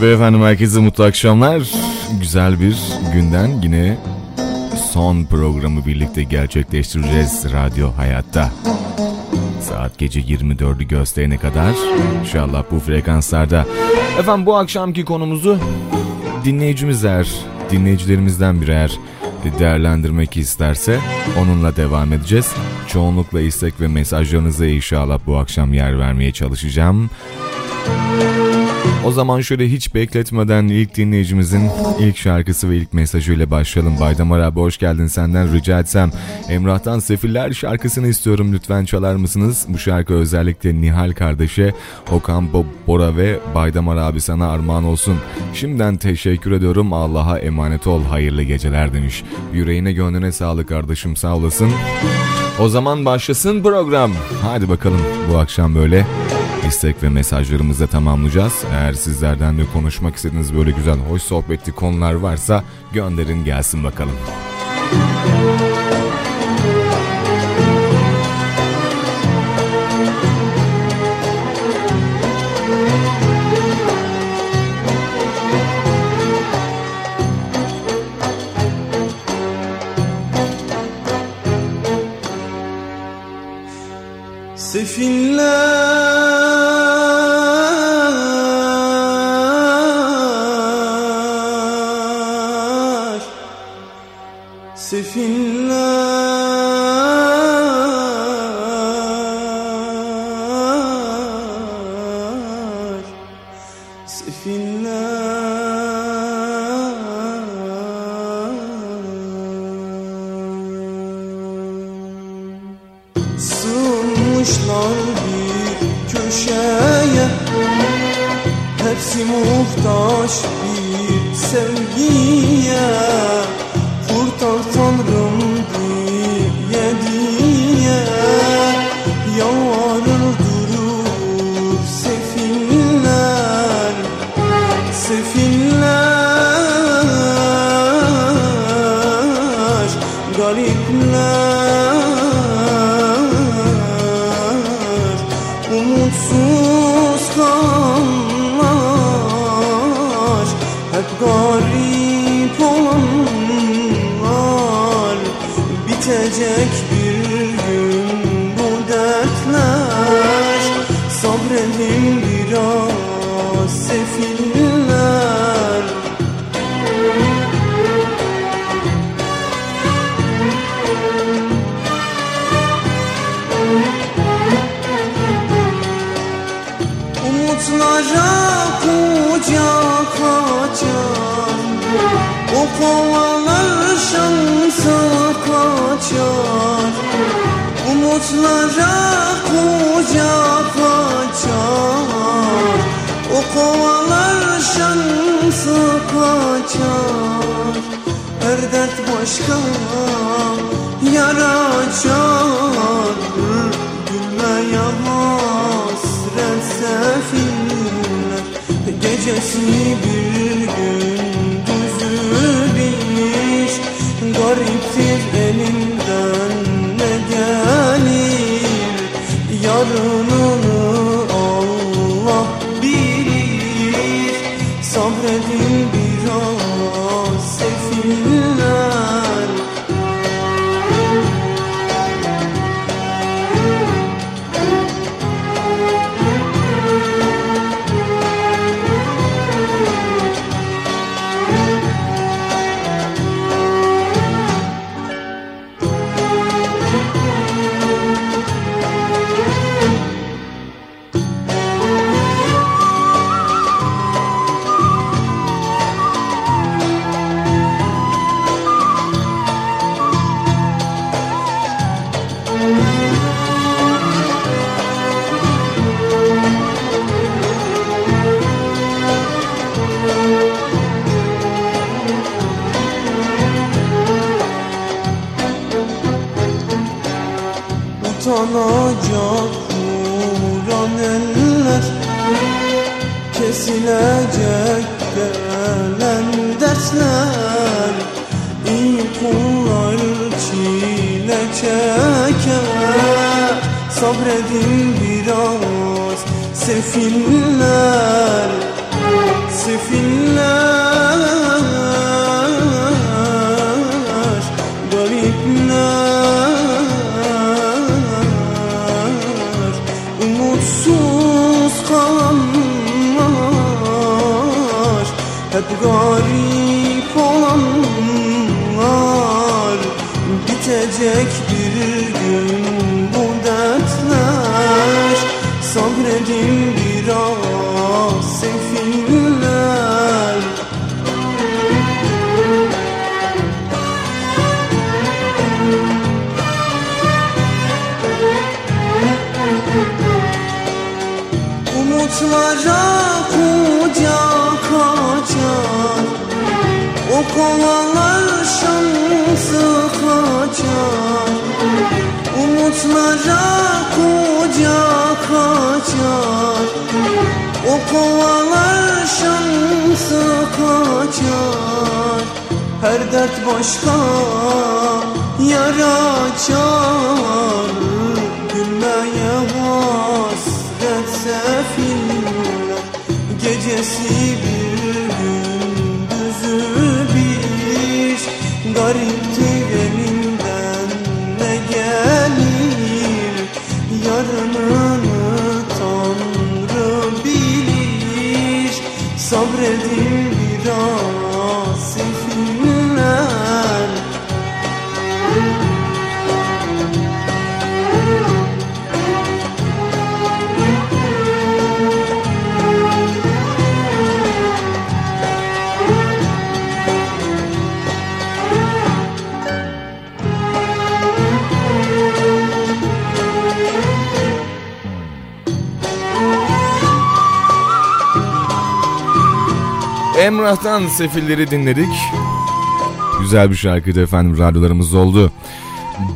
Ve efendim herkese mutlu akşamlar. Güzel bir günden yine son programı birlikte gerçekleştireceğiz Radyo Hayat'ta. Saat gece 24'ü gösterene kadar inşallah bu frekanslarda. Efendim bu akşamki konumuzu dinleyicimiz eğer dinleyicilerimizden birer değerlendirmek isterse onunla devam edeceğiz. Çoğunlukla istek ve mesajlarınıza inşallah bu akşam yer vermeye çalışacağım. O zaman şöyle hiç bekletmeden ilk dinleyicimizin ilk şarkısı ve ilk mesajıyla başlayalım. Baydamar abi hoş geldin senden rica etsem. Emrah'tan Sefiller şarkısını istiyorum lütfen çalar mısınız? Bu şarkı özellikle Nihal kardeşe, Okan Bob Bora ve Baydamar abi sana armağan olsun. Şimdiden teşekkür ediyorum Allah'a emanet ol hayırlı geceler demiş. Yüreğine gönlüne sağlık kardeşim sağ olasın. O zaman başlasın program. Hadi bakalım bu akşam böyle istek ve mesajlarımızı tamamlayacağız. Eğer sizlerden de konuşmak istediğiniz böyle güzel, hoş sohbetli konular varsa gönderin gelsin bakalım. sabredin Umutlara kucak açar O kovalar şansı kaçar. Umutlara kucak açar O kovalar şansı kaçar. Her dert başka yara açar Gecesi bir gündüzü bir Gariptir elinden ne gelir? Yarınını Tanrı bilir Sabredin Emrah'tan Sefilleri dinledik. Güzel bir şarkıydı efendim radyolarımız oldu.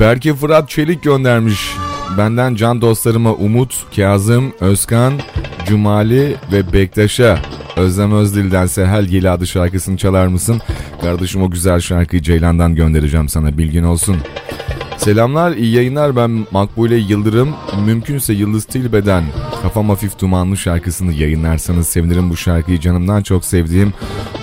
Berke Fırat Çelik göndermiş. Benden can dostlarıma Umut, Kazım, Özkan, Cumali ve Bektaş'a Özlem Özdil'den Sehel Geli adı şarkısını çalar mısın? Kardeşim o güzel şarkıyı Ceylan'dan göndereceğim sana bilgin olsun. Selamlar, iyi yayınlar. Ben Makbule Yıldırım. Mümkünse Yıldız Tilbe'den Kafam Hafif Dumanlı şarkısını yayınlarsanız sevinirim bu şarkıyı canımdan çok sevdiğim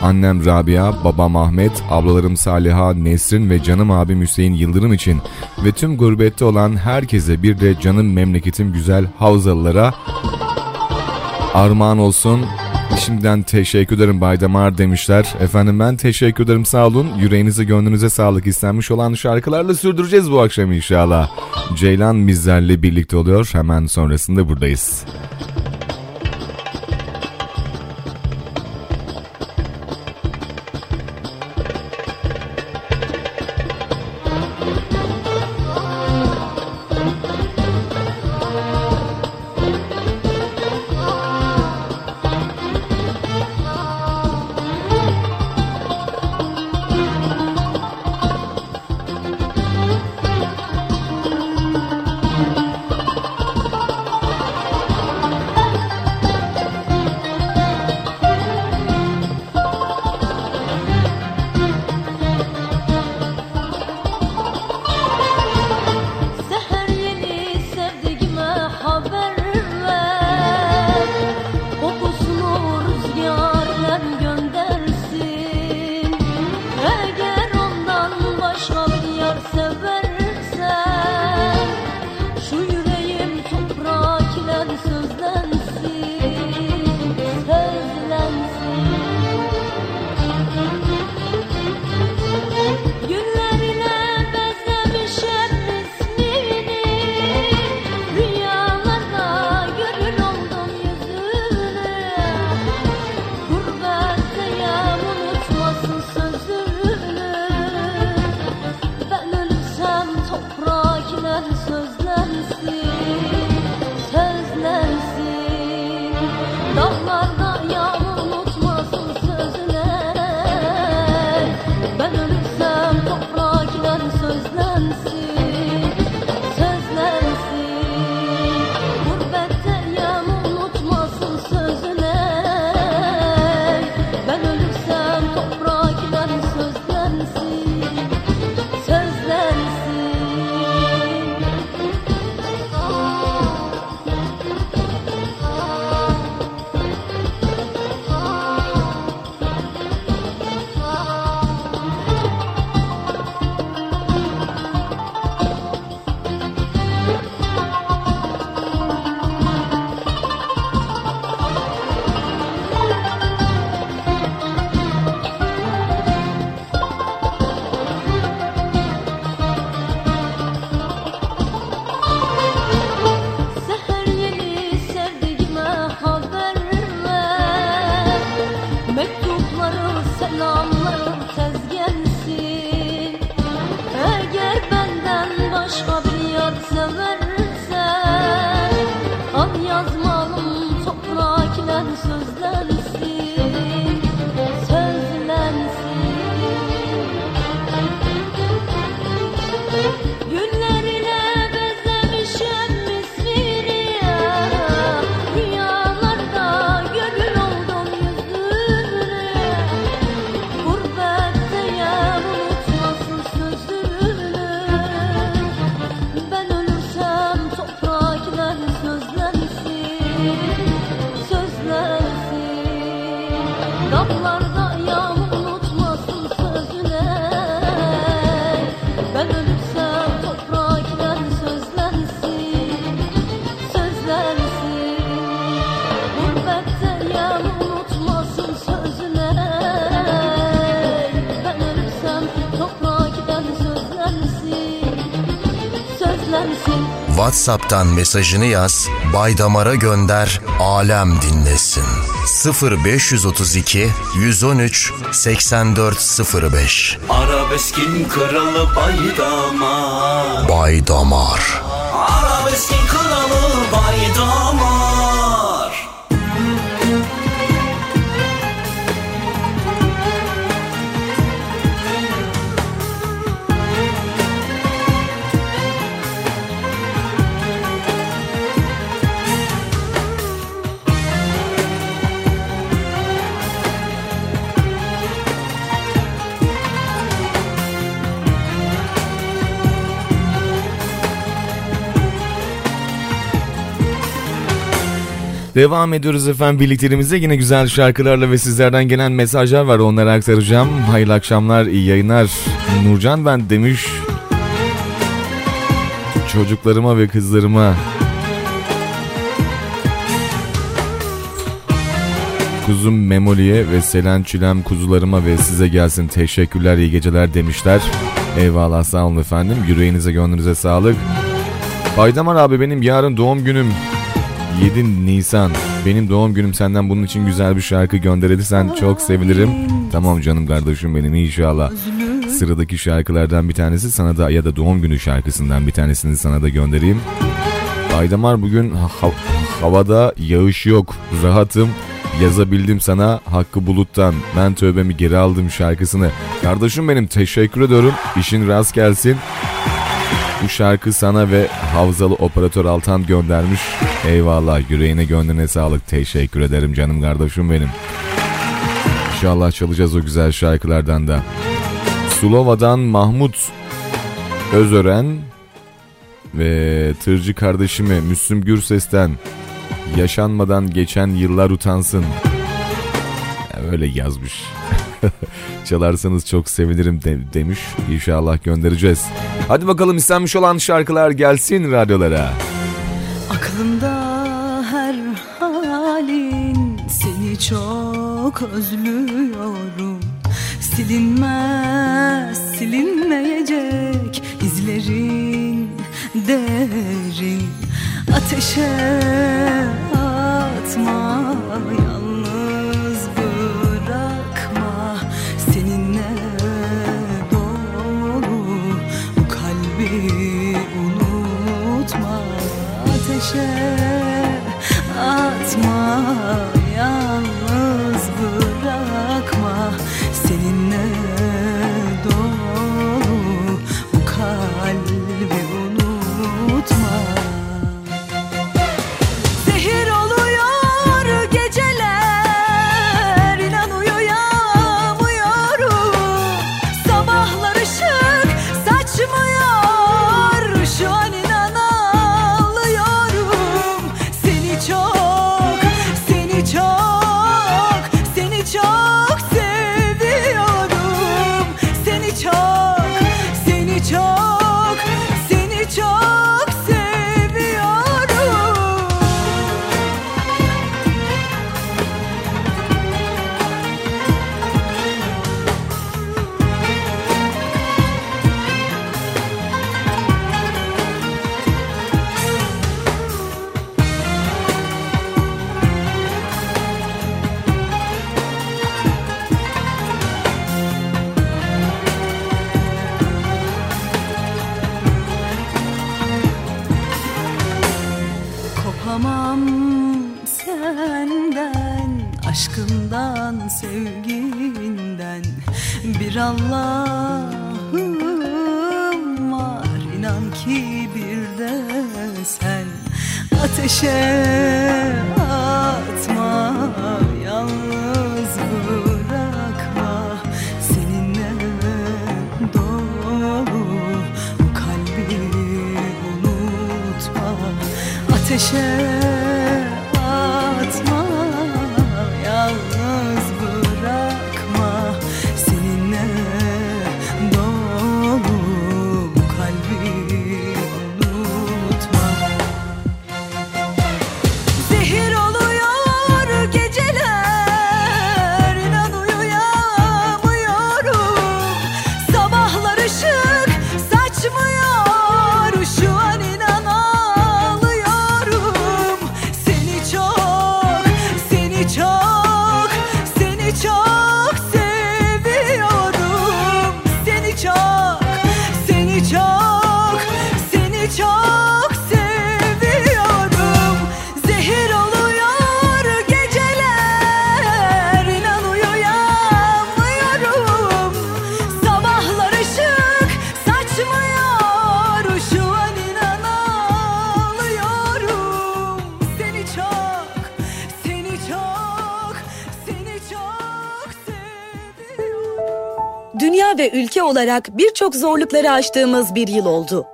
annem Rabia, babam Ahmet, ablalarım Saliha, Nesrin ve canım abim Hüseyin Yıldırım için ve tüm gurbette olan herkese bir de canım memleketim güzel Havzalılara armağan olsun. Şimdiden teşekkür ederim Bay Damar demişler. Efendim ben teşekkür ederim sağ olun. Yüreğinize gönlünüze sağlık istenmiş olan şarkılarla sürdüreceğiz bu akşam inşallah. Ceylan bizlerle birlikte oluyor. Hemen sonrasında buradayız. WhatsApp'tan mesajını yaz, Baydamar'a gönder, alem dinlesin. 0532 113 8405 Arabeskin kralı Baydamar. Baydamar. Arabeskin kralı Baydamar Devam ediyoruz efendim birlikteliğimize. Yine güzel şarkılarla ve sizlerden gelen mesajlar var. Onları aktaracağım. Hayırlı akşamlar, iyi yayınlar. Nurcan ben demiş. Çocuklarıma ve kızlarıma Kuzum Memoli'ye ve Selen Çilem kuzularıma ve size gelsin teşekkürler iyi geceler demişler. Eyvallah sağ olun efendim. Yüreğinize gönlünüze sağlık. Baydamar abi benim yarın doğum günüm. 7 Nisan benim doğum günüm senden bunun için güzel bir şarkı gönderirsen çok sevinirim. Tamam canım kardeşim benim inşallah. Sıradaki şarkılardan bir tanesi sana da ya da doğum günü şarkısından bir tanesini sana da göndereyim. Aydamar bugün ha- havada yağış yok rahatım. Yazabildim sana Hakkı Bulut'tan Ben Tövbemi Geri Aldım şarkısını. Kardeşim benim teşekkür ediyorum. İşin rast gelsin. Bu şarkı sana ve Havzalı Operatör Altan göndermiş. Eyvallah yüreğine gönlüne sağlık. Teşekkür ederim canım kardeşim benim. İnşallah çalacağız o güzel şarkılardan da. Sulova'dan Mahmut Özören ve tırcı kardeşime Müslüm Gürses'ten yaşanmadan geçen yıllar utansın. Öyle yazmış. Çalarsanız çok sevinirim de, demiş. İnşallah göndereceğiz. Hadi bakalım istenmiş olan şarkılar gelsin radyolara. Aklımda her halin seni çok özlüyorum. Silinmez, silinmeyecek izlerin derin. Ateşe atma yalnız ateşe atma Ateşe atma Yalnız bırakma. Seninle dolu kalbi unutma. Ateşe ülke olarak birçok zorlukları aştığımız bir yıl oldu.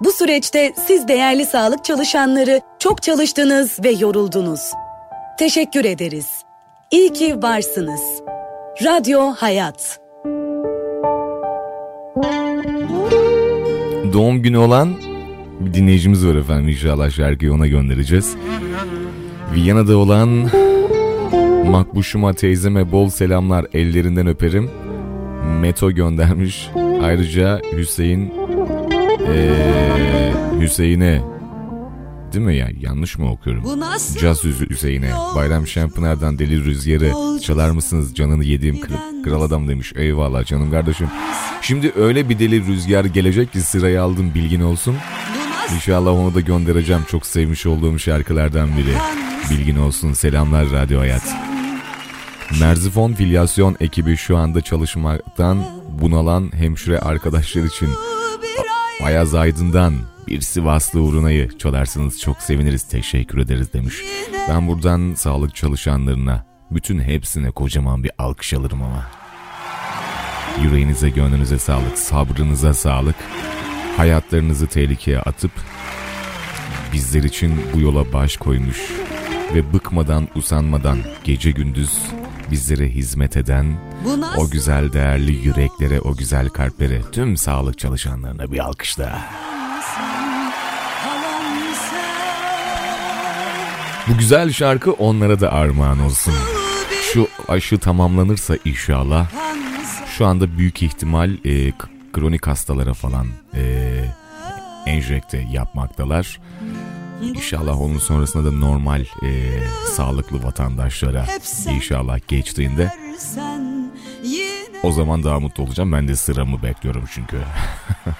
Bu süreçte siz değerli sağlık çalışanları çok çalıştınız ve yoruldunuz. Teşekkür ederiz. İyi ki varsınız. Radyo Hayat. Doğum günü olan bir dinleyicimiz var efendim. İnşallah şarkıyı ona göndereceğiz. Viyana'da olan Makbuşuma teyzeme bol selamlar ellerinden öperim. Meto göndermiş. Ayrıca Hüseyin ee, Hüseyin'e değil mi ya yanlış mı okuyorum? Caz Hüseyin'e Bayram Şempınar'dan Deli Rüzgarı çalar mısınız canını yediğim kral, kral adam demiş. Eyvallah canım kardeşim. Şimdi öyle bir Deli Rüzgar gelecek ki sırayı aldım bilgin olsun. İnşallah onu da göndereceğim. Çok sevmiş olduğum şarkılardan biri. Bilgin olsun. Selamlar Radyo Hayat. Merzifon filyasyon ekibi şu anda çalışmaktan bunalan hemşire arkadaşlar için Ayaz Aydın'dan bir Sivaslı uğrunayı çalarsınız çok seviniriz teşekkür ederiz demiş. Ben buradan sağlık çalışanlarına bütün hepsine kocaman bir alkış alırım ama. Yüreğinize gönlünüze sağlık sabrınıza sağlık. Hayatlarınızı tehlikeye atıp bizler için bu yola baş koymuş ve bıkmadan usanmadan gece gündüz bizlere hizmet eden o güzel değerli yüreklere, o güzel kalplere, tüm sağlık çalışanlarına bir alkışla. Bu güzel şarkı onlara da armağan olsun. Şu aşı tamamlanırsa inşallah şu anda büyük ihtimal e, kronik hastalara falan e, enjekte yapmaktalar. İnşallah onun sonrasında da normal e, sağlıklı vatandaşlara inşallah geçtiğinde o zaman daha mutlu olacağım. Ben de sıramı bekliyorum çünkü.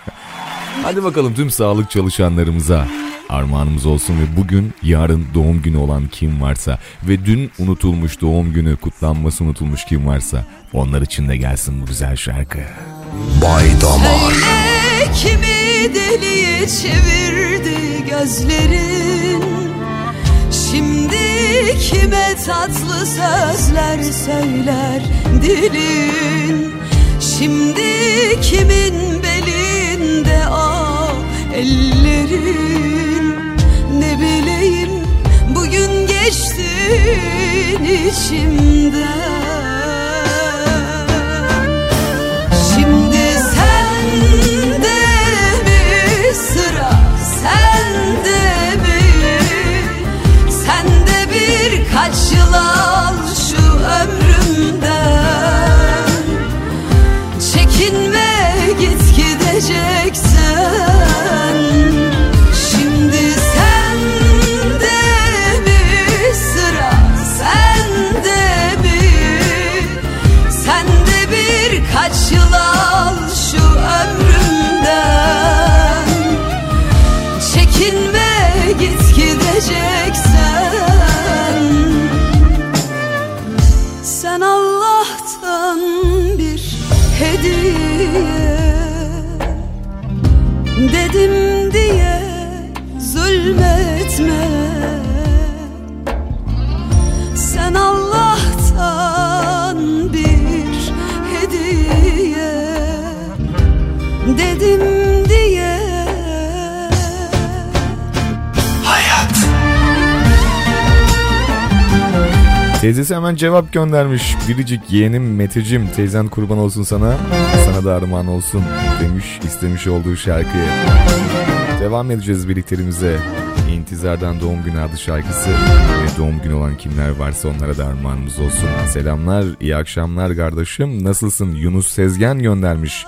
Hadi bakalım tüm sağlık çalışanlarımıza armağanımız olsun ve bugün yarın doğum günü olan kim varsa ve dün unutulmuş doğum günü kutlanması unutulmuş kim varsa onlar için de gelsin bu güzel şarkı. Bay Damar. Söyle kimi deliye çevirdi gözlerin. Şimdi kime tatlı sözler söyler dilin? Şimdi kimin belinde o ellerin? Ne bileyim bugün geçtin içimden birkaç yıl al şu ömrümden Teyzesi hemen cevap göndermiş. Biricik yeğenim Meteciğim teyzen kurban olsun sana. Sana da armağan olsun demiş istemiş olduğu şarkıyı. Devam edeceğiz birliklerimize. İntizardan Doğum Günü adlı şarkısı ve doğum günü olan kimler varsa onlara da armağanımız olsun. Selamlar, iyi akşamlar kardeşim. Nasılsın? Yunus Sezgen göndermiş.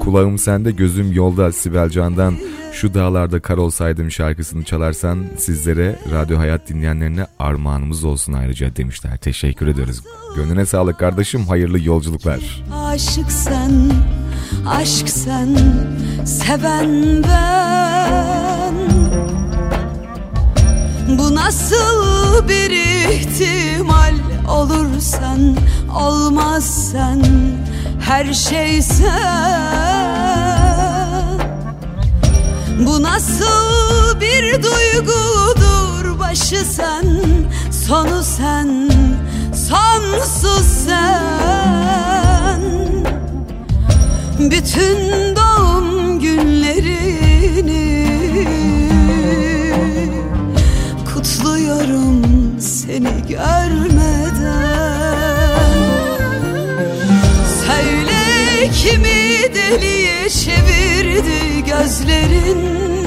Kulağım sende, gözüm yolda Sibel Can'dan şu dağlarda kar olsaydım şarkısını çalarsan sizlere Radyo Hayat dinleyenlerine armağanımız olsun ayrıca demişler. Teşekkür ederiz. Gönlüne sağlık kardeşim. Hayırlı yolculuklar. Aşık sen, aşk sen, seven ben Bu nasıl bir ihtimal olur sen, olmaz sen Her şey sen Bu nasıl bir duygudur başı sen, sonu sen, sonsuz sen. Bütün doğum günlerini Kutluyorum seni görmeden. Söyle kimi çevirdi gözlerin.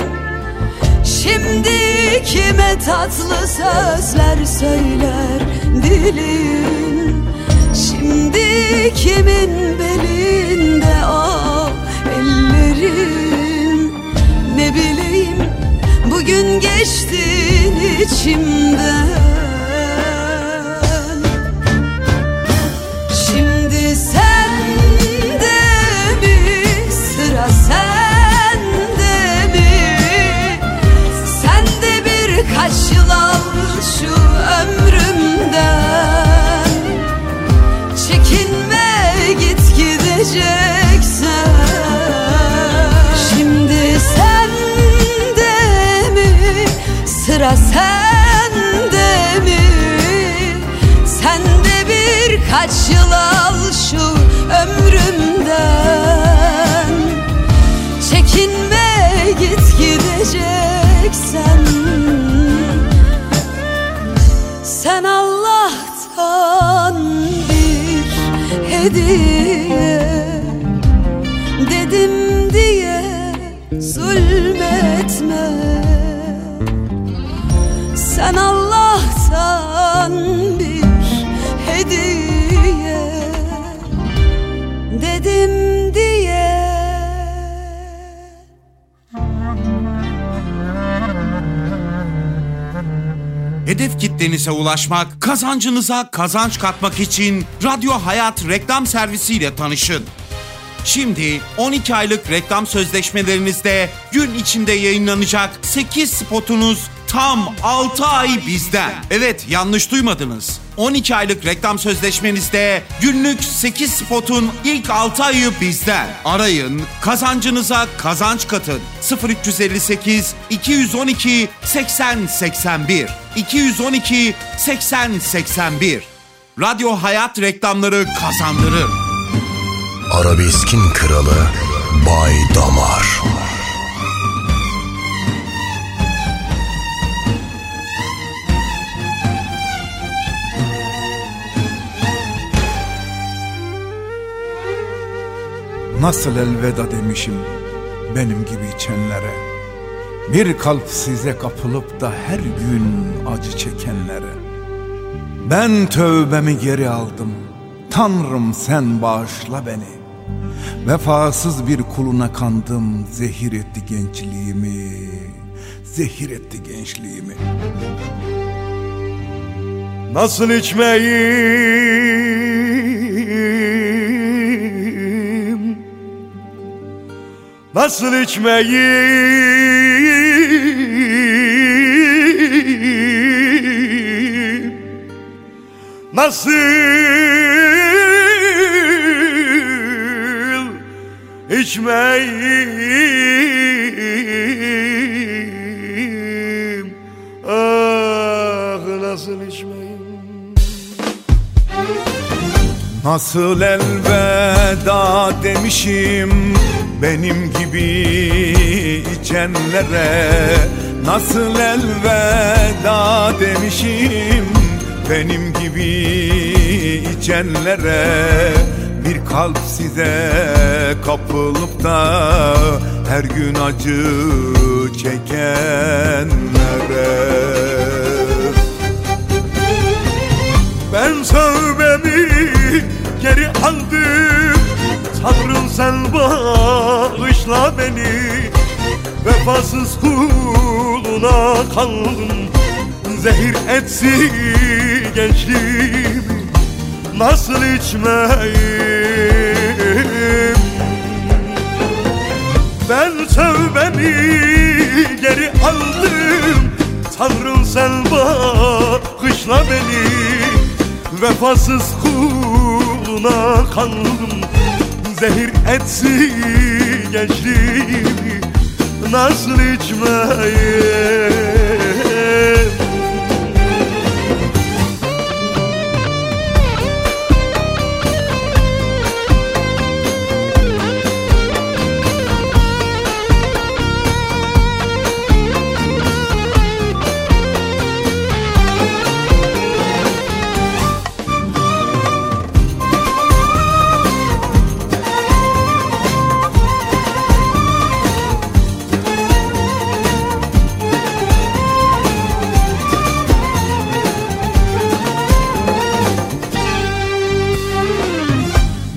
Şimdi kime tatlı sözler söyler dilin? Şimdi kimin belinde o ellerin? Ne bileyim bugün geçtin içimden ömrümden Çekinme git gideceksen. Şimdi sende mi? Sıra sende mi? Sen de birkaç yıl al şu ömrümden. Çekinme git gideceksen. Sen Allah'tan hediye Hedef kitlenize ulaşmak, kazancınıza kazanç katmak için Radyo Hayat reklam servisiyle tanışın. Şimdi 12 aylık reklam sözleşmelerinizde gün içinde yayınlanacak 8 spotunuz tam 6 ay bizden. Evet yanlış duymadınız. 12 aylık reklam sözleşmenizde günlük 8 spotun ilk 6 ayı bizden. Arayın, kazancınıza kazanç katın. 0358 212 80 81 212 80 81 Radyo Hayat reklamları kazandırır. Arabeskin kralı Bay Damar. Nasıl elveda demişim benim gibi içenlere. Bir kalp size kapılıp da her gün acı çekenlere. Ben tövbemi geri aldım. Tanrım sen bağışla beni. Vefasız bir kuluna kandım. Zehir etti gençliğimi. Zehir etti gençliğimi. Nasıl içmeyim Nasıl içmeyim Nasıl içmeyim Ah nasıl içmeyim Nasıl elveda demişim benim gibi içenlere Nasıl elveda demişim? Benim gibi içenlere Bir kalp size kapılıp da her gün acı çekenlere. Ben tövbemi geri aldım Tanrım sen bağışla beni. Vefasız kuluna kaldım. Zehir etsi gençliğimi. Nasıl içmeyim? Ben tövbemi geri aldım. Tanrım sen bağışla beni. Vefasız kuluna kandım Zehir etsi gençliğimi Nasıl içmeyim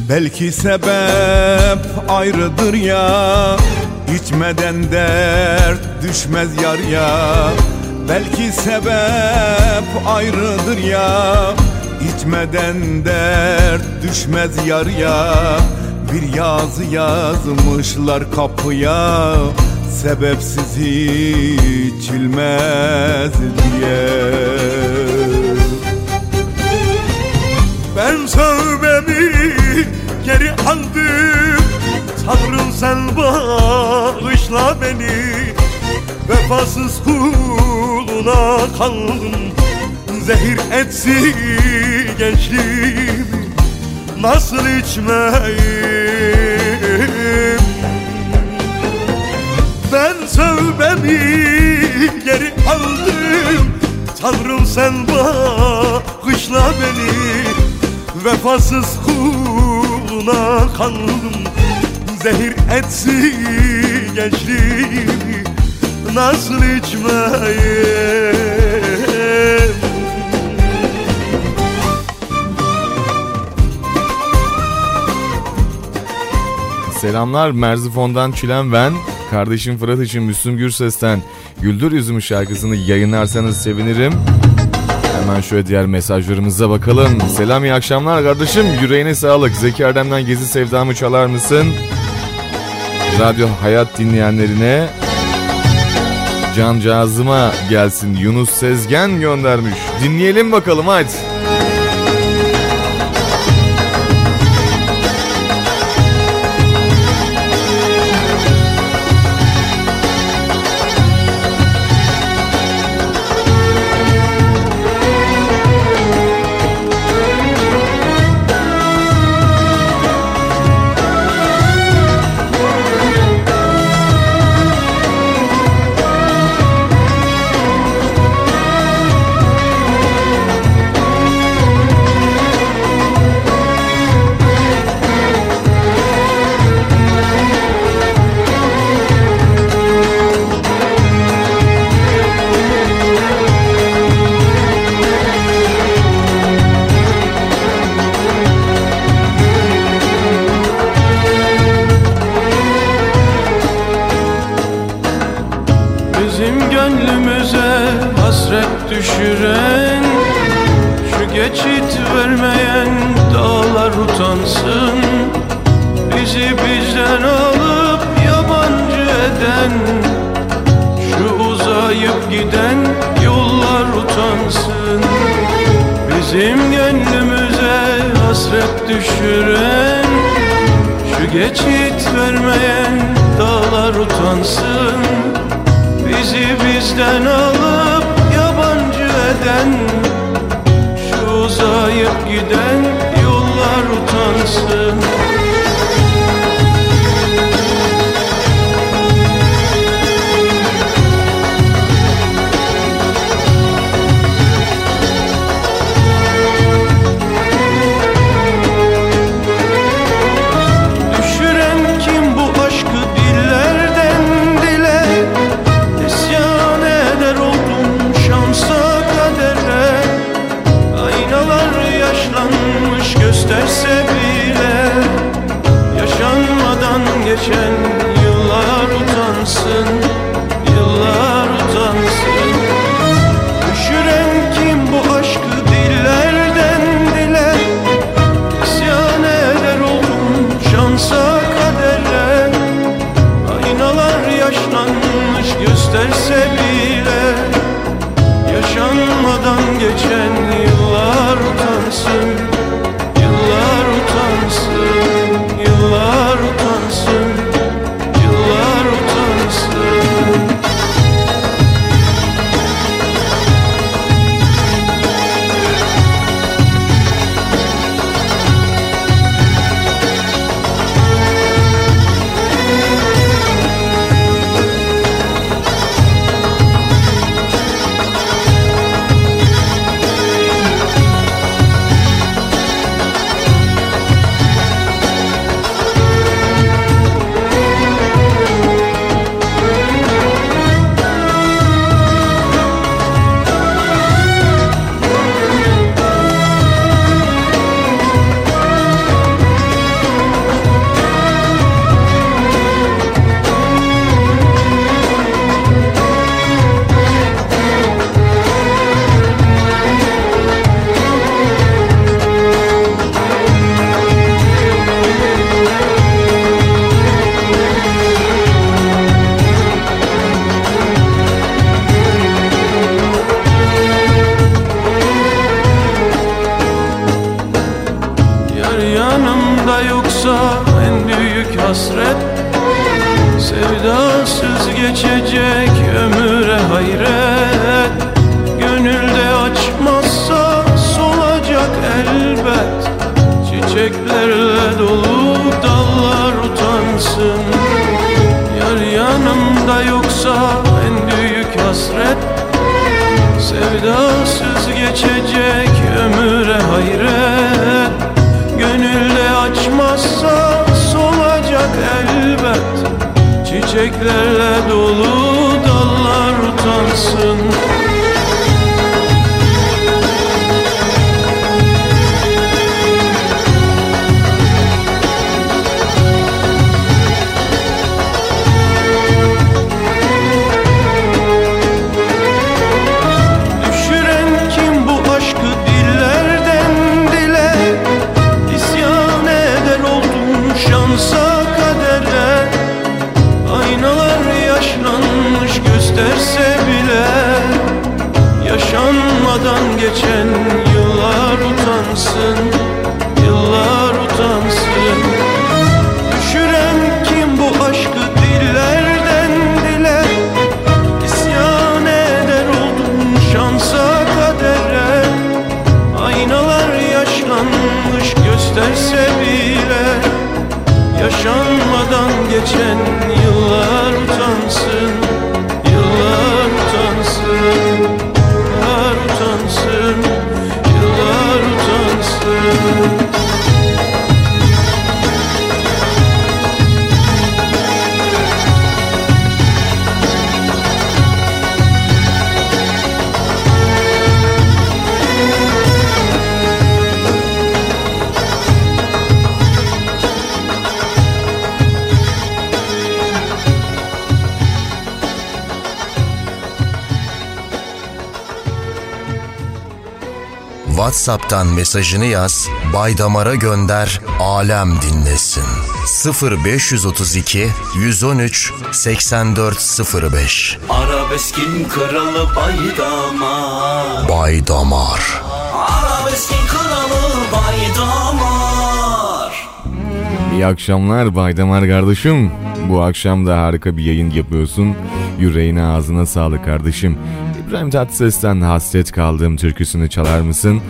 Belki sebep ayrıdır ya İçmeden dert düşmez yar ya. Belki sebep ayrıdır ya İçmeden dert düşmez yar ya. Bir yazı yazmışlar kapıya Sebepsiz içilmez diye. Ben sövmemi geri aldım. Tanrım sen bağışla beni. Vefasız kuluna kaldım. Zehir etsi gençliğimi. Nasıl içmeyim? Ben sövmemi geri aldım. Tanrım sen bağışla beni. Vefasız kuluna kandım Zehir etsi gençliğimi Nasıl içmeyim Selamlar Merzifon'dan Çilen ben. Kardeşim Fırat için Müslüm Gürses'ten Güldür Yüzümü şarkısını yayınlarsanız sevinirim. Hemen şöyle diğer mesajlarımıza bakalım. Selam iyi akşamlar kardeşim. Yüreğine sağlık. Zeki Erdem'den Gezi Sevdamı çalar mısın? Radyo Hayat dinleyenlerine Cancağızıma gelsin Yunus Sezgen göndermiş. Dinleyelim bakalım hadi. Sevdasız geçecek ömüre hayret Gönülde açmazsa solacak elbet. Çiçeklerle dolu dallar utansın WhatsApp'tan mesajını yaz, Baydamar'a gönder, alem dinlesin. 0532 113 8405 Arabeskin kralı Baydamar Baydamar Arabeskin kralı Baydamar İyi akşamlar Baydamar kardeşim. Bu akşam da harika bir yayın yapıyorsun. Yüreğine ağzına sağlık kardeşim. İbrahim Tatlıses'ten hasret kaldığım türküsünü çalar mısın?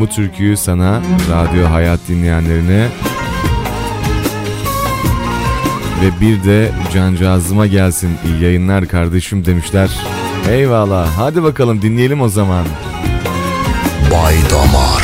Bu türküyü sana Radyo Hayat dinleyenlerine ve bir de cancağızıma gelsin iyi yayınlar kardeşim demişler. Eyvallah hadi bakalım dinleyelim o zaman. Baydamar Biz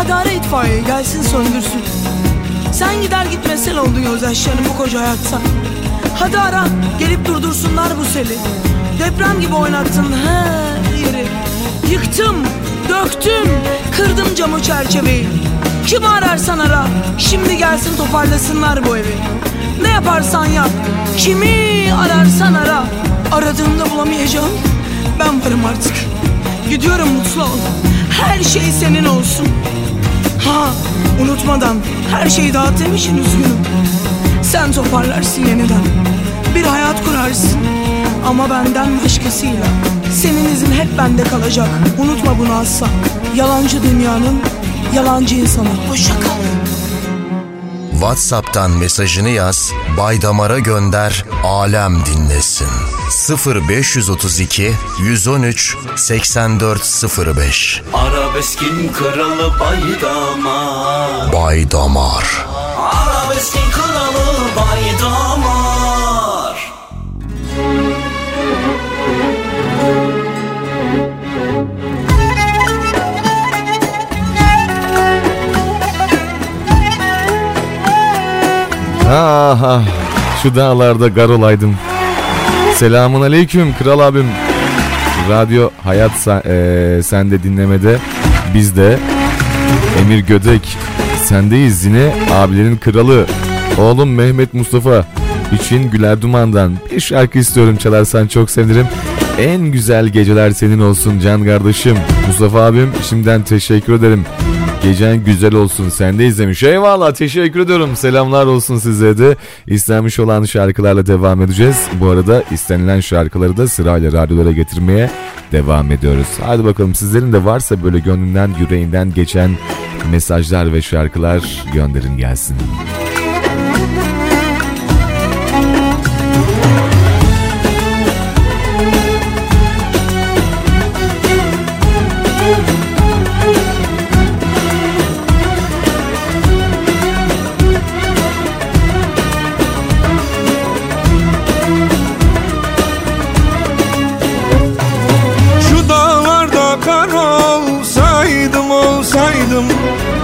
Hadi ara itfaiye gelsin söndürsün. Sen gider gitmez sel oldun gözyaşlarım bu koca hayatta. Hadi ara gelip durdursunlar bu seli. Deprem gibi oynattın her yeri. Yıktım, döktüm, kırdım camı çerçeveyi. Kim ararsan ara şimdi gelsin toparlasınlar bu evi. Ne yaparsan yap kimi ararsan ara. Aradığımda bulamayacağım ben varım artık. Gidiyorum mutlu ol Her şey senin olsun Ha unutmadan her şeyi dağıt demişsin üzgünüm. Sen toparlarsın yeniden. Bir hayat kurarsın. Ama benden başkasıyla. Senin izin hep bende kalacak. Unutma bunu asla. Yalancı dünyanın Yalancı insanı. Hoşça kal WhatsApp'tan mesajını yaz, Bay Damar'a gönder, alem dinlesin. 0532 113 8405 Arabeskin kralı baydamar. Bay Damar Arabeskin kralı baydamar Aha şu dağlarda gar olaydım. Selamun aleyküm kral abim. Radyo Hayat sen, eee, sende dinlemede biz de Emir Gödek sendeyiz yine abilerin kralı. Oğlum Mehmet Mustafa için Güler Duman'dan bir şarkı istiyorum çalarsan çok sevinirim. En güzel geceler senin olsun can kardeşim. Mustafa abim şimdiden teşekkür ederim. Gecen güzel olsun sen de izlemiş. Eyvallah teşekkür ediyorum. Selamlar olsun size de. İstenmiş olan şarkılarla devam edeceğiz. Bu arada istenilen şarkıları da sırayla radyolara getirmeye devam ediyoruz. Hadi bakalım sizlerin de varsa böyle gönlünden yüreğinden geçen mesajlar ve şarkılar gönderin gelsin. Şu olsaydım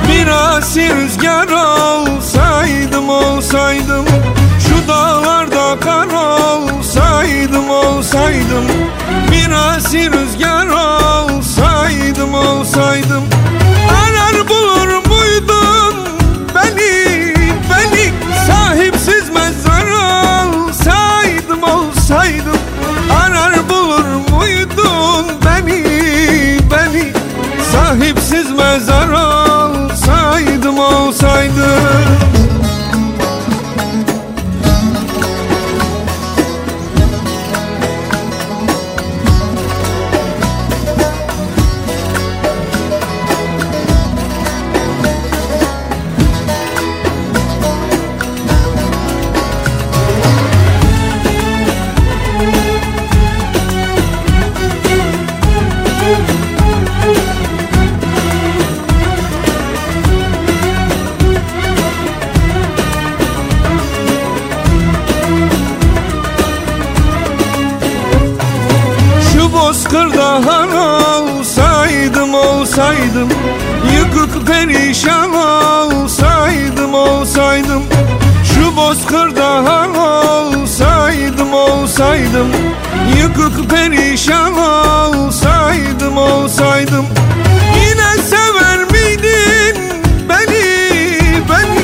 Biraz rüzgar olsaydım olsaydım Şu dağlarda kar olsaydım olsaydım Biraz rüzgar olsaydım olsaydım olsaydım olsaydım olsaydım. Şu bozkırda olsaydım olsaydım. Yıkık perişan olsaydım olsaydım. Yine sever miydin beni beni?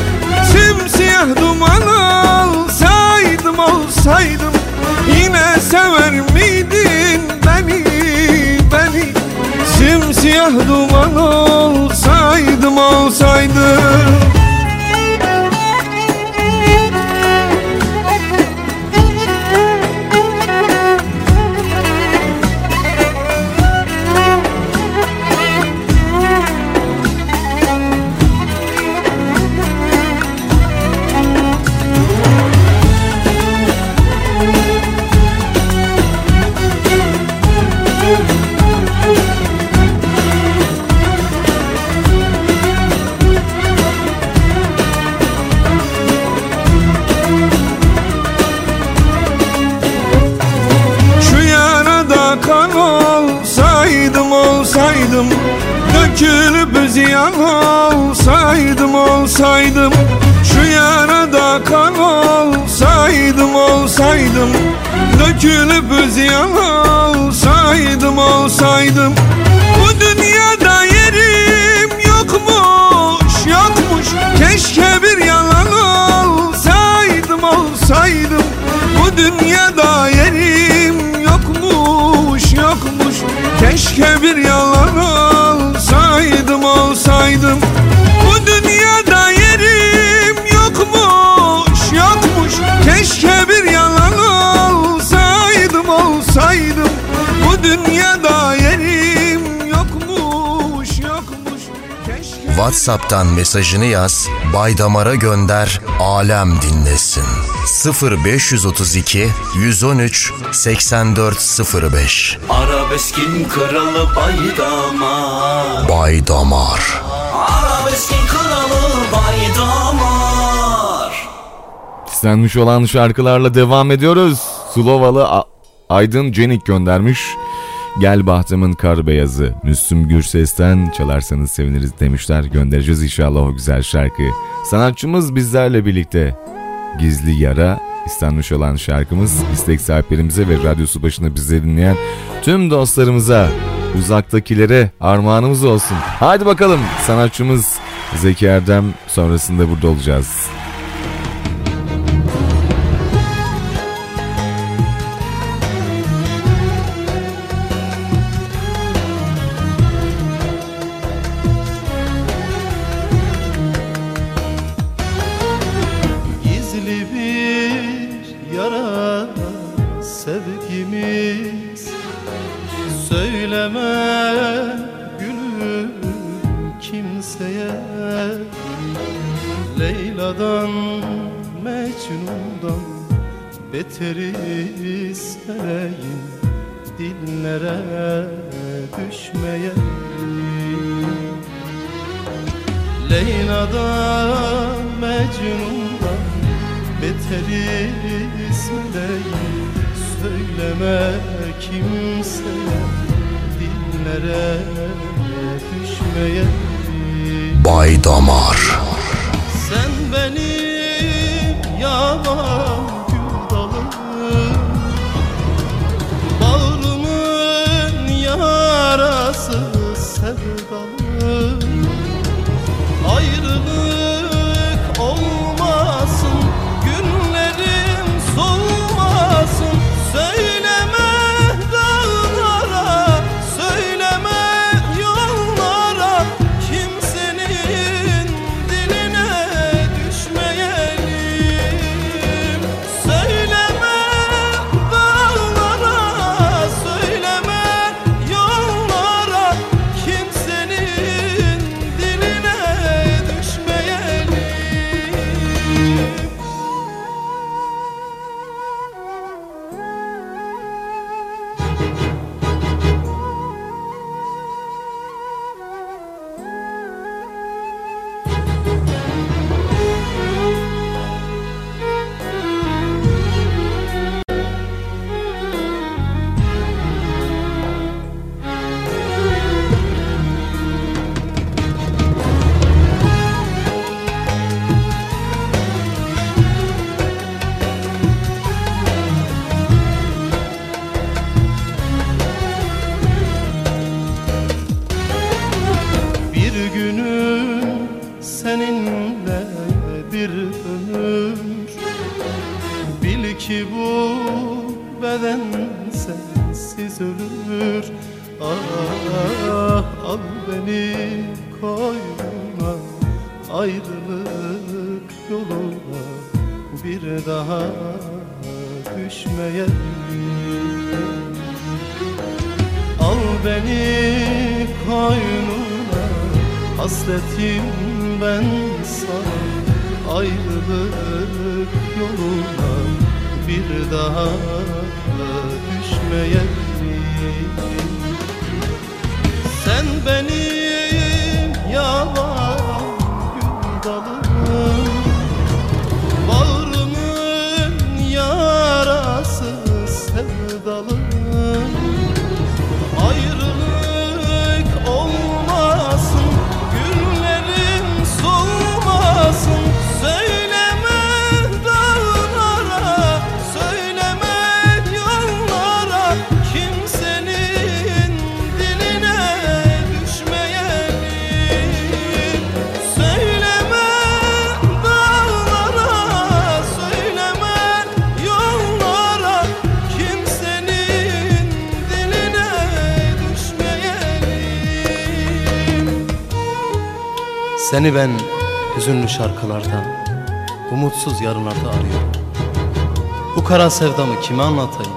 Simsiyah duman olsaydım olsaydım. Yine sever miydin siyah duman olsaydım olsaydım olsaydım Dökülüp ziyan olsaydım olsaydım. Bu dünyada yerim yokmuş yokmuş. Keşke bir yalan olsaydım olsaydım. Bu dünyada yerim yokmuş yokmuş. Keşke bir yalan olsaydım olsaydım. Bu dünyada yerim yokmuş WhatsApp'tan mesajını yaz, Baydamar'a gönder, alem dinlesin. 0532 113 8405 Arabeskin kralı baydamar Baydamar Arabeskin kralı baydamar İstenmiş olan şarkılarla devam ediyoruz. Slovalı A- Aydın Cenik göndermiş. Gel Bahtımın Kar Beyazı. Müslüm Gürses'ten çalarsanız seviniriz demişler. Göndereceğiz inşallah o güzel şarkıyı. Sanatçımız bizlerle birlikte. Gizli Yara istenmiş olan şarkımız istek sahiplerimize ve radyosu başında bizi dinleyen tüm dostlarımıza uzaktakilere armağanımız olsun. Hadi bakalım sanatçımız Zeki Erdem sonrasında burada olacağız. Seni ben hüzünlü şarkılarda, umutsuz yarınlarda arıyorum. Bu kara sevdamı kime anlatayım?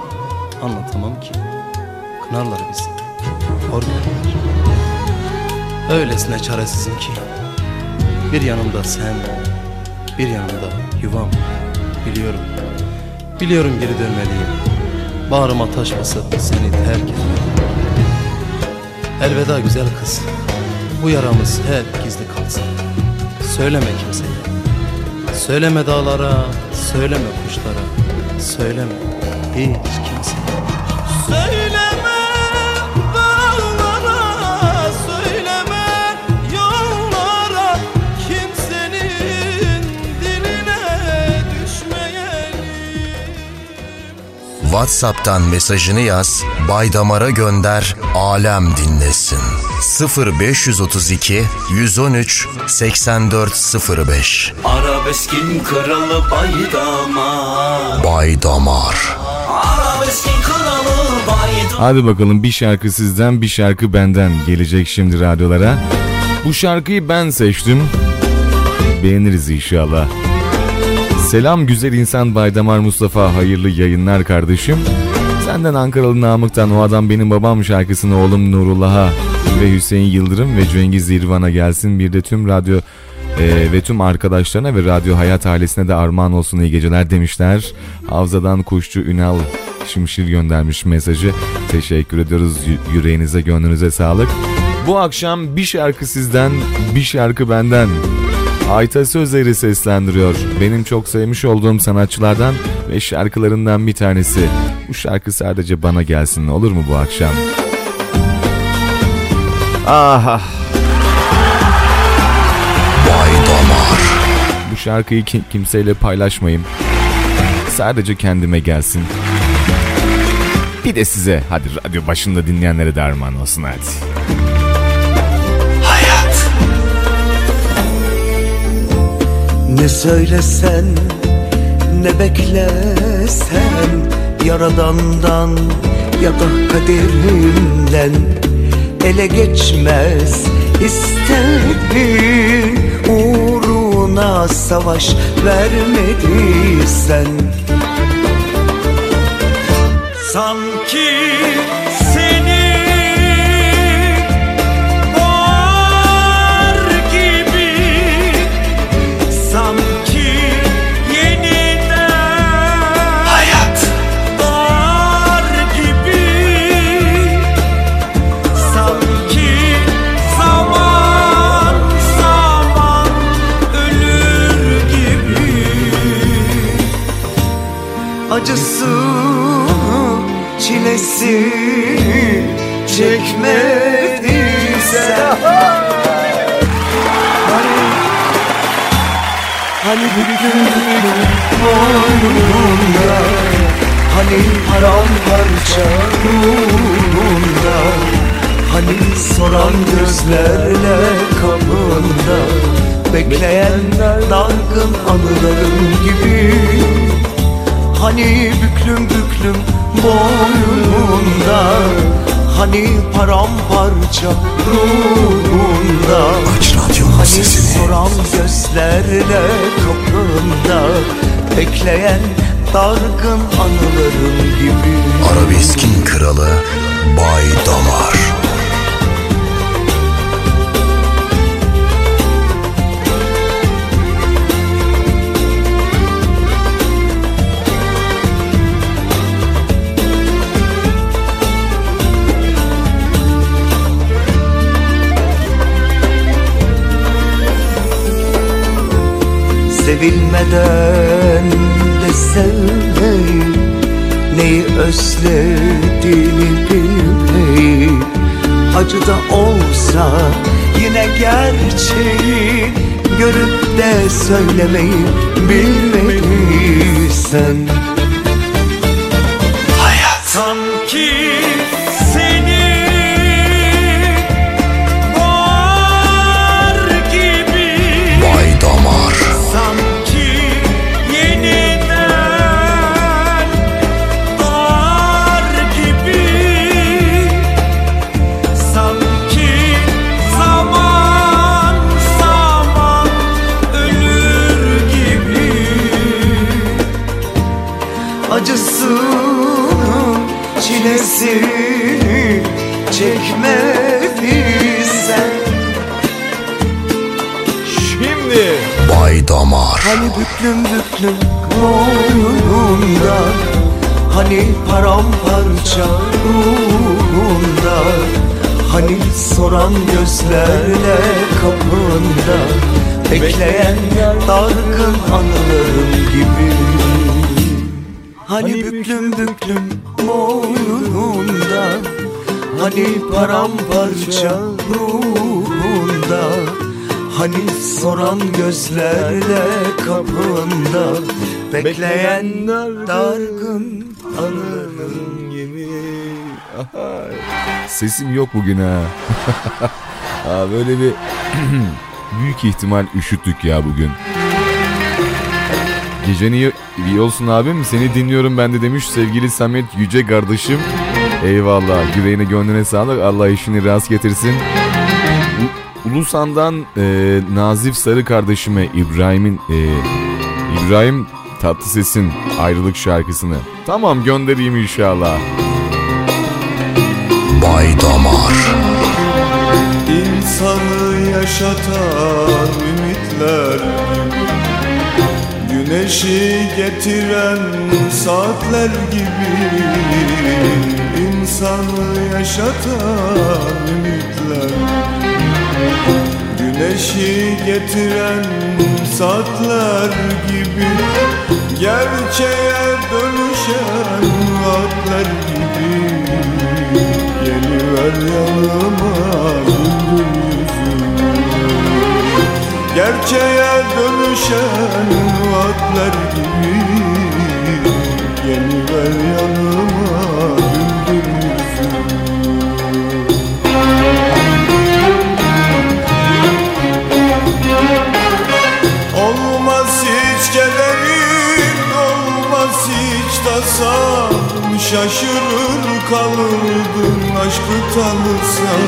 Anlatamam ki. Kınarlar bizi, hor görürler. Öylesine çaresizim ki. Bir yanımda sen, bir yanımda yuvam. Biliyorum, biliyorum geri dönmeliyim. Bağrıma taş basıp seni terk etmeliyim. Elveda güzel kız. Bu yaramız hep gizli. Söyleme kimseye. Söyleme dağlara, söyleme kuşlara, söyleme. Hiç WhatsApp'tan mesajını yaz, Baydamar'a gönder, alem dinlesin. 0532 113 8405 Arabeskin kralı Baydamar Baydamar Arabeskin kralı Baydamar Hadi bakalım bir şarkı sizden bir şarkı benden gelecek şimdi radyolara. Bu şarkıyı ben seçtim. Beğeniriz inşallah. Selam güzel insan Baydamar Mustafa hayırlı yayınlar kardeşim. Senden Ankaralı Namık'tan o adam benim babam şarkısını oğlum Nurullah'a ve Hüseyin Yıldırım ve Cengiz İrvan'a gelsin. Bir de tüm radyo e, ve tüm arkadaşlarına ve Radyo Hayat ailesine de armağan olsun iyi geceler demişler. Havzadan Kuşçu Ünal Şimşir göndermiş mesajı. Teşekkür ediyoruz Y- yüreğinize gönlünüze sağlık. Bu akşam bir şarkı sizden bir şarkı benden. Ayta Sözleri seslendiriyor. Benim çok sevmiş olduğum sanatçılardan ve şarkılarından bir tanesi. Bu şarkı sadece bana gelsin olur mu bu akşam? Ah Baydamar Bu şarkıyı ki- kimseyle paylaşmayayım. Sadece kendime gelsin. Bir de size hadi radyo başında dinleyenlere de armağan olsun hadi. Ne söylesen ne beklesen Yaradandan ya da kaderinden Ele geçmez istedin Uğruna savaş vermediysen. Sanki çilesi çekmediyse. Hani Hani bütün boynunda Hani paramparça ruhunda Hani soran gözlerle kapında Bekleyen dargın anılarım gibi. Hani büklüm büklüm boynunda Hani paramparça ruhunda. Aç radyonun Hani sesini. soran gözlerle kapında Bekleyen dargın anılarım gibi. Arabeskin kralı Bay Damar Sevilmeden de sevmeyi Neyi özlediğini bilmeyi Acı da olsa yine gerçeği Görüp de söylemeyi bilmeyi sen Sanki Hani büklüm büklüm boynunda Hani paramparça ruhunda Hani soran gözlerle kapında Bekleyen dargın anılarım gibi. Hani büklüm büklüm boynunda Hani paramparça ruhunda Hani soran gözlerle kapında Bekleyen dargın anının gibi sesim yok bugün ha. Aa, böyle bir büyük ihtimal üşüttük ya bugün. Gecen iyi, iyi olsun abim. Seni dinliyorum ben de demiş sevgili Samet Yüce kardeşim. Eyvallah. Yüreğine gönlüne sağlık. Allah işini rast getirsin. Ulusan'dan e, Nazif Sarı kardeşime İbrahim'in e, İbrahim Tatlıses'in ayrılık şarkısını. Tamam göndereyim inşallah. Bay Damar İnsanı yaşatan ümitler gibi Güneşi getiren saatler gibi İnsanı yaşatan ümitler Güneşi getiren saatler gibi Gerçeğe dönüşen vaatler gibi. Geliver yanıma güldür yüzümü Gerçeğe dönüşen vaatler gibi. Geliver yanıma tasan Şaşırır kalırdın aşkı tanısan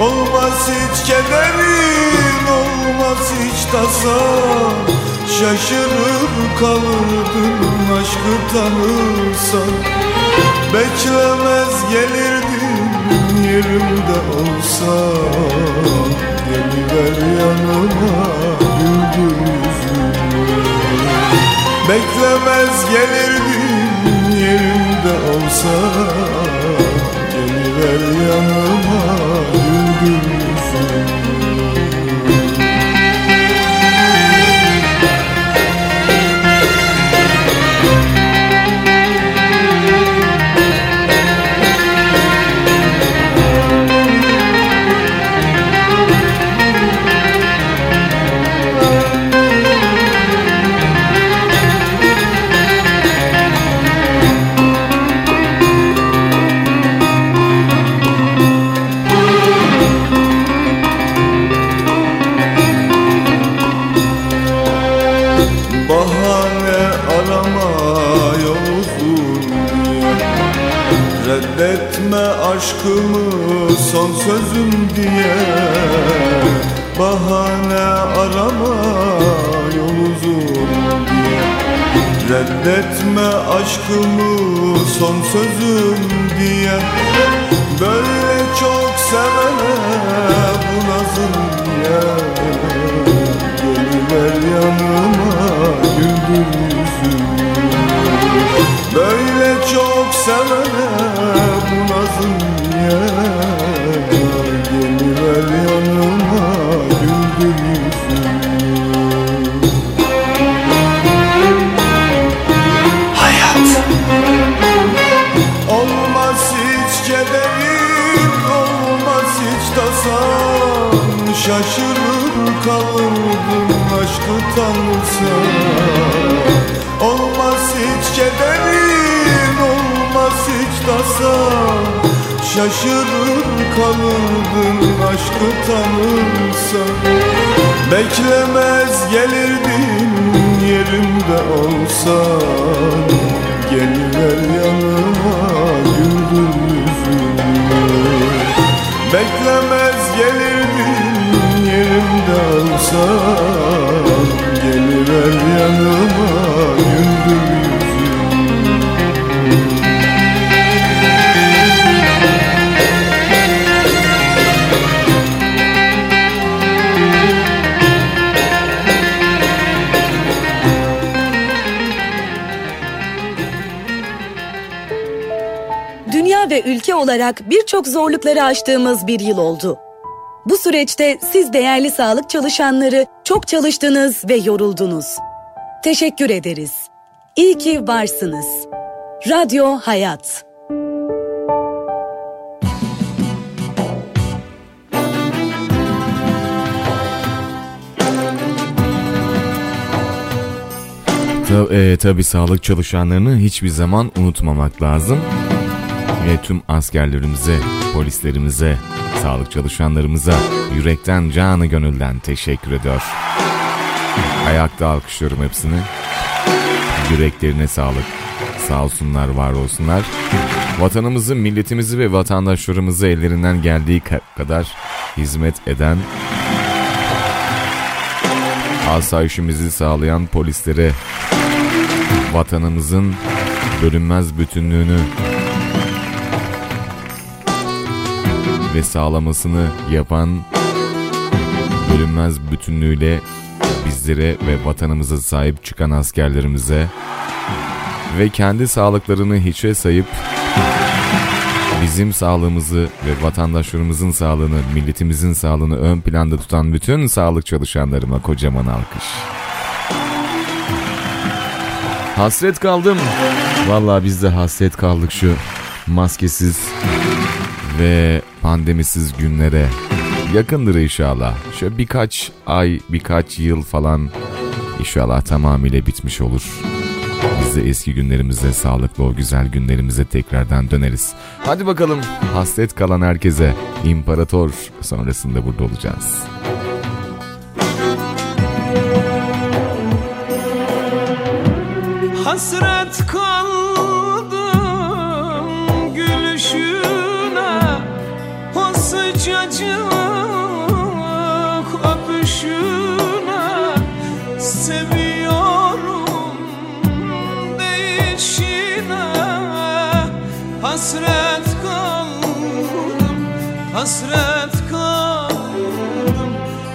Olmaz hiç kederin, olmaz hiç tasan Şaşırır kalırdın aşkı tanırsan Beklemez gelirdin yerimde olsan Geliver yanıma güldür Beklemez gelirdin yerimde olsan Geliver yanıma güldür yüzümü aşkımı son sözüm diye Bahane arama yol uzun diye. Reddetme aşkımı son sözüm diye. Böyle çok sevene bu nazım diye. Geliver yanıma güldür yüzümü Böyle çok sevene bu nazım niye Geliver yanıma güldür yüzümü Hayat Olmaz hiç kederim, olmaz hiç tasan Şaşırır kalırdım aşkı tanırsan tasan Şaşırır kalırdın aşkı tanırsan Beklemez gelirdin yerimde olsan Geliver yanıma güldür yüzümü Beklemez gelirdin yerimde olsan Geliver yanıma güldür ülke olarak birçok zorlukları aştığımız bir yıl oldu. Bu süreçte siz değerli sağlık çalışanları çok çalıştınız ve yoruldunuz. Teşekkür ederiz. İyi ki varsınız. Radyo Hayat. Ta, e, tabii sağlık çalışanlarını hiçbir zaman unutmamak lazım. Ve tüm askerlerimize, polislerimize, sağlık çalışanlarımıza yürekten, canı gönülden teşekkür ediyor. Ayakta alkışlıyorum hepsini. Yüreklerine sağlık. Sağ olsunlar, var olsunlar. Vatanımızı, milletimizi ve vatandaşlarımızı ellerinden geldiği ka- kadar hizmet eden, asayişimizi sağlayan polislere, vatanımızın bölünmez bütünlüğünü ve sağlamasını yapan bölünmez bütünlüğüyle bizlere ve vatanımıza sahip çıkan askerlerimize ve kendi sağlıklarını hiçe sayıp bizim sağlığımızı ve vatandaşlarımızın sağlığını, milletimizin sağlığını ön planda tutan bütün sağlık çalışanlarıma kocaman alkış. Hasret kaldım. Vallahi biz de hasret kaldık şu maskesiz ve pandemisiz günlere. Yakındır inşallah. Şöyle birkaç ay, birkaç yıl falan inşallah tamamıyla bitmiş olur. Biz de eski günlerimize, sağlıklı o güzel günlerimize tekrardan döneriz. Hadi bakalım hasret kalan herkese imparator sonrasında burada olacağız. Hasret kaldım Hasret kaldım, hasret kaldım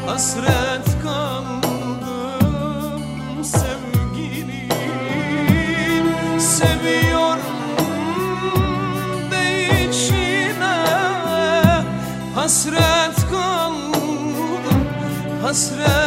Hasret kaldım. Sevgilim Seviyorum değişine Hasret kaldım, hasret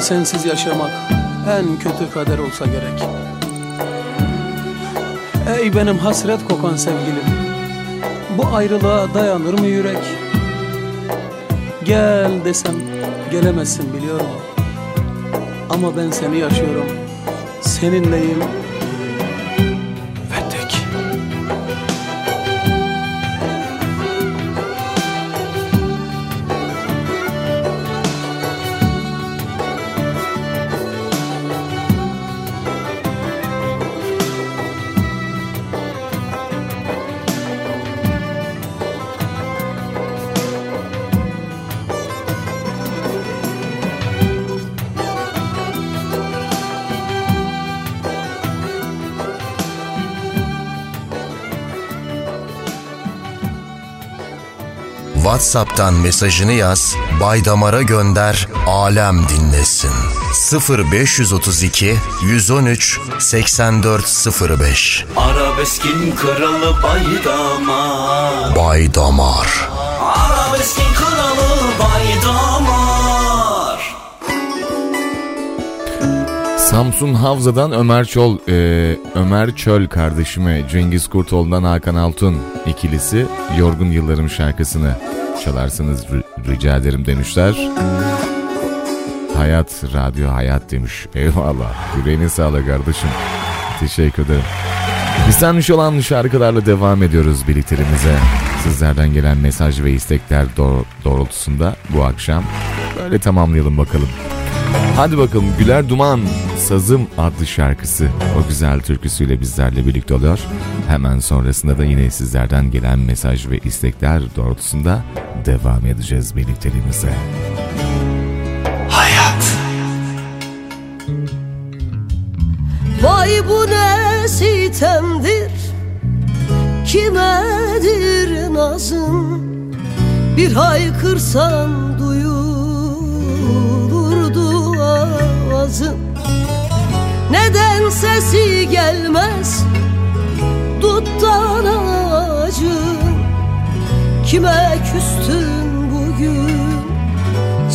Seni sensiz yaşamak en kötü kader olsa gerek. Ey benim hasret kokan sevgilim, bu ayrılığa dayanır mı yürek? Gel desem gelemezsin biliyorum. Ama ben seni yaşıyorum, seninleyim WhatsApp'tan mesajını yaz, Baydamar'a gönder, alem dinlesin. 0532 113 8405 Arabeskin kralı Baydamar. Baydamar. Arabeskin kralı Baydamar. Samsun Havza'dan Ömer Çol, e, Ömer Çöl kardeşime Cengiz Kurtoğlu'ndan Hakan Altun ikilisi Yorgun Yıllarım şarkısını çalarsınız ri- rica ederim demişler. Hayat, radyo hayat demiş. Eyvallah. Yüreğine sağlık kardeşim. Teşekkür ederim. İstenmiş olan şarkılarla devam ediyoruz birliklerimize. Sizlerden gelen mesaj ve istekler doğ- doğrultusunda bu akşam böyle tamamlayalım bakalım. Hadi bakalım Güler Duman Sazım adlı şarkısı. O güzel türküsüyle bizlerle birlikte oluyor. Hemen sonrasında da yine sizlerden gelen mesaj ve istekler doğrultusunda devam edeceğiz birlikteliğimize. Hayat. Vay bu ne sitemdir? Kimedir nazın Bir haykırsan duyulurdu avazın Neden sesi gelmez? Duttan ağacın Kime küstün bugün?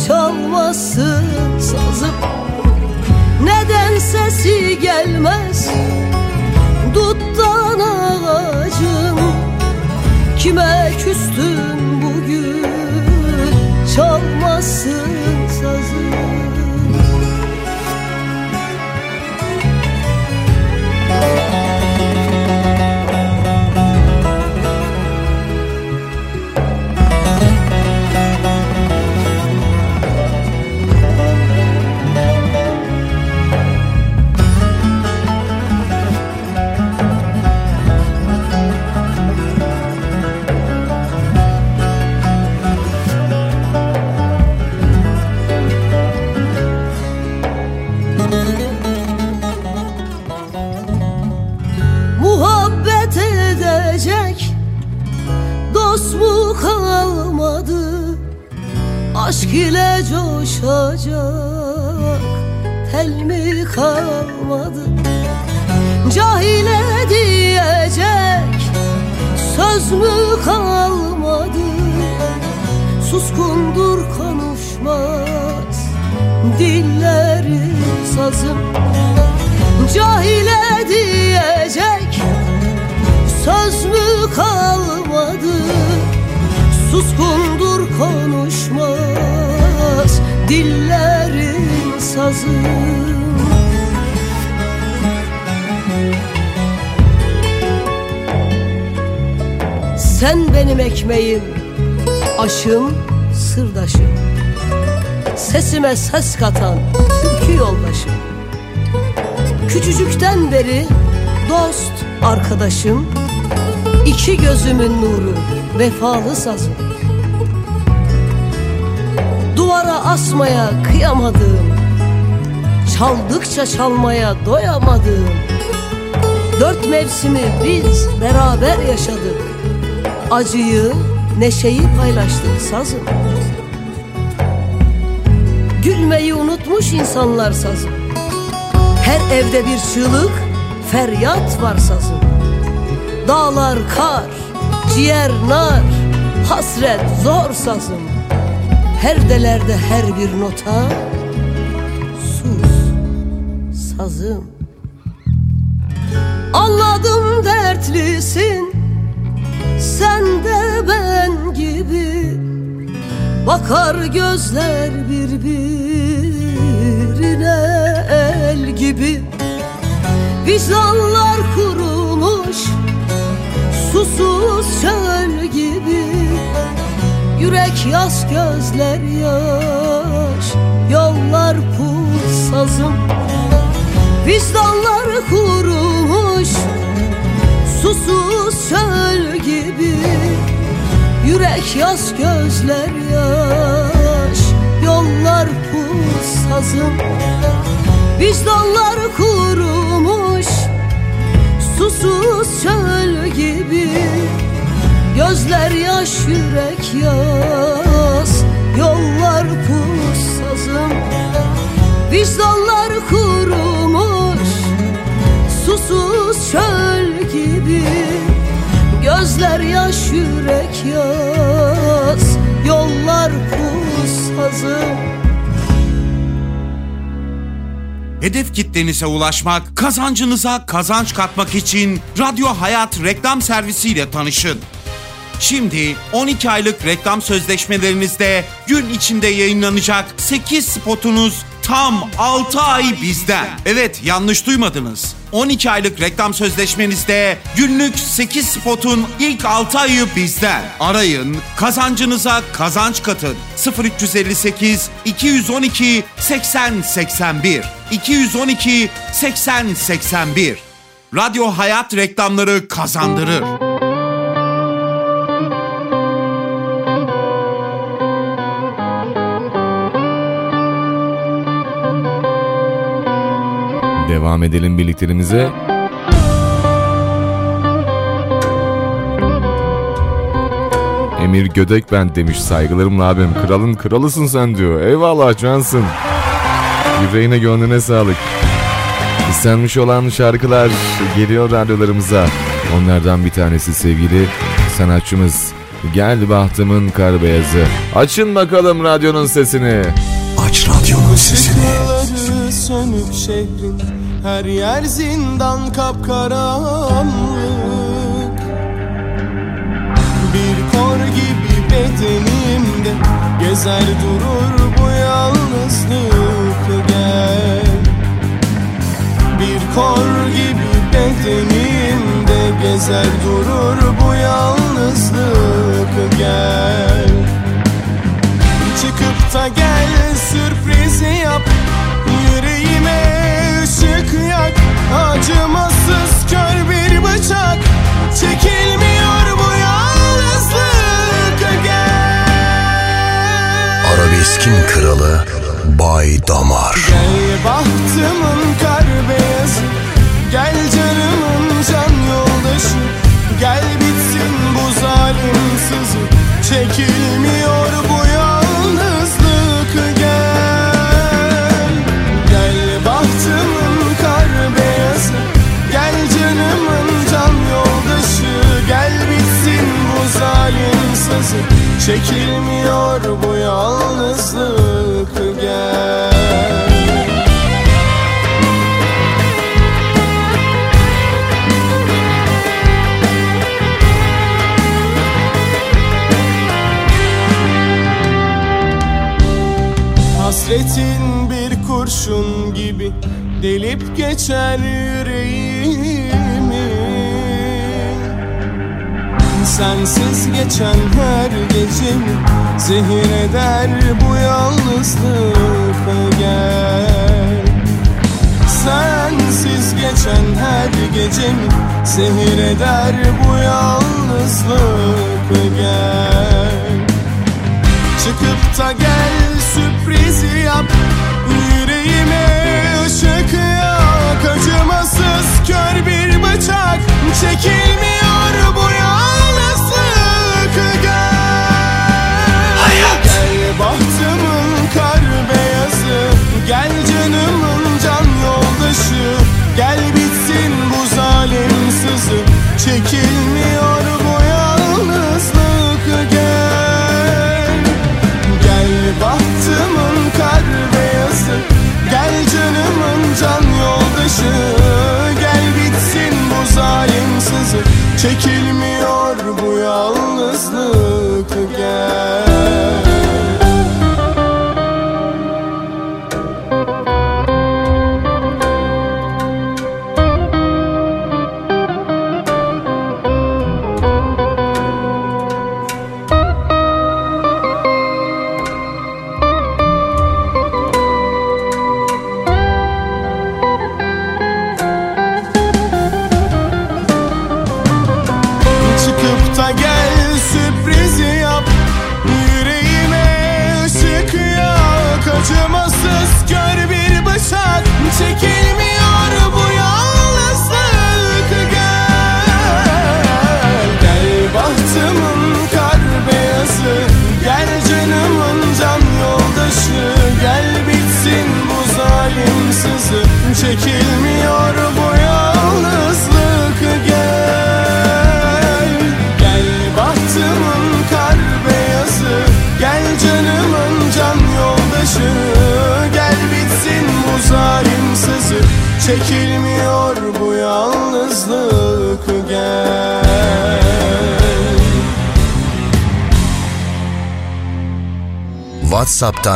Çalmasın sazım. Neden sesi gelmez? Duttan ağacım Kime küstün bugün? Çalmasın sazım Aşk ile coşacak Tel mi kalmadı? Cahile diyecek Söz mü kalmadı? Suskundur konuşmaz Dillerin sazım Cahile diyecek Söz mü kalmadı Suskundur konuşmaz Dillerin sazı. Sen benim ekmeğim, aşım, sırdaşım. Sesime ses katan türkü yoldaşım. Küçücükten beri dost arkadaşım. İki gözümün nuru vefalı sazım Duvara asmaya kıyamadığım Çaldıkça çalmaya doyamadığım Dört mevsimi biz beraber yaşadık. Acıyı, neşeyi paylaştık sazım. Gülmeyi unutmuş insanlar sazım. Her evde bir çığlık, feryat var sazım. Dağlar kar, ciğer nar, hasret zor sazım Her delerde her bir nota. Sus sazım. Anladım dertlisin. Sen de ben gibi. Bakar gözler birbirine el gibi. Vicdanlar kurumuş Susuz çöl gibi Yürek yaz gözler yaş Yollar pul sazım Vicdanlar kurumuş Susuz çöl gibi. Yürek yaz gözler yaş Yollar pul sazım Vicdanlar kurumuş Susuz çöl gibi Gözler yaş yürek yaz. Yollar pul sazım Vicdanlar kurumuş. Susuz çöl gibi. Gözler yaş yürek yaz. Yollar pul sazım Hedef kitlenize ulaşmak, kazancınıza kazanç katmak için Radyo Hayat reklam servisiyle tanışın. Şimdi 12 aylık reklam sözleşmelerinizde gün içinde yayınlanacak 8 spotunuz tam 6 ay bizden. Evet yanlış duymadınız. 12 aylık reklam sözleşmenizde günlük 8 spotun ilk 6 ayı bizden. Arayın, kazancınıza kazanç katın. 0358 212 80 81 212 80 81 Radyo Hayat reklamları kazandırır. Devam edelim birliklerimize. Emir Gödek ben demiş saygılarımla abim. Kralın kralısın sen diyor. Eyvallah cansın. Yüreğine gönlüne sağlık. İstenmiş olan şarkılar geliyor radyolarımıza. Onlardan bir tanesi sevgili sanatçımız. Gel bahtımın kar beyazı. Açın bakalım radyonun sesini. Aç radyonun sesini. Sönük şehrin Her yer zindan kapkaranlık. Bir kor gibi bedenimde Gezer durur bu yalnızlık. Gel. Bir kor gibi bedenimde Gezer durur bu yalnızlık. Gel. Çıkıp da gel sürprizi yap ışık yak Acımasız kör bir bıçak. Çekilmiyor bu yalnızlık Arabeskin kralı Bay Damar. Gel bahtımın kar beyazı Gel canımın can yoldaşı. Gel bitsin bu zalim sızı Çekilmiyor bu yalnızlık sızı Çekilmiyor bu yalnızlık gel. Hasretin bir kurşun gibi delip geçer yüreğimi Sensiz geçen her gecemi zehir eder bu yalnızlık gel Sensiz geçen her gecemi zehir eder bu yalnızlık gel Çıkıp da gel sürprizi yap. Yüreğime ışık yak. Acımasız kör bir bıçak. Çekilmiyor bu yalnızlık Gel canımın can yoldaşı Gel bitsin bu zalim sızı. Çekilmiyor bu yalnızlık Gel. Gel bahtımın kar beyazı Gel canımın can yoldaşı. Gel bitsin bu zalim sızı. Çekilmiyor bu yalnızlık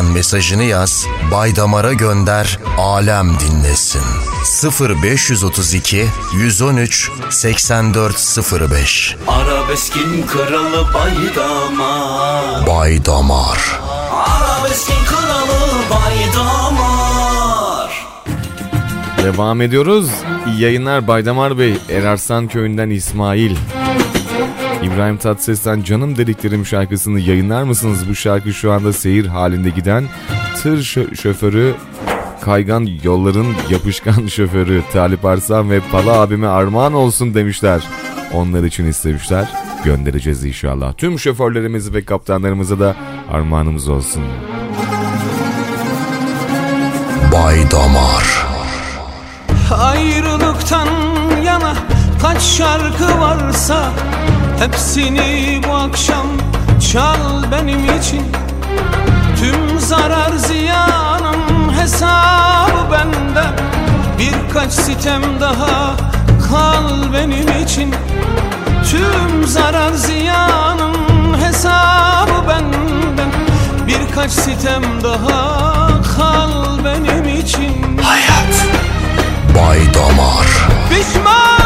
WhatsApp'tan mesajını yaz, Baydamar'a gönder, alem dinlesin. 0532 113 8405 Arabeskin kralı Baydamar Baydamar Arabeskin kralı Baydamar Devam ediyoruz. İyi yayınlar Baydamar Bey. Erarslan köyünden İsmail. İbrahim Tatlıses'ten Canım Dediklerim şarkısını yayınlar mısınız? Bu şarkı şu anda seyir halinde giden tır şö- şoförü kaygan yolların yapışkan şoförü Talip Arslan ve Pala abime armağan olsun demişler. Onlar için istemişler. Göndereceğiz inşallah. Tüm şoförlerimiz ve kaptanlarımıza da armağanımız olsun. Baydamar Ayrılıktan yana kaç şarkı varsa Hepsini bu akşam çal benim için. Tüm zarar ziyanın hesabı bende. Birkaç sitem daha kal benim için. Tüm zarar ziyanın hesabı benden Birkaç sitem daha kal benim için. Hayat Baydamar Pişmanlık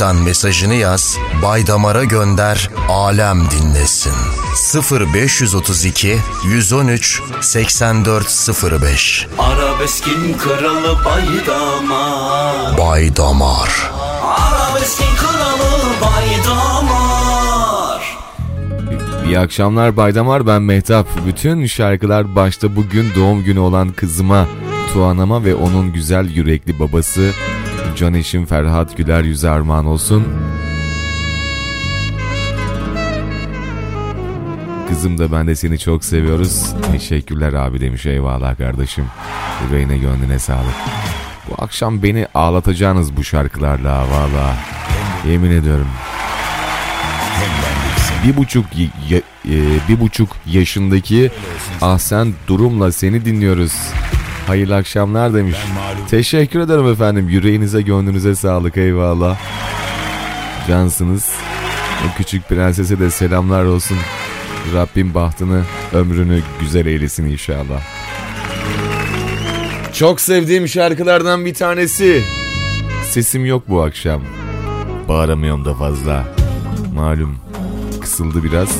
WhatsApp'tan mesajını yaz, Baydamar'a gönder, alem dinlesin. 0532 113 8405 Arabeskin kralı Baydamar Baydamar Arabeskin kralı Baydamar İyi akşamlar Baydamar ben Mehtap. Bütün şarkılar başta bugün doğum günü olan kızıma Tuanama ve onun güzel yürekli babası Can eşim Ferhat Güler yüze armağan olsun. Kızım da ben de seni çok seviyoruz. Teşekkürler abi demiş eyvallah kardeşim. Yüreğine gönlüne sağlık. Bu akşam beni ağlatacağınız bu şarkılarla valla. Yemin ediyorum. Bir buçuk e, bir buçuk yaşındaki Ahsen Durum'la seni dinliyoruz. Hayırlı akşamlar demiş. Teşekkür ederim efendim. Yüreğinize gönlünüze sağlık eyvallah. Cansınız. O küçük prensese de selamlar olsun. Rabbim bahtını, ömrünü güzel eylesin inşallah. Çok sevdiğim şarkılardan bir tanesi. Sesim yok bu akşam. Bağıramıyorum da fazla. Malum kısıldı biraz.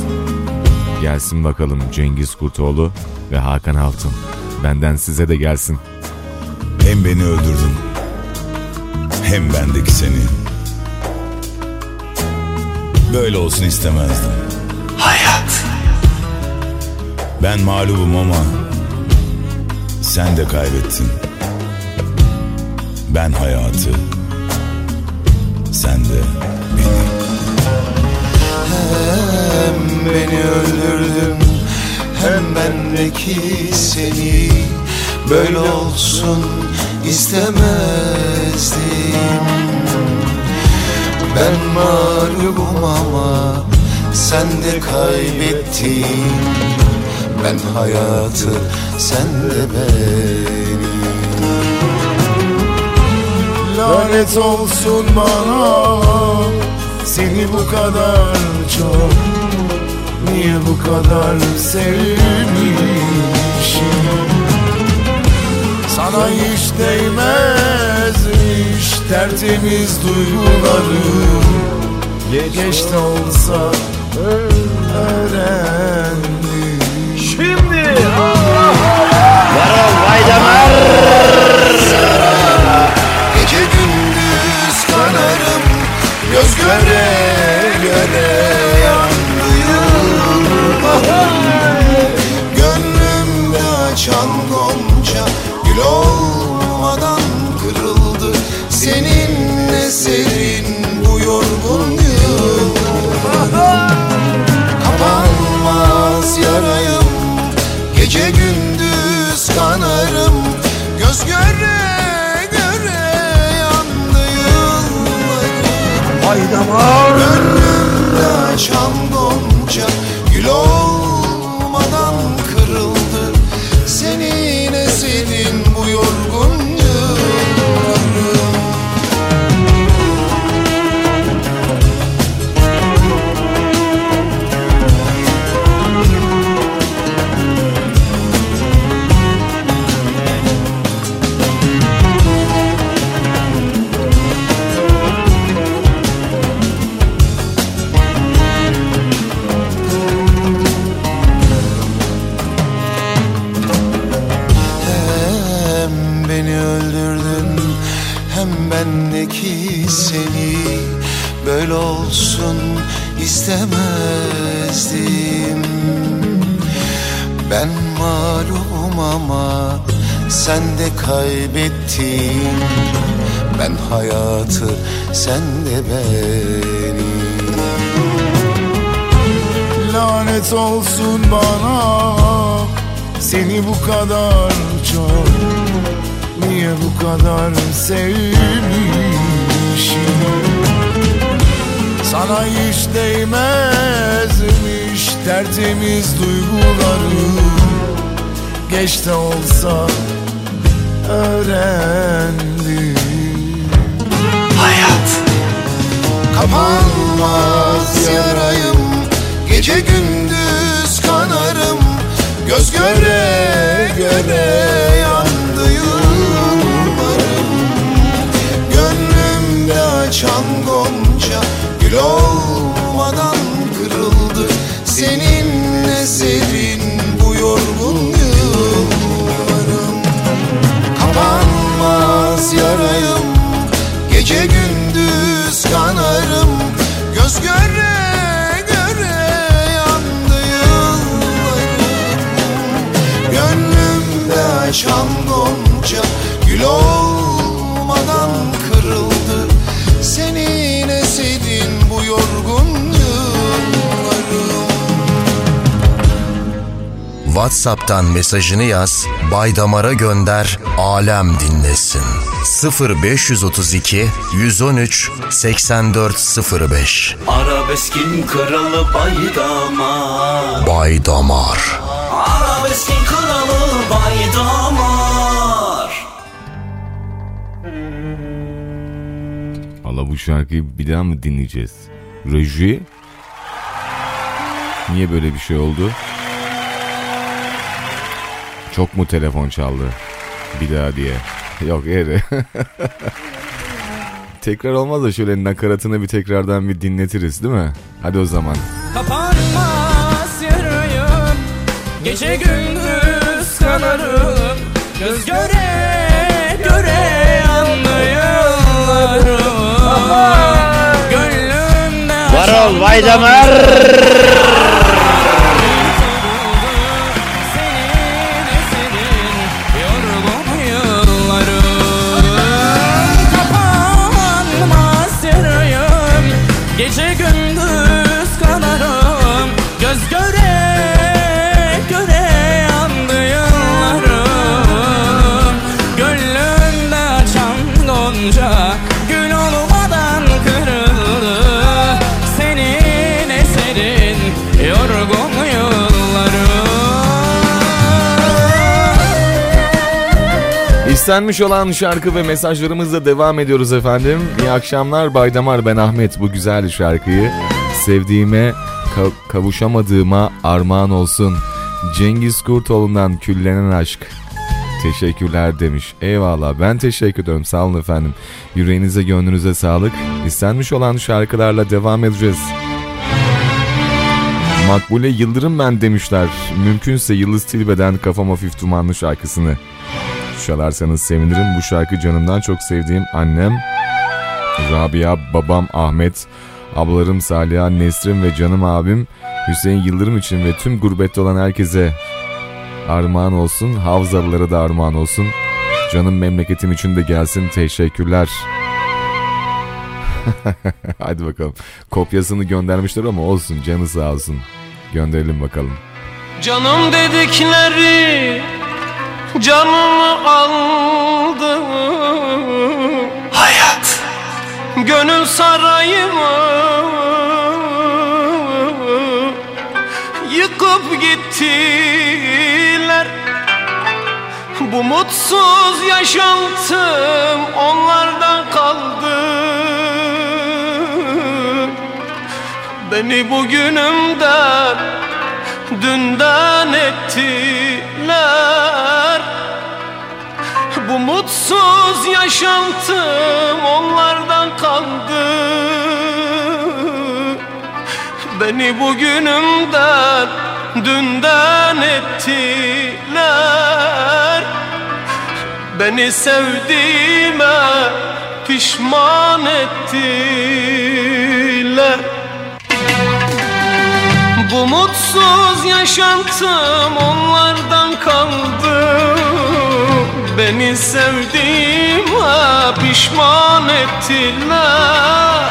Gelsin bakalım Cengiz Kurtoğlu ve Hakan Altun. Benden size de gelsin. Hem beni öldürdün hem bendeki seni. Böyle olsun istemezdim. Hayat. Ben mağlubum ama sen de kaybettin. Ben hayatı, sen de beni. Hem beni öldürdün Hem bendeki seni Böyle olsun istemezdim. Ben mağlubum ama sen de kaybettin. Ben hayatı sen de beni Lanet olsun bana Seni bu kadar çok. Niye bu kadar sevmişim Sana hiç değmezmiş Tertemiz duygularım Geç de olsa öğrendim. Şimdi Varol Vaydamar Gece gündüz kanarım Göz göre göre yandım. Gönlümde açan gonca olmadan kırıldı. Senin eserin bu yorgun yıl. Kapanmaz yarayım. Gece gündüz kanarım. Göz göre göre yandı yıllarım. Haydamar kaybettin Ben hayatı sen de beni. Lanet olsun bana Seni bu kadar çok. Niye bu kadar sevmişim? Sana hiç değmezmiş Tertemiz duygularım. Geç de olsa öğrendim. Hayat. Kapanmaz yarayım. Gece gündüz kanarım. Göz göre göre yandı yıllarım. Gönlümde açan gonca Gül olmadan Gül olmadan kırıldı. Senin eserin bu yorgun WhatsApp'tan mesajını yaz, Bay Damar'a gönder, alem dinlesin. 0532 113 8405 Arabeskin kralı Baydamar. Bay Damar Arabeskin kralı Baydamar şarkıyı bir daha mı dinleyeceğiz? Reji? Niye böyle bir şey oldu? Çok mu telefon çaldı? Bir daha diye. Yok eri. Tekrar olmaz da şöyle nakaratını bir tekrardan bir dinletiriz değil mi? Hadi o zaman. Kapanmaz yarayım Gece gündüz kanarım Göz göre göre yandı Varol Vaydamar Kapanmaz İstenmiş olan şarkı ve mesajlarımızla devam ediyoruz efendim. İyi akşamlar Baydamar ben Ahmet bu güzel şarkıyı sevdiğime ka- kavuşamadığıma armağan olsun. Cengiz Kurtoğlu'ndan küllenen aşk. Teşekkürler demiş. Eyvallah ben teşekkür ederim sağ olun efendim. Yüreğinize gönlünüze sağlık. İstenmiş olan şarkılarla devam edeceğiz. Makbule Yıldırım ben demişler. Mümkünse Yıldız Tilbe'den Kafam Hafif Dumanlı şarkısını çalarsanız sevinirim. Bu şarkı canımdan çok sevdiğim annem Rabia, babam Ahmet, ablalarım Saliha, Nesrin ve canım abim Hüseyin Yıldırım için ve tüm gurbette olan herkese armağan olsun. Havzalılara da armağan olsun. Canım memleketim için de gelsin. Teşekkürler. Hadi bakalım. Kopyasını göndermişler ama olsun. Canı sağ olsun. Gönderelim bakalım. Canım dedikleri canımı aldı. Hayat. Gönül sarayımı yıkıp gittiler. Bu mutsuz yaşantım onlardan kaldı. Beni bugünümden dünden ettiler Bu mutsuz yaşantım onlardan kaldı. Beni bugünümden dünden ettiler. Beni sevdiğime pişman ettiler. Bu mutsuz yaşantım onlardan kaldı Beni sevdiğime pişman ettiler.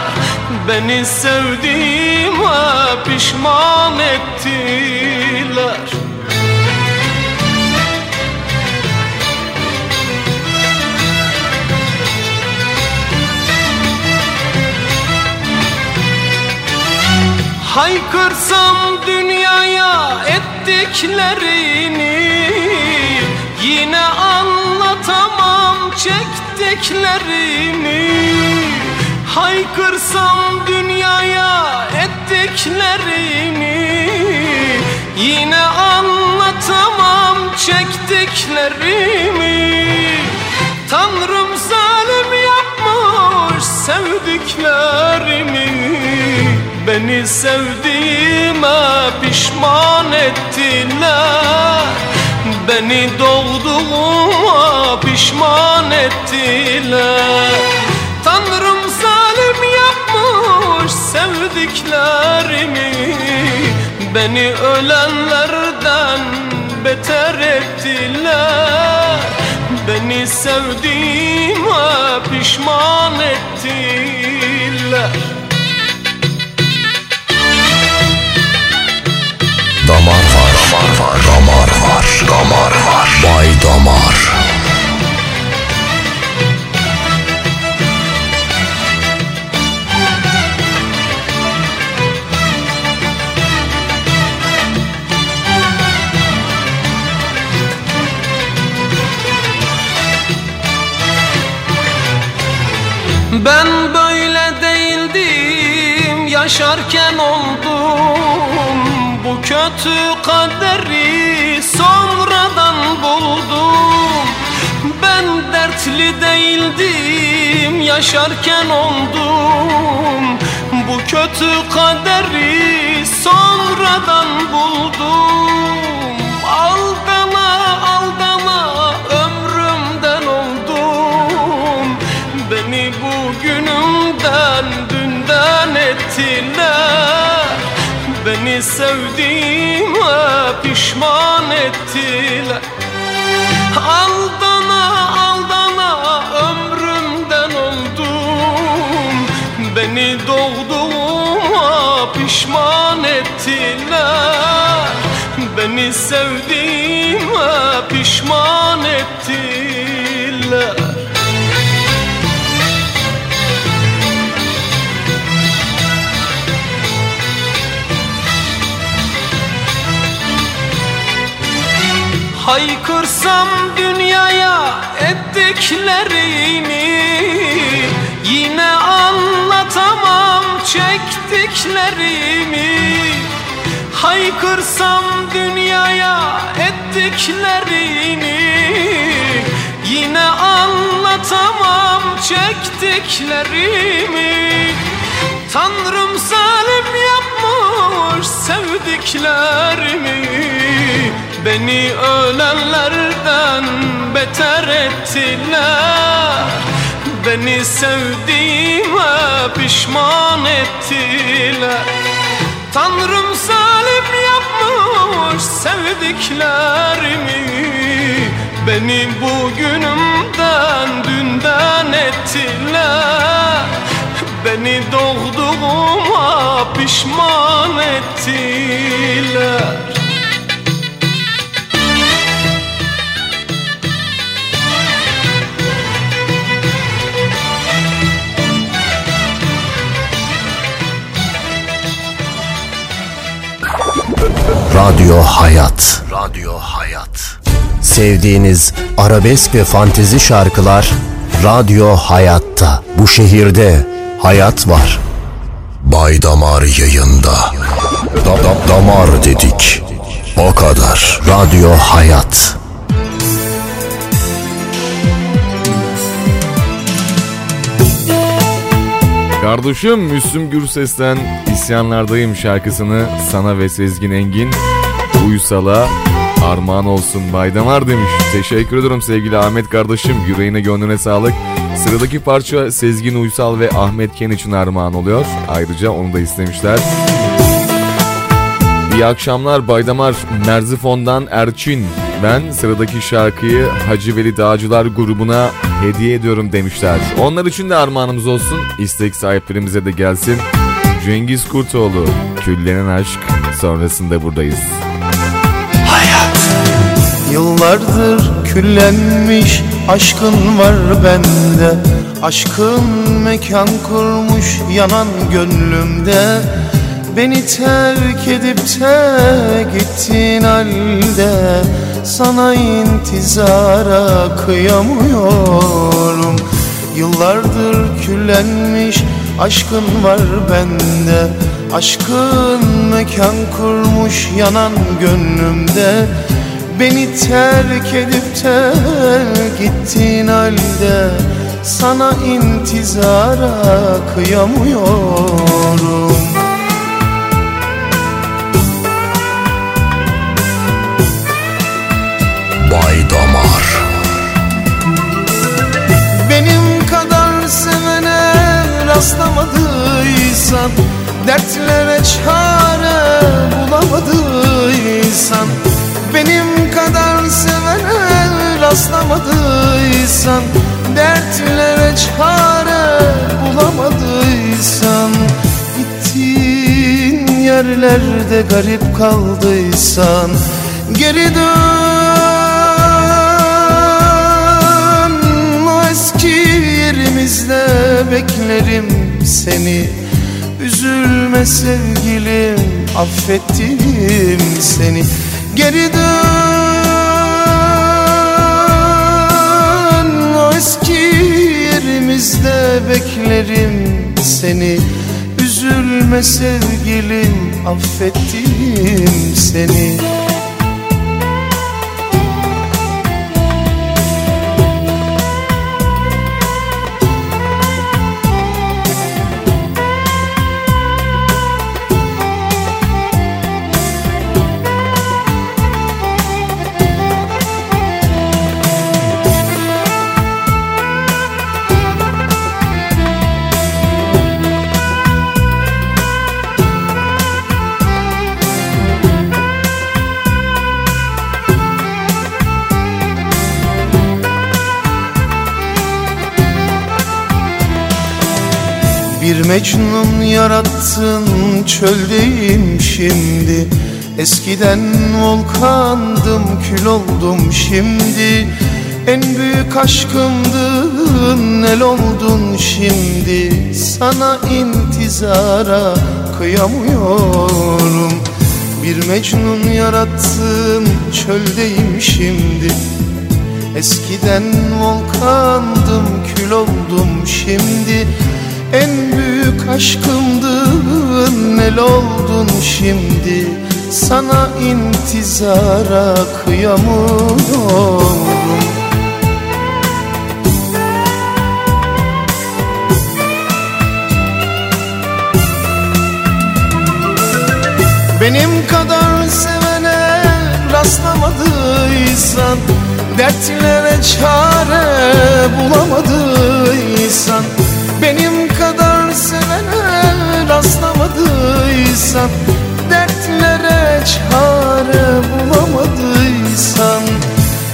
Beni sevdiğime pişman ettiler. Haykırsam dünyaya ettiklerini Yine anlatamam çektiklerimi Haykırsam dünyaya ettiklerini Yine anlatamam çektiklerimi. Tanrım zalim yapmış sevdiklerimi Beni sevdiğime pişman ettiler Beni doğduğuma pişman ettiler. Tanrım zalim yapmış sevdiklerimi Beni ölenlerden beter ettiler. Beni sevdiğime pişman ettiler. Damar var, damar var, damar var, damar var. Bay Damar. Ben böyle değildim yaşarken oldum Bu kötü kaderi sonradan buldum. Ben dertli değildim yaşarken oldum. Bu kötü kaderi sonradan buldum Beni sevdiğime pişman ettiler. Aldana aldana ömrümden oldum. Beni doğduğuma pişman ettiler. Beni sevdiğime pişman ettiler Haykırsam dünyaya ettiklerini Yine anlatamam çektiklerimi. Haykırsam dünyaya ettiklerini Yine anlatamam çektiklerimi. Tanrım zalim yapmış sevdiklerimi Beni ölenlerden beter ettiler. Beni sevdiğime pişman ettiler. Tanrım zalim yapmış sevdiklerimi. Beni bugünümden dünden ettiler. Beni doğduğuma pişman ettiler Radyo Hayat. Radyo Hayat. Sevdiğiniz arabesk ve fantezi şarkılar Radyo Hayat'ta. Bu şehirde hayat var. Bay Damar yayında. Da, da- damar dedik. O kadar. Radyo Hayat. Kardeşim Müslüm Gürses'ten İsyanlardayım şarkısını sana ve Sezgin Engin Uysal'a armağan olsun Baydamar demiş. Teşekkür ederim sevgili Ahmet kardeşim. Yüreğine gönlüne sağlık. Sıradaki parça Sezgin Uysal ve Ahmet Ken için armağan oluyor. Ayrıca onu da istemişler. İyi akşamlar Baydamar Merzifon'dan Erçin. Ben sıradaki şarkıyı Hacı Veli Dağcılar grubuna hediye ediyorum demişler. Onlar için de armağanımız olsun. İstek sahiplerimize de gelsin. Cengiz Kurtoğlu, Küllenen Aşk sonrasında buradayız. Yıllardır küllenmiş aşkın var bende Aşkın mekan kurmuş yanan gönlümde Beni terk edip de gittin halde Sana intizara kıyamıyorum. Yıllardır küllenmiş aşkın var bende. Aşkın mekan kurmuş yanan gönlümde. Beni terk edip de gittin halde Sana intizara kıyamıyorum rastlamadıysan Dertlere çare bulamadıysan Benim kadar sevene rastlamadıysan Dertlere çare bulamadıysan Gittiğin yerlerde garip kaldıysan Geri dön yerimizde beklerim seni. Üzülme sevgilim affettim seni. Geri dön o eski yerimizde beklerim seni. Üzülme sevgilim affettim seni Bir Mecnun yarattın çöldeyim şimdi. Eskiden volkandım kül oldum şimdi. En büyük aşkımdın el oldun şimdi. Sana intizara kıyamıyorum. Bir Mecnun yarattım çöldeyim şimdi. Eskiden volkandım kül oldum şimdi En büyük aşkımdın el oldun şimdi? Sana intizara kıyamıyorum. Benim kadar sevene rastlamadıysan Dertlere çare bulamadıysan rastlamadıysan Dertlere çare bulamadıysan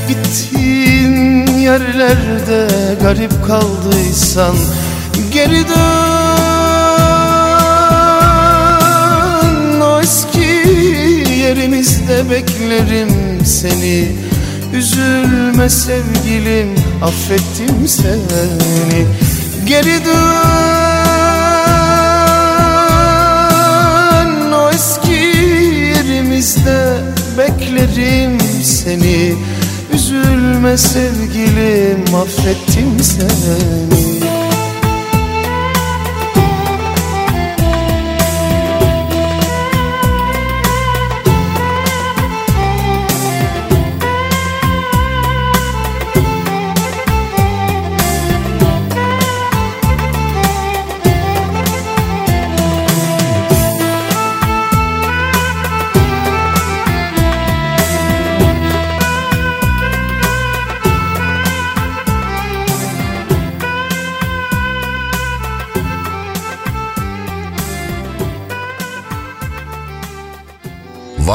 Gittiğin yerlerde garip kaldıysan Geri dön. O eski yerimizde beklerim seni. Üzülme sevgilim affettim seni. Geri dön yerimizde beklerim seni. Üzülme sevgilim affettim seni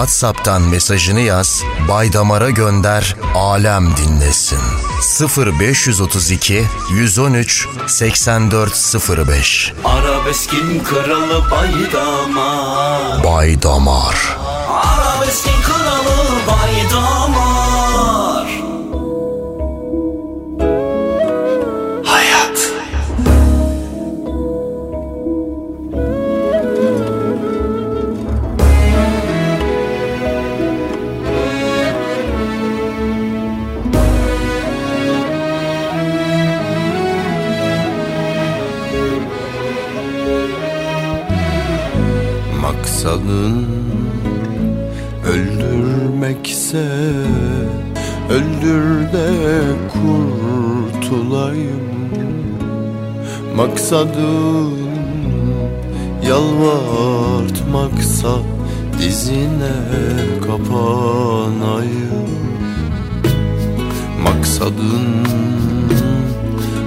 WhatsApp'tan mesajını yaz, Baydamar'a gönder, alem dinlesin. 0532 113 8405 Arabeskin kralı Baydamar. Baydamar. Arabeskin kralı Baydamar Maksadın yalvartmaksa Dizine kapanayım. Maksadın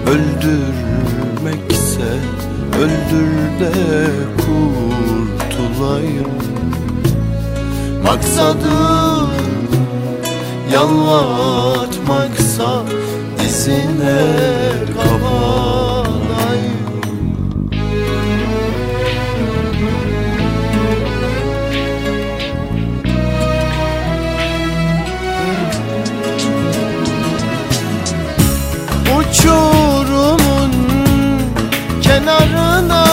öldürmekse Öldür de kurtulayım. Maksadım yalvartmaksa Dizine kapanayım kenarına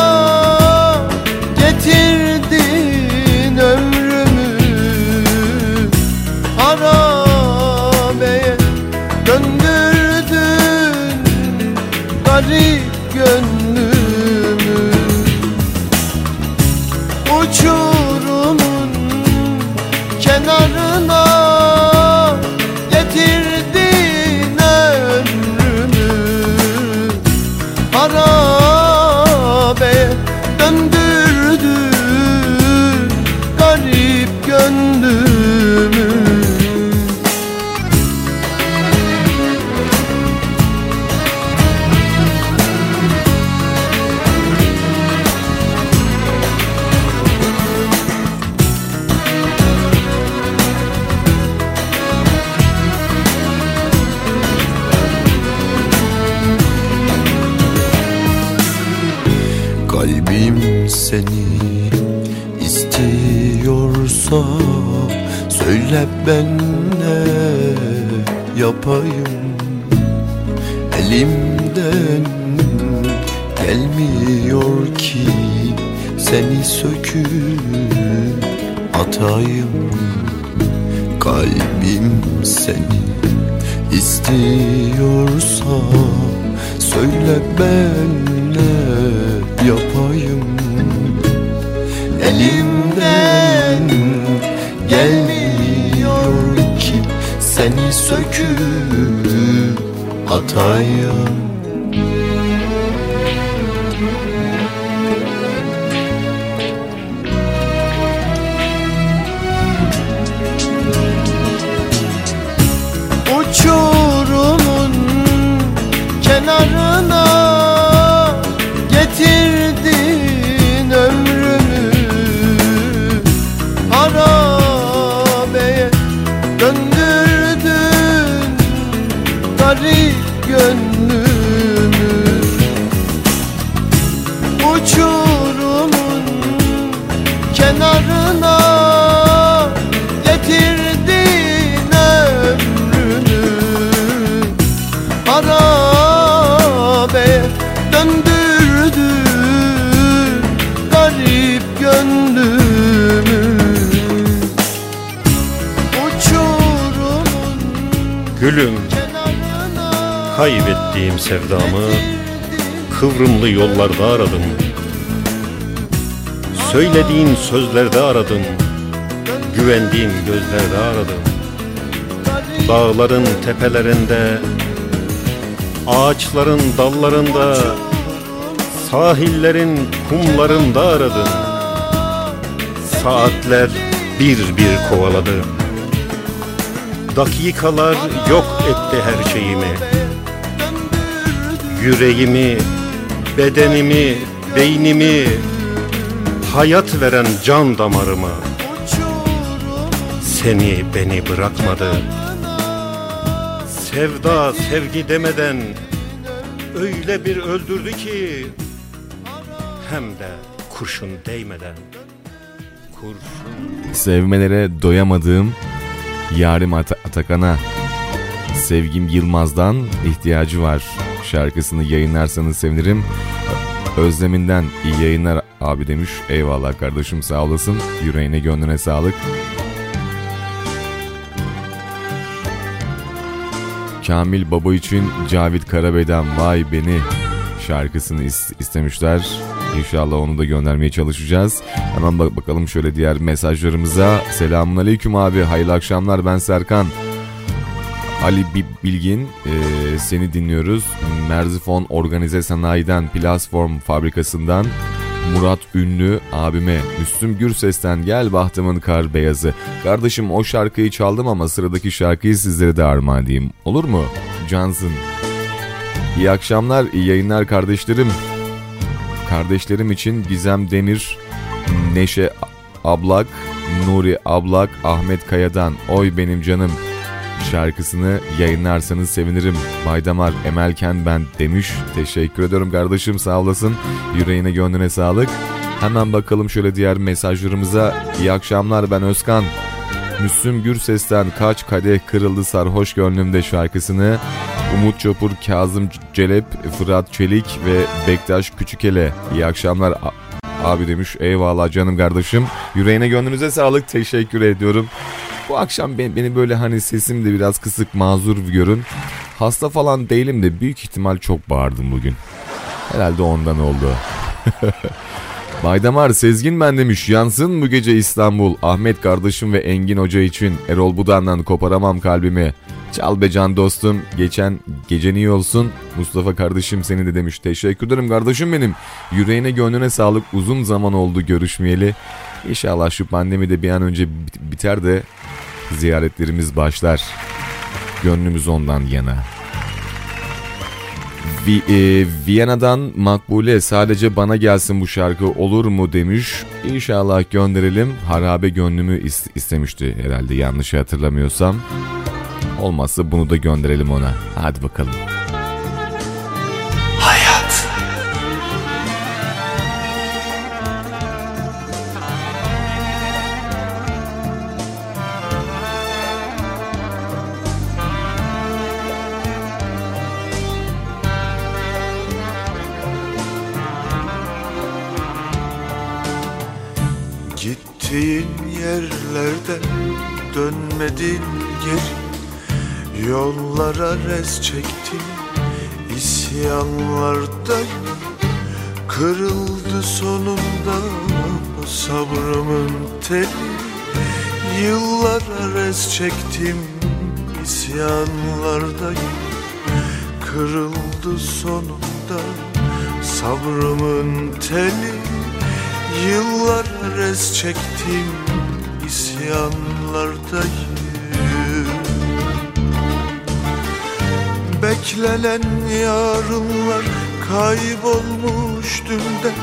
söküp hatayım Kalbim seni. İstiyorsa Söyle ben yapayım. Elimden gelmiyor ki Seni söküp atayım Yollarda aradım Söylediğin sözlerde aradım Güvendiğim gözlerde aradım Dağların tepelerinde Ağaçların dallarında Sahillerin kumlarında aradım Saatler bir bir kovaladı. Dakikalar yok etti her şeyimi. Yüreğimi, bedenimi, beynimi Hayat veren can damarımı Seni beni bırakmadı. Sevda sevgi demeden Öyle bir öldürdü ki Hem de kurşun değmeden. Kurşun. Sevmelere doyamadığım Yarim Ata- Atakan'a Sevgim Yılmaz'dan ihtiyacı var şarkısını yayınlarsanız sevinirim. Özleminden iyi yayınlar abi demiş. Eyvallah kardeşim sağ olasın. Yüreğine gönlüne sağlık. Kamil Baba için Cavit Karabey'den Vay Beni şarkısını is- istemişler. İnşallah onu da göndermeye çalışacağız. Hemen bak bakalım şöyle diğer mesajlarımıza. Selamun Aleyküm abi. Hayırlı akşamlar ben Serkan. Ali Bi- Bilgin e, seni dinliyoruz. Merzifon Organize Sanayi'den Plasform Fabrikası'ndan Murat Ünlü abime Müslüm Gürses'ten Gel Bahtımın Kar Beyazı. Kardeşim o şarkıyı çaldım ama sıradaki şarkıyı sizlere de armağan edeyim. Olur mu? Johnson. İyi akşamlar, iyi yayınlar kardeşlerim. Kardeşlerim için Gizem Demir, Neşe Ablak, Nuri Ablak, Ahmet Kaya'dan Oy Benim Canım şarkısını yayınlarsanız sevinirim. Baydamar Emelken ben demiş. Teşekkür ediyorum kardeşim sağ olasın. Yüreğine gönlüne sağlık. Hemen bakalım şöyle diğer mesajlarımıza. İyi akşamlar ben Özkan. Müslüm Gürses'ten Kaç Kadeh Kırıldı Sarhoş Gönlümde şarkısını Umut Çopur, Kazım Celep, Fırat Çelik ve Bektaş Küçükele. İyi akşamlar abi demiş. Eyvallah canım kardeşim. Yüreğine gönlünüze sağlık. Teşekkür ediyorum. Bu akşam beni, böyle hani sesim de biraz kısık mazur görün. Hasta falan değilim de büyük ihtimal çok bağırdım bugün. Herhalde ondan oldu. Baydamar Sezgin ben demiş yansın bu gece İstanbul Ahmet kardeşim ve Engin Hoca için Erol Budan'dan koparamam kalbimi Çal be can dostum geçen gecen iyi olsun Mustafa kardeşim seni de demiş teşekkür ederim kardeşim benim Yüreğine gönlüne sağlık uzun zaman oldu görüşmeyeli İnşallah şu pandemi de bir an önce bit- biter de ziyaretlerimiz başlar Gönlümüz ondan yana Vi- e, Viyana'dan Makbule sadece bana gelsin bu şarkı olur mu demiş. İnşallah gönderelim. Harabe gönlümü is- istemişti herhalde yanlış hatırlamıyorsam. Olmazsa bunu da gönderelim ona. Hadi bakalım. Yerlerden dönmedin geri. Yollara res çektim isyanlardayım Kırıldı sonunda sabrımın teli. Yıllara res çektim isyanlardayım Kırıldı sonunda sabrımın teli. Yıllara res çektim isyanlardayım Beklenen yarınlar kaybolmuş dünden.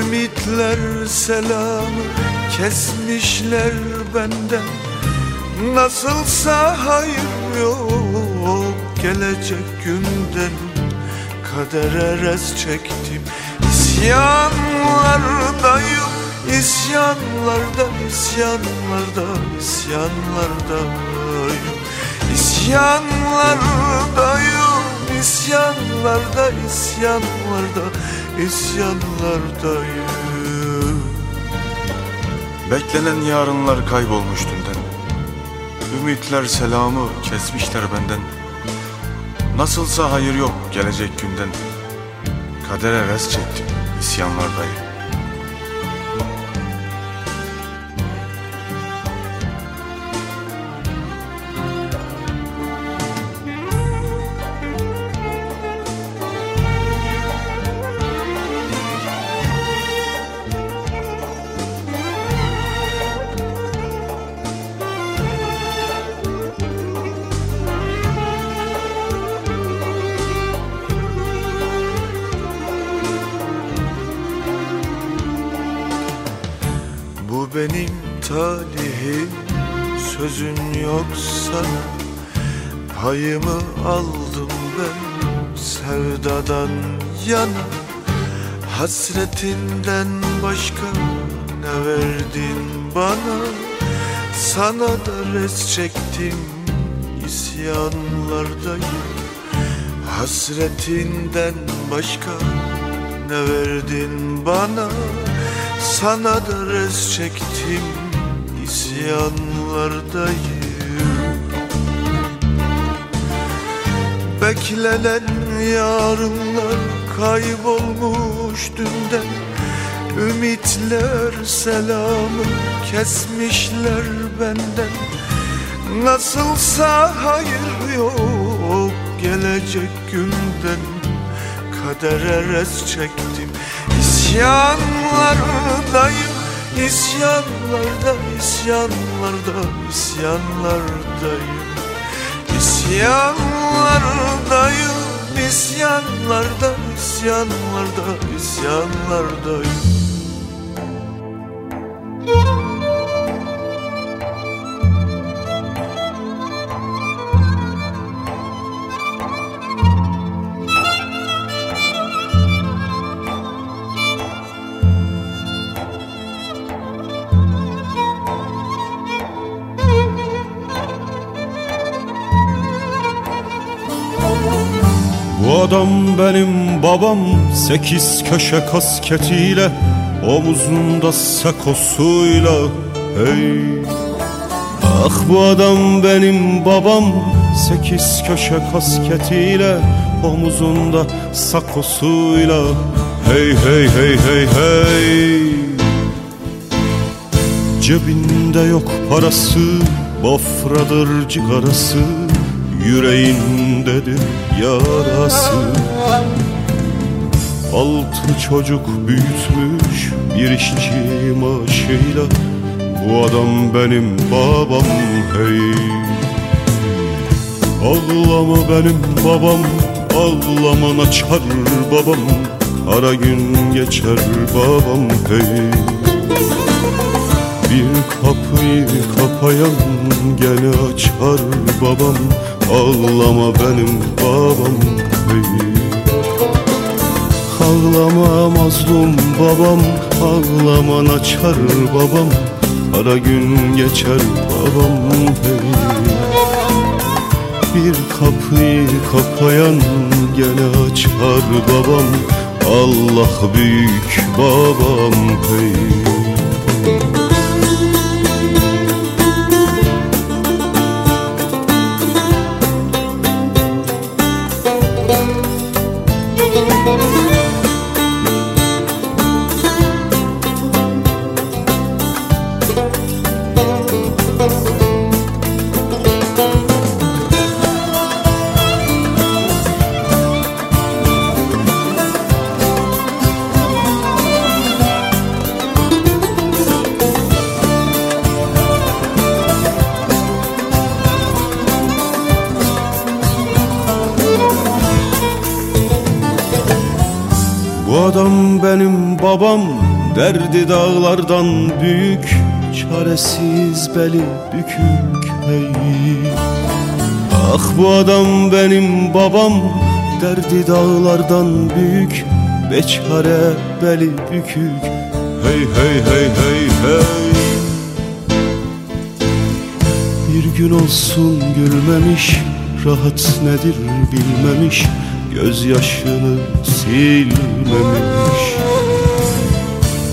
Ümitler selamı kesmişler benden. Nasılsa hayır yok gelecek günden. Kadere res çektim isyanlardayım İsyanlarda, isyanlarda, isyanlardayım İsyanlardayım, isyanlarda, isyanlarda, isyanlardayım. Beklenen yarınlar kaybolmuş dünden. Ümitler selamı kesmişler benden. Nasılsa hayır yok gelecek günden. Kadere res çektim isyanlardayım Payımı aldım ben sevdadan yana. Hasretinden başka ne verdin bana? Sana da res çektim isyanlardayım. Hasretinden başka ne verdin bana? Sana da res çektim isyanlardayım Beklenen yarınlar kaybolmuş dünden. Ümitler selamı kesmişler benden. Nasılsa hayır yok gelecek günden. Kadere res çektim. İsyanlardayım İsyanlarda, isyanlarda, isyanlardayım İsyanlardayım, isyanlarda, isyanlarda, isyanlardayım benim babam Sekiz köşe kasketiyle Omuzunda sakosuyla Hey. Ah bu adam benim babam Sekiz köşe kasketiyle Omuzunda sakosuyla Hey hey hey hey hey. Cebinde yok parası Bafradır cigarası Yüreğindedir yarası. Altı çocuk büyütmüş bir işçi maaşıyla. Bu adam benim babam hey. Ağlama benim babam Ağlaman açar babam. Kara gün geçer babam hey. Bir kapıyı kapayan gene açar babam Ağlama benim babam hey. Ağlama mazlum babam Ağlaman açar babam Ara gün geçer babam hey. Bir kapıyı kapayan gene açar babam Allah büyük babam hey. Derdi dağlardan büyük Çaresiz beli bükük hey. Ah bu adam benim babam Derdi dağlardan büyük Beçare beli bükük Hey hey hey hey hey. Bir gün olsun gülmemiş Rahat nedir bilmemiş Gözyaşını silmemiş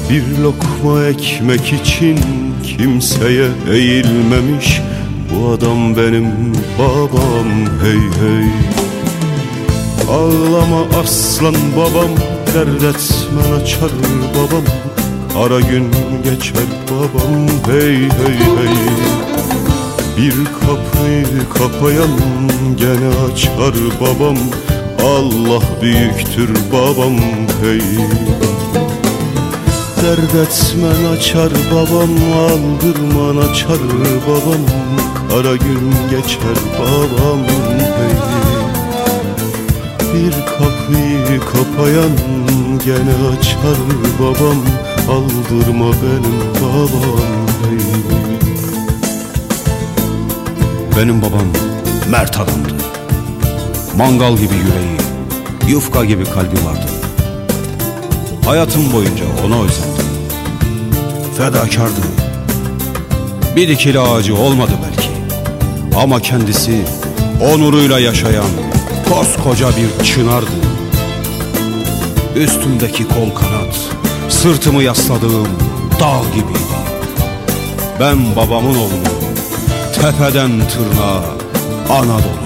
Bir lokma ekmek için kimseye eğilmemiş. Bu adam benim babam hey hey. Ağlama aslan babam Dert etmen açar babam. Kara gün geçer babam hey hey hey. Bir kapıyı kapayan gene açar babam. Allah büyüktür babam hey Dert etmen açar babam Aldırman açar babam. Kara gün geçer babam hey. Bir kapıyı kapayan gene açar babam. Aldırma benim babam Benim babam mert adamdı. Mangal gibi yüreği Yufka gibi kalbi vardı. Hayatım boyunca ona özendim Fedakardı. Bir dikili ağacı olmadı belki. Ama kendisi onuruyla yaşayan Koskoca bir çınardı. Üstümdeki kol kanat Sırtımı yasladığım dağ gibiydi. Ben babamın oğluyum. Tepeden tırnağa Anadolu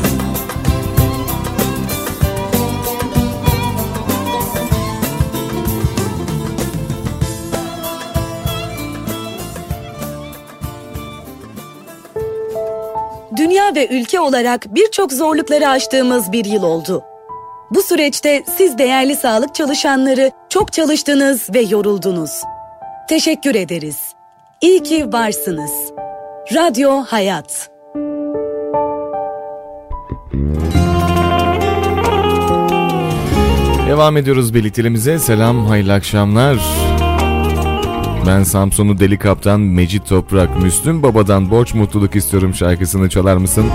ülke olarak birçok zorlukları aştığımız bir yıl oldu. Bu süreçte siz değerli sağlık çalışanları çok çalıştınız ve yoruldunuz. Teşekkür ederiz. İyi ki varsınız. Radyo Hayat. Devam ediyoruz birlikteliğimize. Selam, hayırlı akşamlar. Ben Samsun'u deli kaptan Mecit Toprak Müslüm Baba'dan borç mutluluk istiyorum şarkısını çalar mısın?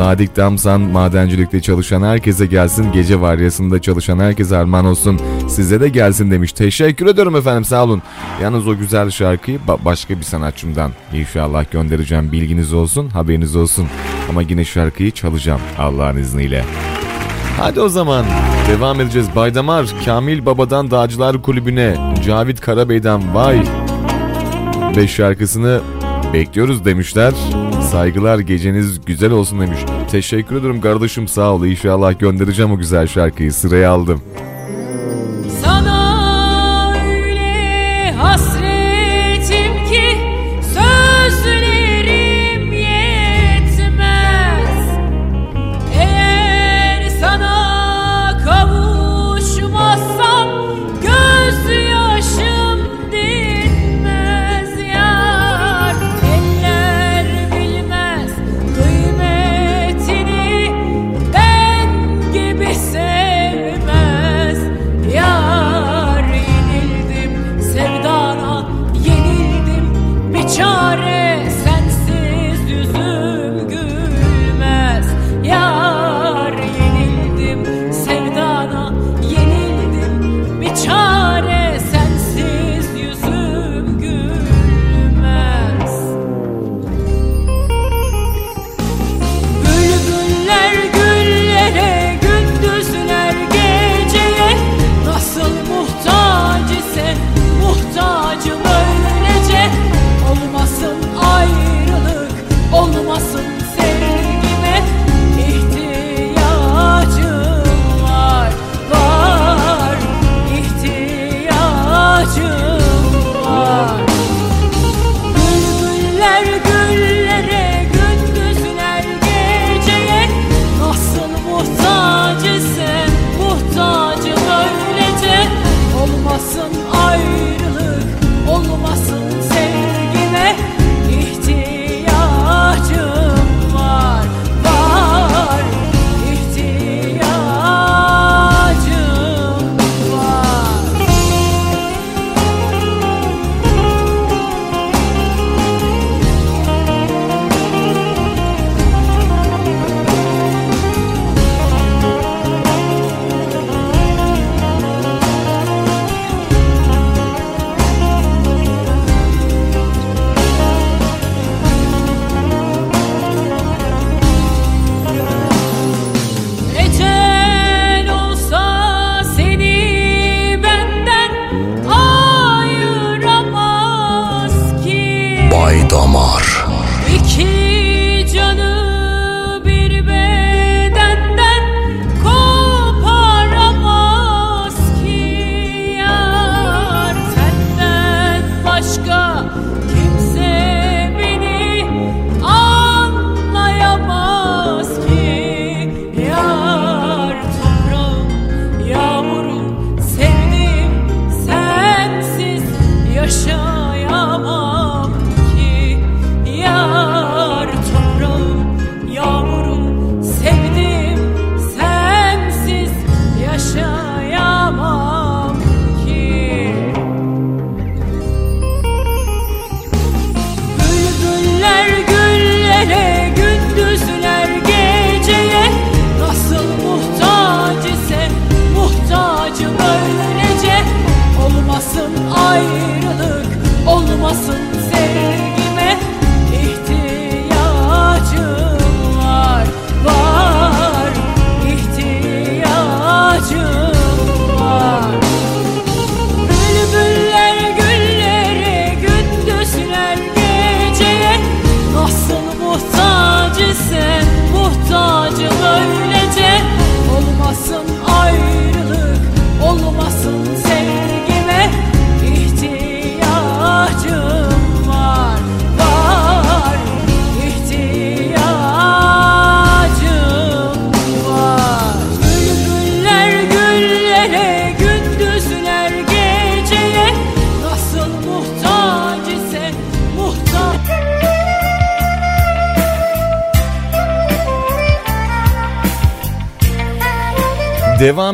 Ladik Damsan madencilikte çalışan herkese gelsin gece varyasında çalışan herkese armağan olsun size de gelsin demiş. Teşekkür ediyorum efendim sağ olun. Yalnız o güzel şarkıyı ba- başka bir sanatçımdan inşallah göndereceğim bilginiz olsun haberiniz olsun. Ama yine şarkıyı çalacağım Allah'ın izniyle. Hadi o zaman devam edeceğiz. Baydamar, Kamil Baba'dan Dağcılar Kulübü'ne, Cavit Karabey'den Vay. Beş şarkısını bekliyoruz demişler. Saygılar geceniz güzel olsun demiş. Teşekkür ederim kardeşim sağ ol. İnşallah göndereceğim o güzel şarkıyı. Sıraya aldım.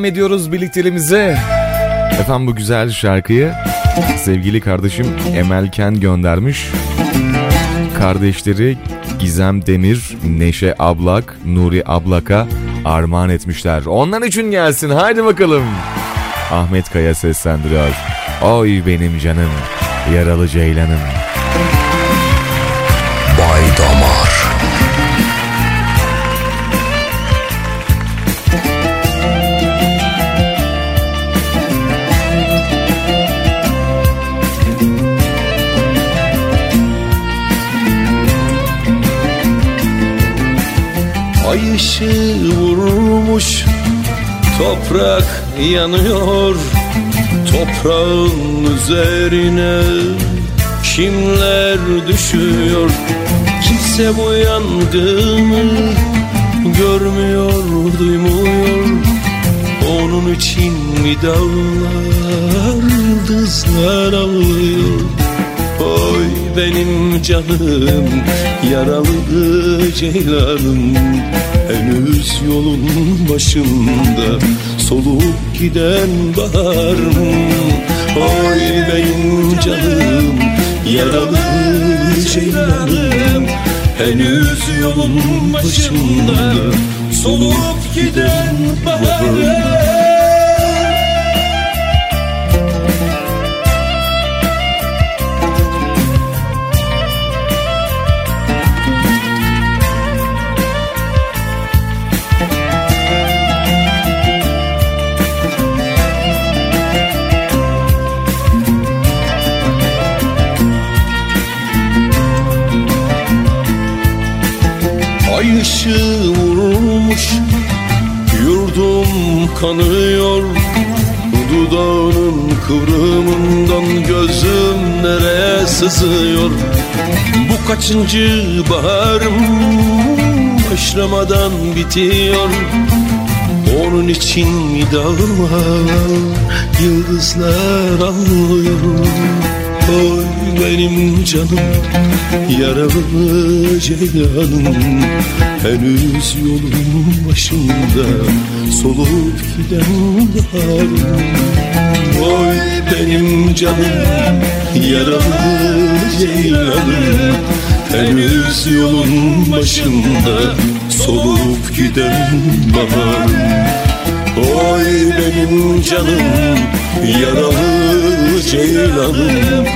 Devam ediyoruz birlikteliğimize. Efendim bu güzel şarkıyı sevgili kardeşim Emel Ken göndermiş. Kardeşleri Gizem Demir, Neşe Ablak, Nuri Ablak'a armağan etmişler. Onların için gelsin haydi bakalım. Ahmet Kaya seslendiriyor. Oy benim canım, yaralı ceylanım. Bay Damar Ay ışığı vurmuş Toprak yanıyor. Toprağın üzerine Kimler düşüyor? Kimse bu yangını Görmüyor, duymuyor. Onun için mi dağlar Yıldızlar ağlıyor Oy benim canım Yaralı ceylanım. Henüz yolun başında Solup giden baharım. Oy benim canım Yaralı ceylanım. Henüz yolun başında Solup giden baharım ışığı vurmuş Yurdum kanıyor. Dudağının kıvrımından gözüm nereye sızıyor? Bu kaçıncı baharım Başlamadan bitiyor? Onun için dağlar Yıldızlar ağlıyor Oy benim canım Yaralı ceylanım. Henüz yolun başında Solup giden baharım. Oy benim canım Yaralı ceylanım. Henüz yolun başında Solup giden baharım. Oy benim canım Yaralı ceylanım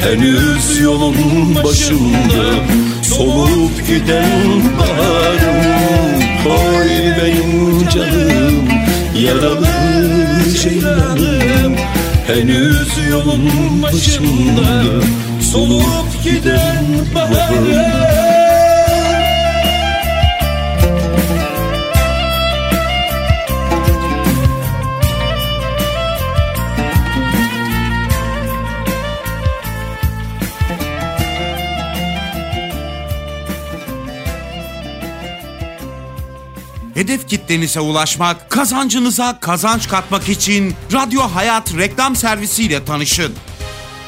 Henüz yolun başında Solup giden baharım. Oy benim canım Yaralı ceylanım Henüz yolun başında Solup giden baharım Hedef kitlenize ulaşmak, kazancınıza kazanç katmak için Radyo Hayat reklam servisiyle tanışın.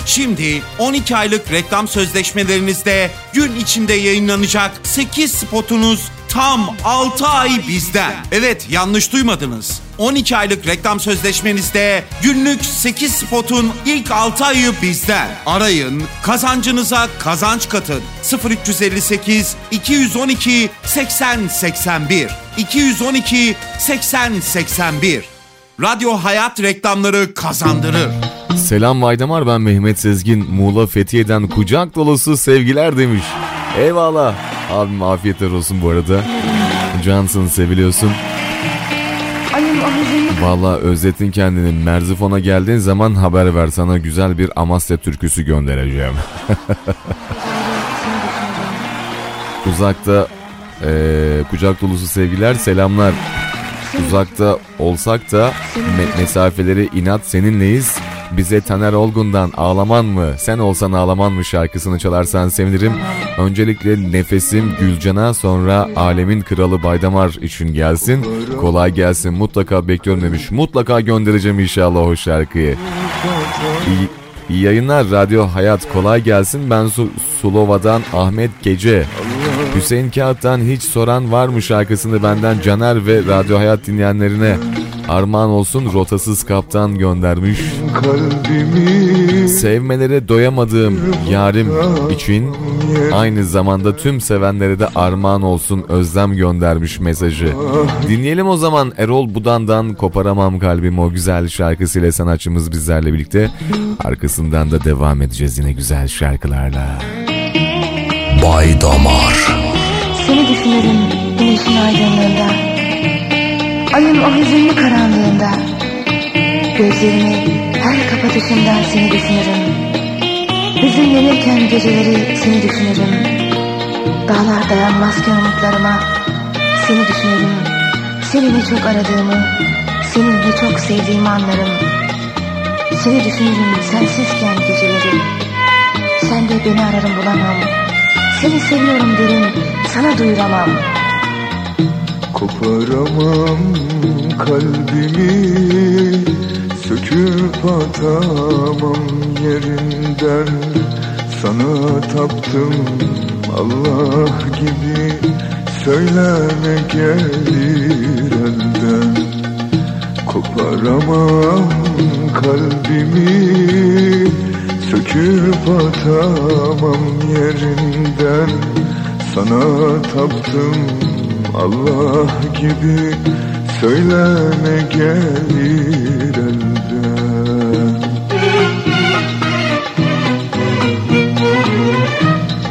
Şimdi 12 aylık reklam sözleşmelerinizde gün içinde yayınlanacak 8 spotunuz tam 6 ay bizden. Evet yanlış duymadınız. 12 aylık reklam sözleşmenizde günlük 8 spotun ilk 6 ayı bizden. Arayın, kazancınıza kazanç katın. 0358 212 80 81 212 80 81 Radyo Hayat reklamları kazandırır. Selam Vaydamar ben Mehmet Sezgin. Muğla Fethiye'den kucak dolusu sevgiler demiş. Eyvallah. Abim afiyetler olsun bu arada. Cansın seviliyorsun. Valla özletin kendini. Merzifon'a geldiğin zaman haber ver sana güzel bir Amasya türküsü göndereceğim. Uzakta Ee, kucak dolusu sevgiler, selamlar. Uzakta olsak da me- mesafeleri inat seninleyiz. Bize Taner Olgun'dan Ağlaman mı, Sen Olsan Ağlaman mı şarkısını çalarsan sevinirim. Öncelikle nefesim Gülcan'a sonra Alemin Kralı Baydamar için gelsin. Kolay gelsin mutlaka bekliyorum demiş. Mutlaka göndereceğim inşallah o şarkıyı. İyi, iyi yayınlar Radyo Hayat kolay gelsin. Ben Su Sulova'dan Ahmet Gece. Hüseyin Kağıt'tan hiç soran var mı şarkısını benden Caner ve Radyo Hayat dinleyenlerine armağan olsun rotasız kaptan göndermiş. Kalbimi Sevmelere doyamadığım yarim için aynı zamanda tüm sevenlere de armağan olsun özlem göndermiş mesajı. Dinleyelim o zaman Erol Budan'dan Koparamam Kalbimi o güzel şarkısıyla sanatçımız bizlerle birlikte. Arkasından da devam edeceğiz yine güzel şarkılarla. Bay Damar Seni düşünürüm güneşin aydınlığında Ayın o hüzünlü karanlığında Gözlerimi her kapatışımda seni düşünürüm. Hüzünlenirken geceleri seni düşünürüm. Dağlar dayanmazken umutlarıma Seni düşünürüm. Seni ne çok aradığımı Seni ne çok sevdiğimi anlarım. Seni düşünürüm sensizken geceleri. Sen de beni ararım bulamam. Seni seviyorum derim sana duyuramam Koparamam kalbimi Söküp atamam yerinden. Sana taptım Allah gibi Söyleme gelir elden. Koparamam kalbimi Söküp atamam yerinden. Sana taptım Allah gibi Söyleme gelir elden.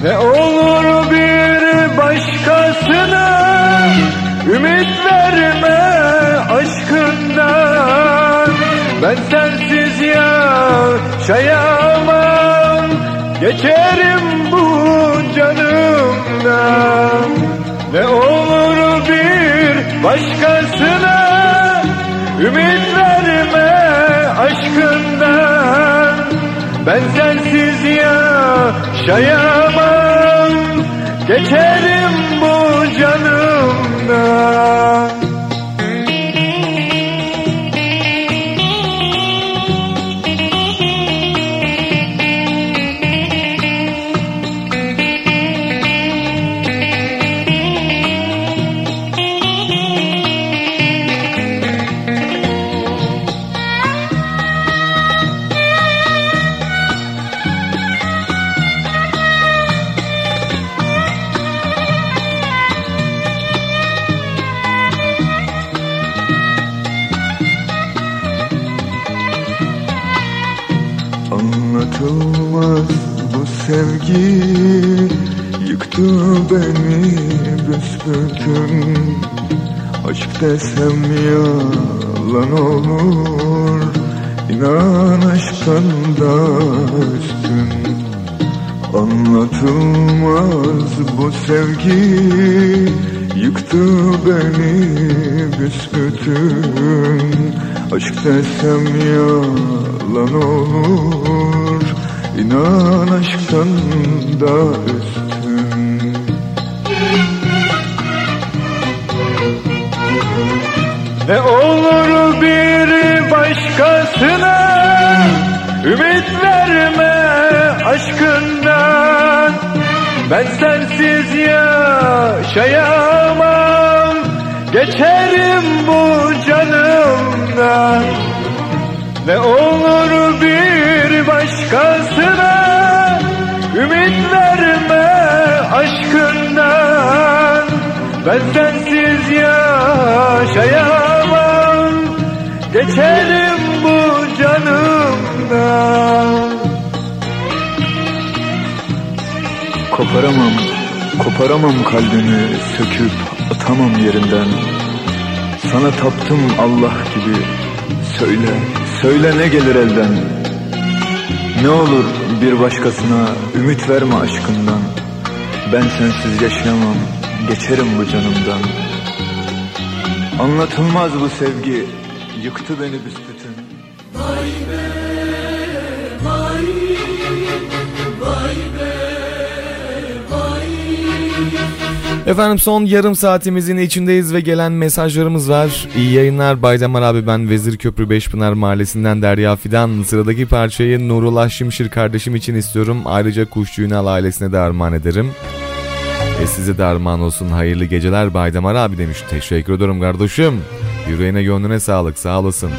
Ne olur bir başkasına Ümit verme aşkından. Ben sensiz yaşayamam Geçerim bu canımdan. Ne olur başkasına Ümit verme aşkından. Ben sensiz yaşayamam. Geçerim bu canımdan desem yalan olur. İnan aşktan da üstün Anlatılmaz bu sevgi. Yıktı beni büsbütün Aşk desem yalan olur. İnan aşktan da üstün Ne olur bir başkasına Ümit verme aşkından. Ben sensiz yaşayamam Geçerim bu canımdan. Ne olur bir başkasına Ümit verme aşkından. Ben sensiz yaşayamam Geçerim bu canımdan. Koparamam, koparamam kalbimi Söküp atamam yerinden. Sana taptım Allah gibi. Söyle, söyle ne gelir elden? Ne olur bir başkasına ümit verme aşkından. Ben sensiz yaşayamam geçerim bu canımdan. Anlatılmaz bu sevgi yıktı beni büsbütün Vay be, vay, vay be. Efendim son yarım saatimizin içindeyiz ve gelen mesajlarımız var. İyi yayınlar Baydamar abi ben Vezir Köprü Beşpınar Mahallesi'nden Derya Fidan. Sıradaki parçayı Nurullah Şimşir kardeşim için istiyorum. Ayrıca Kuşçu Ünal ailesine de armağan ederim. E size de armağan olsun hayırlı geceler Baydamar abi demiş. Teşekkür ederim kardeşim. Yüreğine gönlüne sağlık sağ olasın.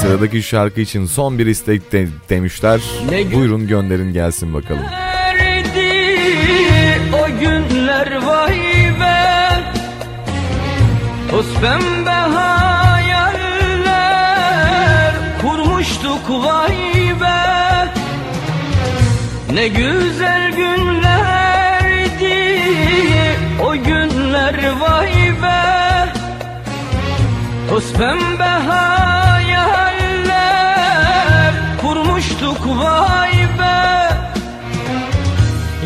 Sıradaki şarkı için son bir istek de, demişler. Buyurun gönderin gelsin bakalım. Erdi o günler vay be Toz pembe hayaller kurmuştuk vay be Ne güzel günlerdi Toz pembe hayaller kurmuştuk vay be.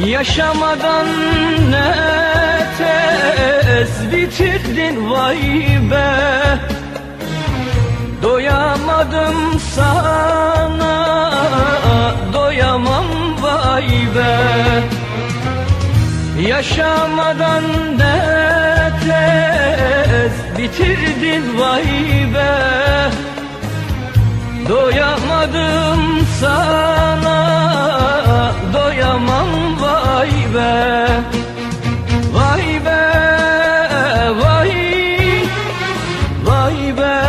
Yaşamadan ne tez bitirdin vay be. Doyamadım sana doyamam vay be. Yaşamadan ne tez bitirdin vay be. Doyamadım sana doyamam vay be. Vay be vay Vay vay.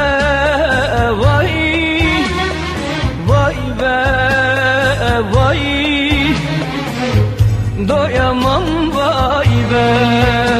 Doyamam vay be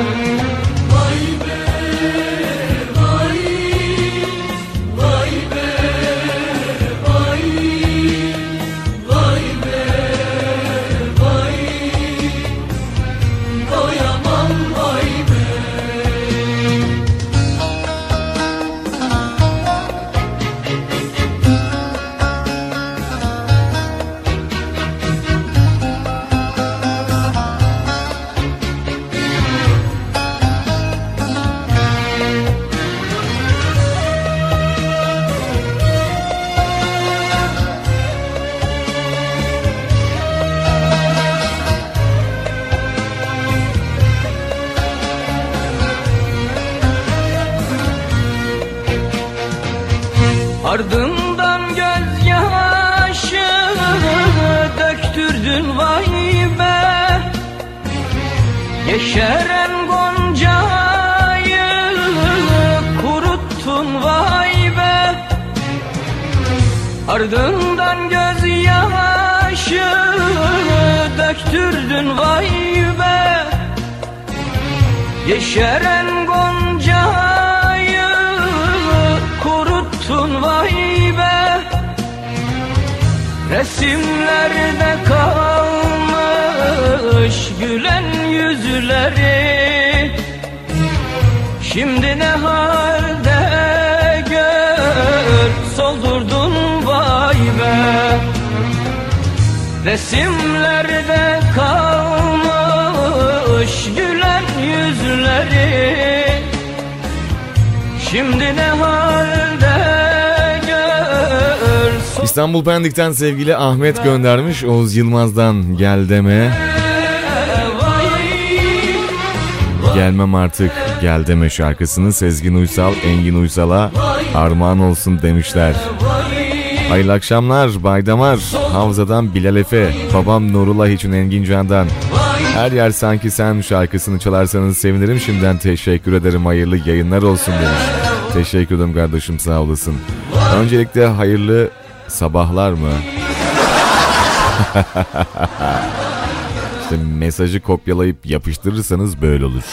ne halde gör soldurdun vay be Resimlerde kalmış gülen yüzleri Şimdi ne halde gör İstanbul Pendik'ten sevgili Ahmet göndermiş. Oğuz Yılmaz'dan gel deme. Gelmem artık gel deme şarkısını Sezgin Uysal, Engin Uysal'a armağan olsun demişler. Hayırlı akşamlar Baydamar, Havza'dan Bilal Efe, babam Nurullah için Engin Can'dan. Her yer sanki sen şarkısını çalarsanız sevinirim. Şimdiden teşekkür ederim. Hayırlı yayınlar olsun demiş. Teşekkür ederim kardeşim sağ olasın. Öncelikle hayırlı sabahlar mı? işte mesajı kopyalayıp yapıştırırsanız böyle olur.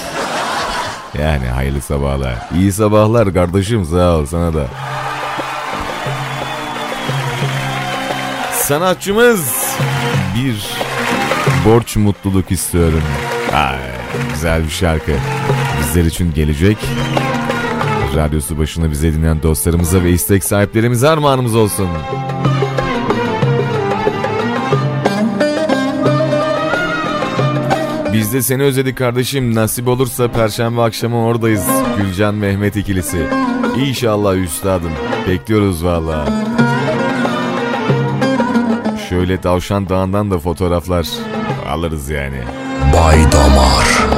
Yani hayırlı sabahlar. İyi sabahlar kardeşim sağ ol sana da. Sanatçımız bir borç mutluluk istiyorum. Ay, güzel bir şarkı. Bizler için gelecek. Radyosu başına bize dinleyen dostlarımıza ve istek sahiplerimize armağanımız olsun. Biz de seni özledik kardeşim. Nasip olursa perşembe akşamı oradayız. Gülcan Mehmet ikilisi. İnşallah üstadım. Bekliyoruz valla. Şöyle Tavşan Dağı'ndan da fotoğraflar alırız yani. Bay Damar.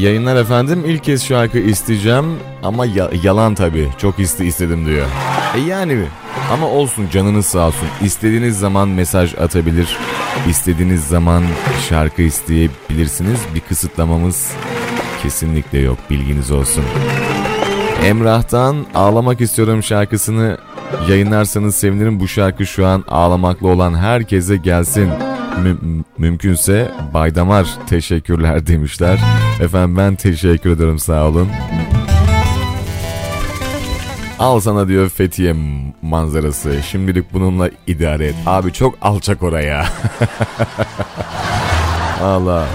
Yayınlar efendim. İlk kez şarkı isteyeceğim ama ya- yalan tabi. Çok iste istedim diyor. E yani ama olsun canınız sağ olsun. İstediğiniz zaman mesaj atabilir. İstediğiniz zaman şarkı isteyebilirsiniz. Bir kısıtlamamız kesinlikle yok. Bilginiz olsun. Emrah'tan Ağlamak istiyorum şarkısını yayınlarsanız sevinirim. Bu şarkı şu an ağlamaklı olan herkese gelsin. Mü- mümkünse Baydamar teşekkürler demişler. Efendim ben teşekkür ederim sağ olun. Al sana diyor Fethiye manzarası. Şimdilik bununla idare et. Abi çok alçak oraya. Allah.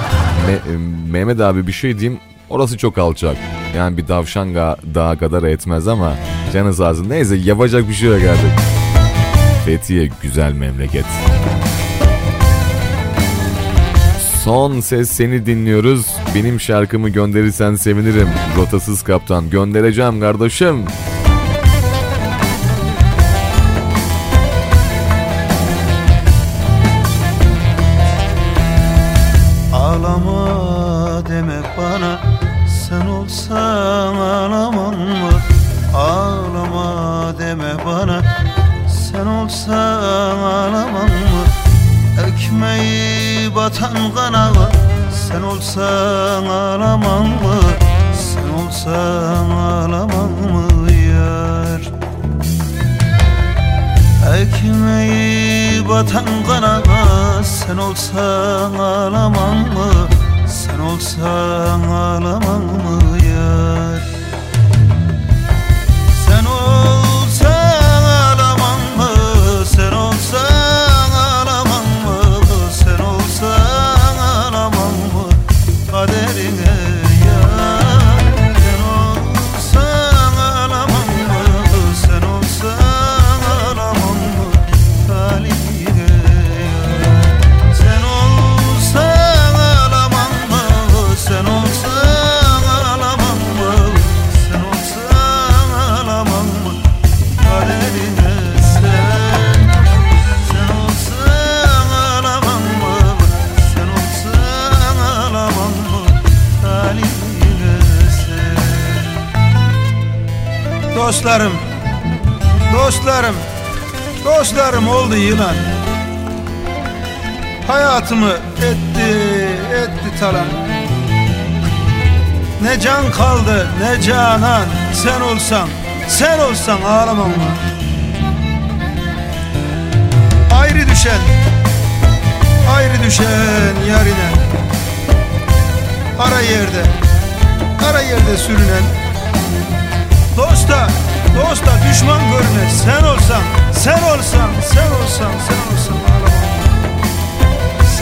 Me- Mehmet abi bir şey diyeyim. Orası çok alçak. Yani bir davşanga daha kadar etmez ama canı sağ olsun. Neyse yapacak bir şey yok artık. Fethiye güzel memleket. Son ses seni dinliyoruz. Benim şarkımı gönderirsen sevinirim. Rotasız kaptan göndereceğim kardeşim. Kanağa sen Hayatımı etti, etti talan. Ne can kaldı, ne canan. Sen olsan, sen olsan ağlamam? Ayrı düşen, ayrı düşen yarine. Ara yerde, ara yerde sürünen. Dosta, dosta düşman görme. Sen olsan, sen olsan, sen olsan, sen olsan.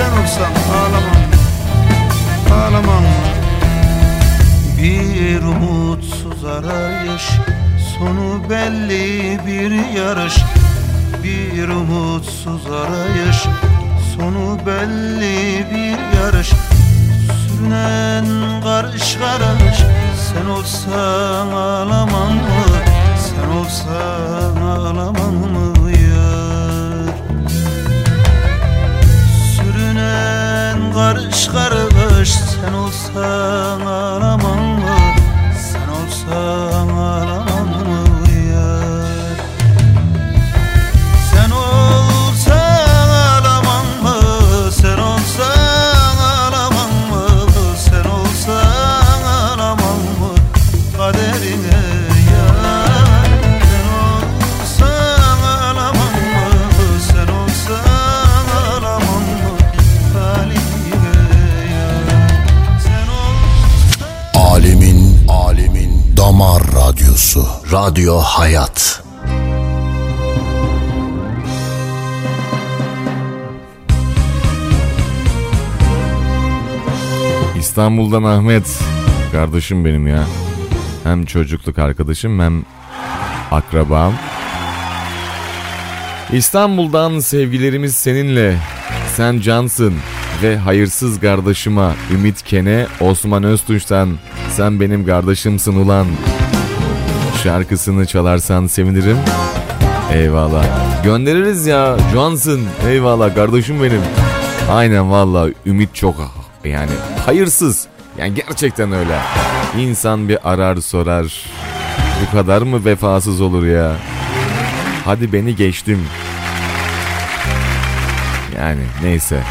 Sen olsan ağlamam, ağlamam. Bir umutsuz arayış, sonu belli bir yarış. Bir umutsuz arayış, sonu belli bir yarış. Sürünen karış karış, sen olsan ağlamam mı? Sen olsan ağlamam mı karış karış, sen olsan ağlamam Radyo Hayat. İstanbul'dan Ahmet. Kardeşim benim ya. Hem çocukluk arkadaşım hem akrabam. İstanbul'dan sevgilerimiz seninle. Sen cansın ve hayırsız kardeşime Ümit Kene Osman Öztunç'tan sen benim kardeşimsin ulan. Şarkısını çalarsan sevinirim. Eyvallah. Göndeririz ya Johnson. Eyvallah kardeşim benim. Aynen valla Ümit çok yani hayırsız. Yani gerçekten öyle. İnsan bir arar sorar. Bu kadar mı vefasız olur ya? Hadi beni geçtim. Yani neyse.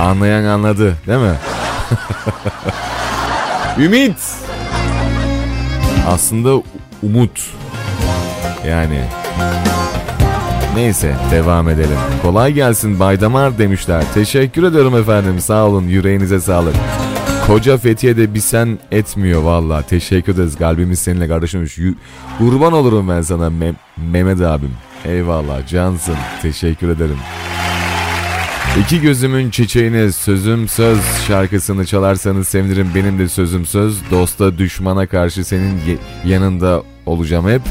Anlayan anladı değil mi? Ümit. Aslında umut. Yani Neyse devam edelim. Kolay gelsin Baydamar demişler. Teşekkür ediyorum efendim sağ olun yüreğinize sağlık. Koca Fethiye'de bir sen etmiyor valla. Teşekkür ederiz kalbimiz seninle kardeşim. Yu- Kurban olurum ben sana Me- Mehmet abim. Eyvallah cansın teşekkür ederim. İki gözümün çiçeğine sözüm söz şarkısını çalarsanız sevinirim. Benim de sözüm söz. Dosta düşmana karşı senin ye- yanında olacağım hep.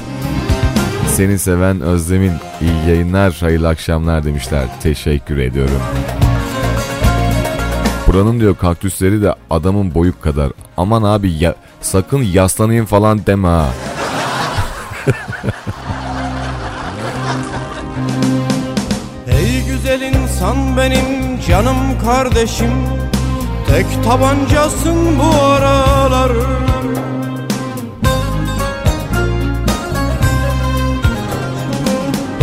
Seni seven Özlem'in iyi yayınlar, hayırlı akşamlar demişler. Teşekkür ediyorum. Buranın diyor kaktüsleri de adamın boyuk kadar. Aman abi ya, sakın yaslanayım falan deme ha. Ey güzel insan benim canım kardeşim Tek tabancasın bu aralar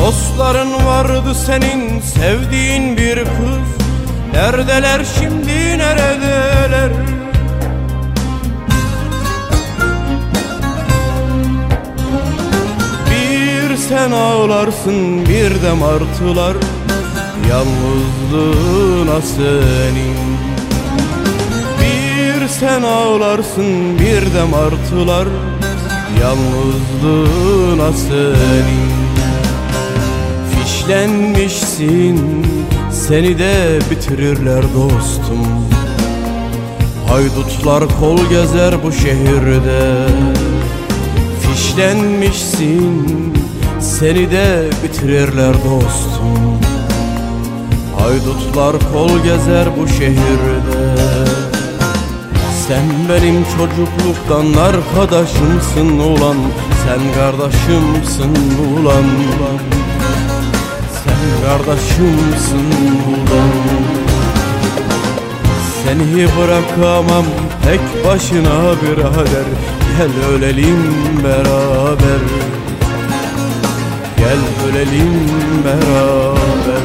Dostların vardı senin sevdiğin bir kız. Neredeler şimdi neredeler? Bir sen ağlarsın bir de martılar. Yalnızlığına senin. Bir sen ağlarsın bir de martılar. Yalnızlığına senin Fişlenmişsin seni de bitirirler dostum. Haydutlar kol gezer bu şehirde. Fişlenmişsin. Seni de bitirirler dostum. Haydutlar kol gezer bu şehirde. Sen benim çocukluktan arkadaşımsın ulan. Sen kardeşimsin ulan. Sen kardeşimsin ulan Seni bırakamam tek başına birader. Gel ölelim beraber. Gel ölelim beraber.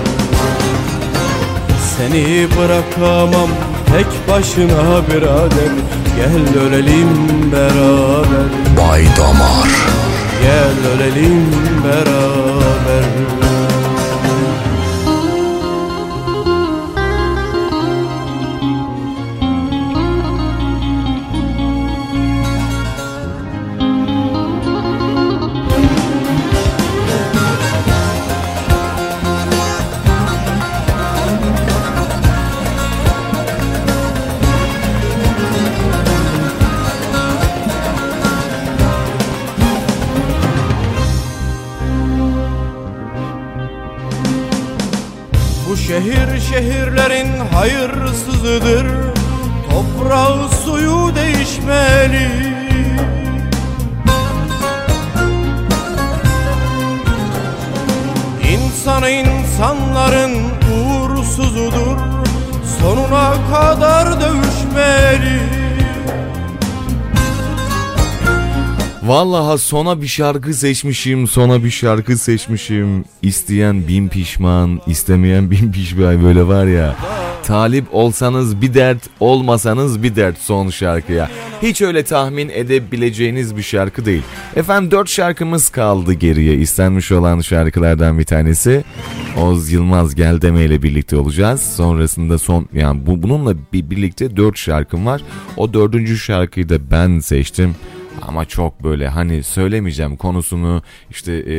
Seni bırakamam tek başına birader. Gel ölelim beraber. Bay Damar. Gel ölelim beraber Vallahi sona bir şarkı seçmişim, sona bir şarkı seçmişim. İsteyen bin pişman, istemeyen bin pişman böyle var ya. Talip olsanız bir dert, olmasanız bir dert son şarkıya. Hiç öyle tahmin edebileceğiniz bir şarkı değil. Efendim dört şarkımız kaldı geriye. İstenmiş olan şarkılardan bir tanesi. Oz Yılmaz Gel Deme ile birlikte olacağız. Sonrasında son yani bu, bununla bir, birlikte dört şarkım var. O dördüncü şarkıyı da ben seçtim. Ama çok böyle hani söylemeyeceğim konusunu işte e,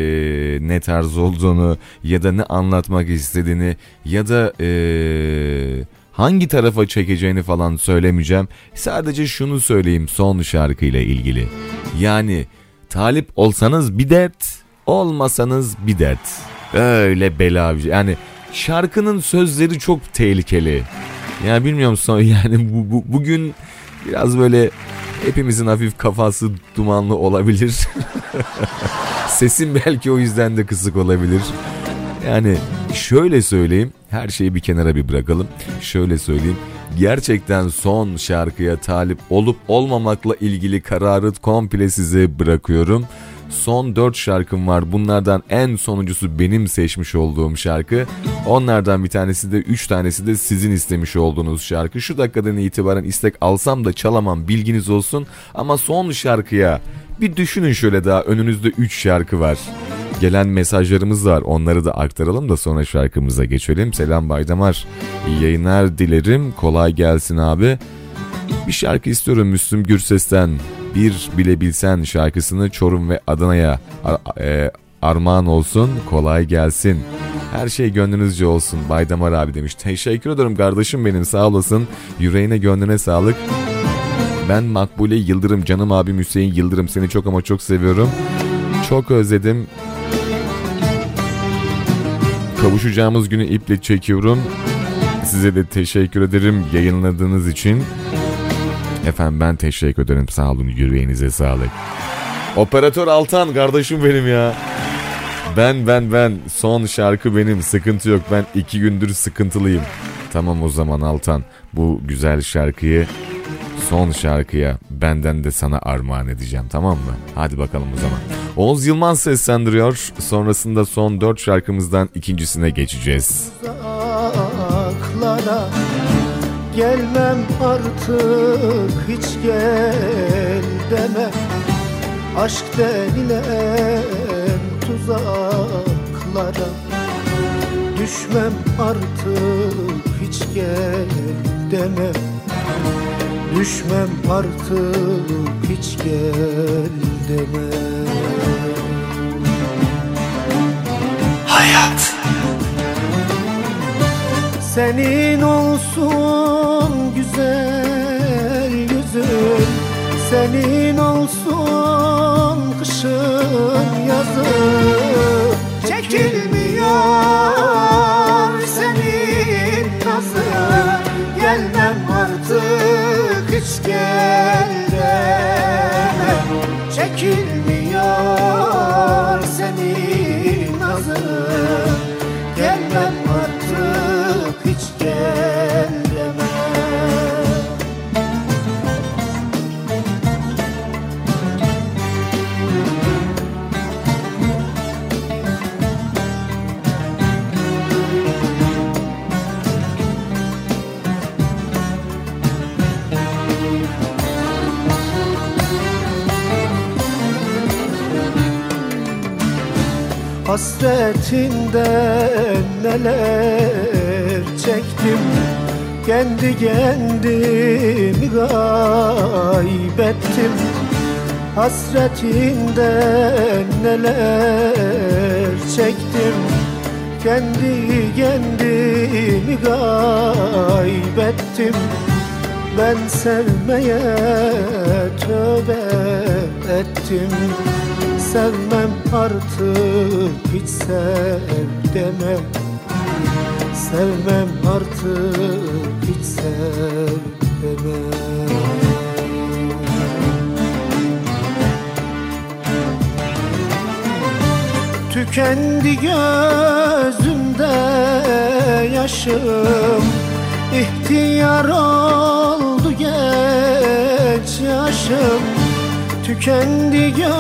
ne tarz olduğunu ya da ne anlatmak istediğini ya da e, hangi tarafa çekeceğini falan söylemeyeceğim. Sadece şunu söyleyeyim son şarkıyla ilgili. Yani talip olsanız bir dert olmasanız bir dert. Öyle bela şey. Yani şarkının sözleri çok tehlikeli. Yani bilmiyorum son yani bu, bu, bugün biraz böyle hepimizin hafif kafası dumanlı olabilir. Sesim belki o yüzden de kısık olabilir. Yani şöyle söyleyeyim, her şeyi bir kenara bir bırakalım. Şöyle söyleyeyim, gerçekten son şarkıya talip olup olmamakla ilgili kararı komple size bırakıyorum. Son 4 şarkım var. Bunlardan en sonuncusu benim seçmiş olduğum şarkı. Onlardan bir tanesi de 3 tanesi de sizin istemiş olduğunuz şarkı. Şu dakikadan itibaren istek alsam da çalamam bilginiz olsun. Ama son şarkıya bir düşünün şöyle daha önünüzde 3 şarkı var. Gelen mesajlarımız var. Onları da aktaralım da sonra şarkımıza geçelim. Selam Baydamar. İyi yayınlar dilerim. Kolay gelsin abi. Bir şarkı istiyorum Müslüm Gürses'ten. Bir bile bilsen şarkısını Çorum ve Adana'ya ar- e, armağan olsun. Kolay gelsin. Her şey gönlünüzce olsun. Baydamar abi demiş. Teşekkür ederim kardeşim benim sağ olasın. Yüreğine gönlüne sağlık. Ben Makbule Yıldırım canım abim Hüseyin Yıldırım seni çok ama çok seviyorum. Çok özledim. Kavuşacağımız günü iple çekiyorum. Size de teşekkür ederim yayınladığınız için. Efendim ben teşekkür ederim sağ olun yüreğinize sağlık. Operatör Altan kardeşim benim ya. Ben ben ben son şarkı benim sıkıntı yok ben iki gündür sıkıntılıyım. Tamam o zaman Altan bu güzel şarkıyı son şarkıya benden de sana armağan edeceğim tamam mı? Hadi bakalım o zaman. Oğuz Yılmaz seslendiriyor. Sonrasında son dört şarkımızdan ikincisine geçeceğiz. uzaklara Gelmem artık hiç gel deme. Aşk denilen tuzaklara Düşmem artık hiç gel deme. Düşmem artık hiç gel deme. Hayat Senin olsun güzel yüzün Senin olsun kışın yazın Çekilmiyor senin nazın Gelmem artık hiç gel Çekilmiyor senin nazın Hasretinden neler çektim. Kendi kendimi kaybettim. Hasretinden neler çektim. Kendi kendimi kaybettim. Ben sevmeye tövbe ettim. Sevmem artık hiç sev deme Sevmem artık hiç sev deme Tükendi gözümde yaşım İhtiyar oldu genç yaşım. Tükendi gözümde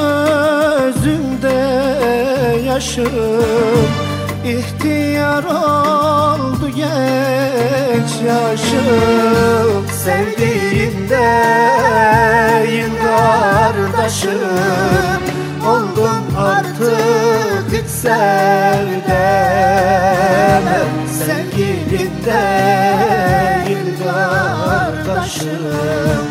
yaşım İhtiyar oldu genç yaşım. Sevdiğimdeyim kardeşim Oldum artık hiç sevdemem Sevgilimdeyim kardeşim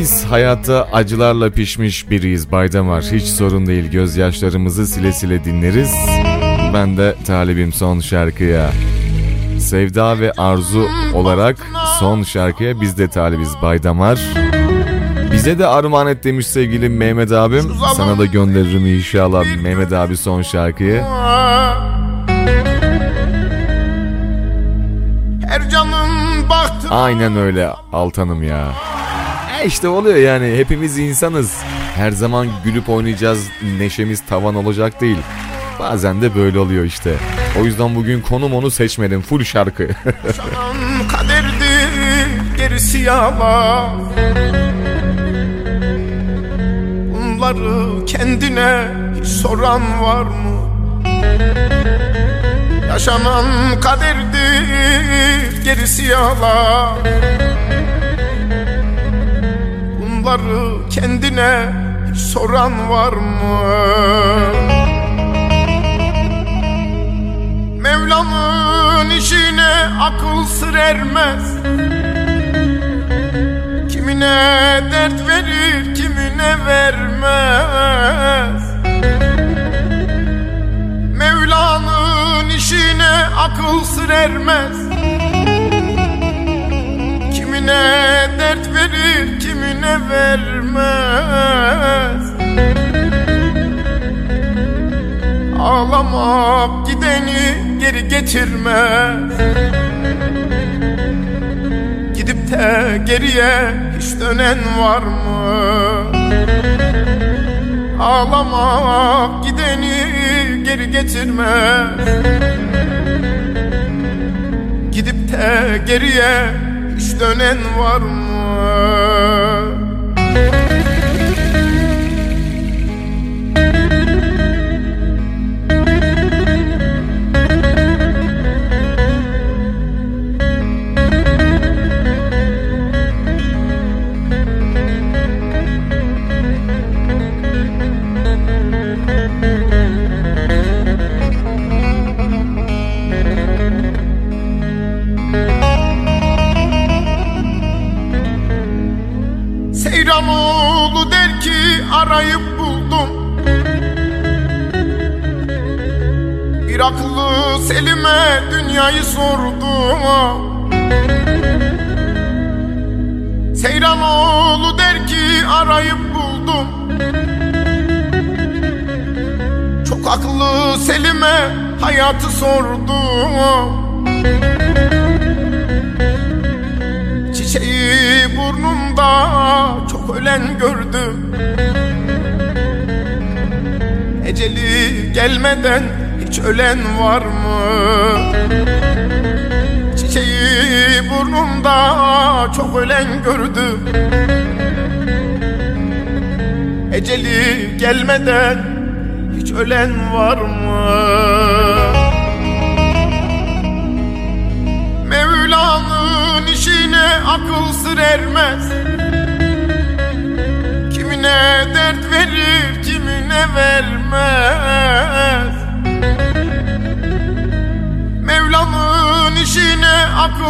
Biz hayatta acılarla pişmiş biriyiz Baydamar. Hiç sorun değil gözyaşlarımızı sile sile dinleriz. Ben de talibim son şarkıya. Sevda ve Arzu olarak son şarkıya biz de talibiz Baydamar. Bize de armağan et demiş sevgili Mehmet abim. Sana da gönderirim inşallah Mehmet abi son şarkıyı. Her canım baktı Aynen öyle Altanım ya. E işte oluyor yani hepimiz insanız. Her zaman gülüp oynayacağız, neşemiz tavan olacak değil. Bazen de böyle oluyor işte. O yüzden bugün konum onu seçmedim. Full şarkı. Yaşanan kaderdir gerisi yalan Bunları kendine hiç soran var mı? Yaşanan kaderdir gerisi yalan Bunları kendine hiç soran var mı? Mevlam'ın işine akıl sır ermez. Kimine dert verir kimine vermez. Mevla'nın işine akıl sır ermez Kimine dert verir kimine vermez. Ağlamak gideni geri getirmez. Gidip de geriye hiç dönen var mı? Ağlamak gideni geri getirmez. Gidip de geriye dönen var mı? Var mı? Çiçeği burnumda çok ölen gördüm Eceli gelmeden hiç ölen var mı? akıl sır ermez Kimine dert verir kimine vermez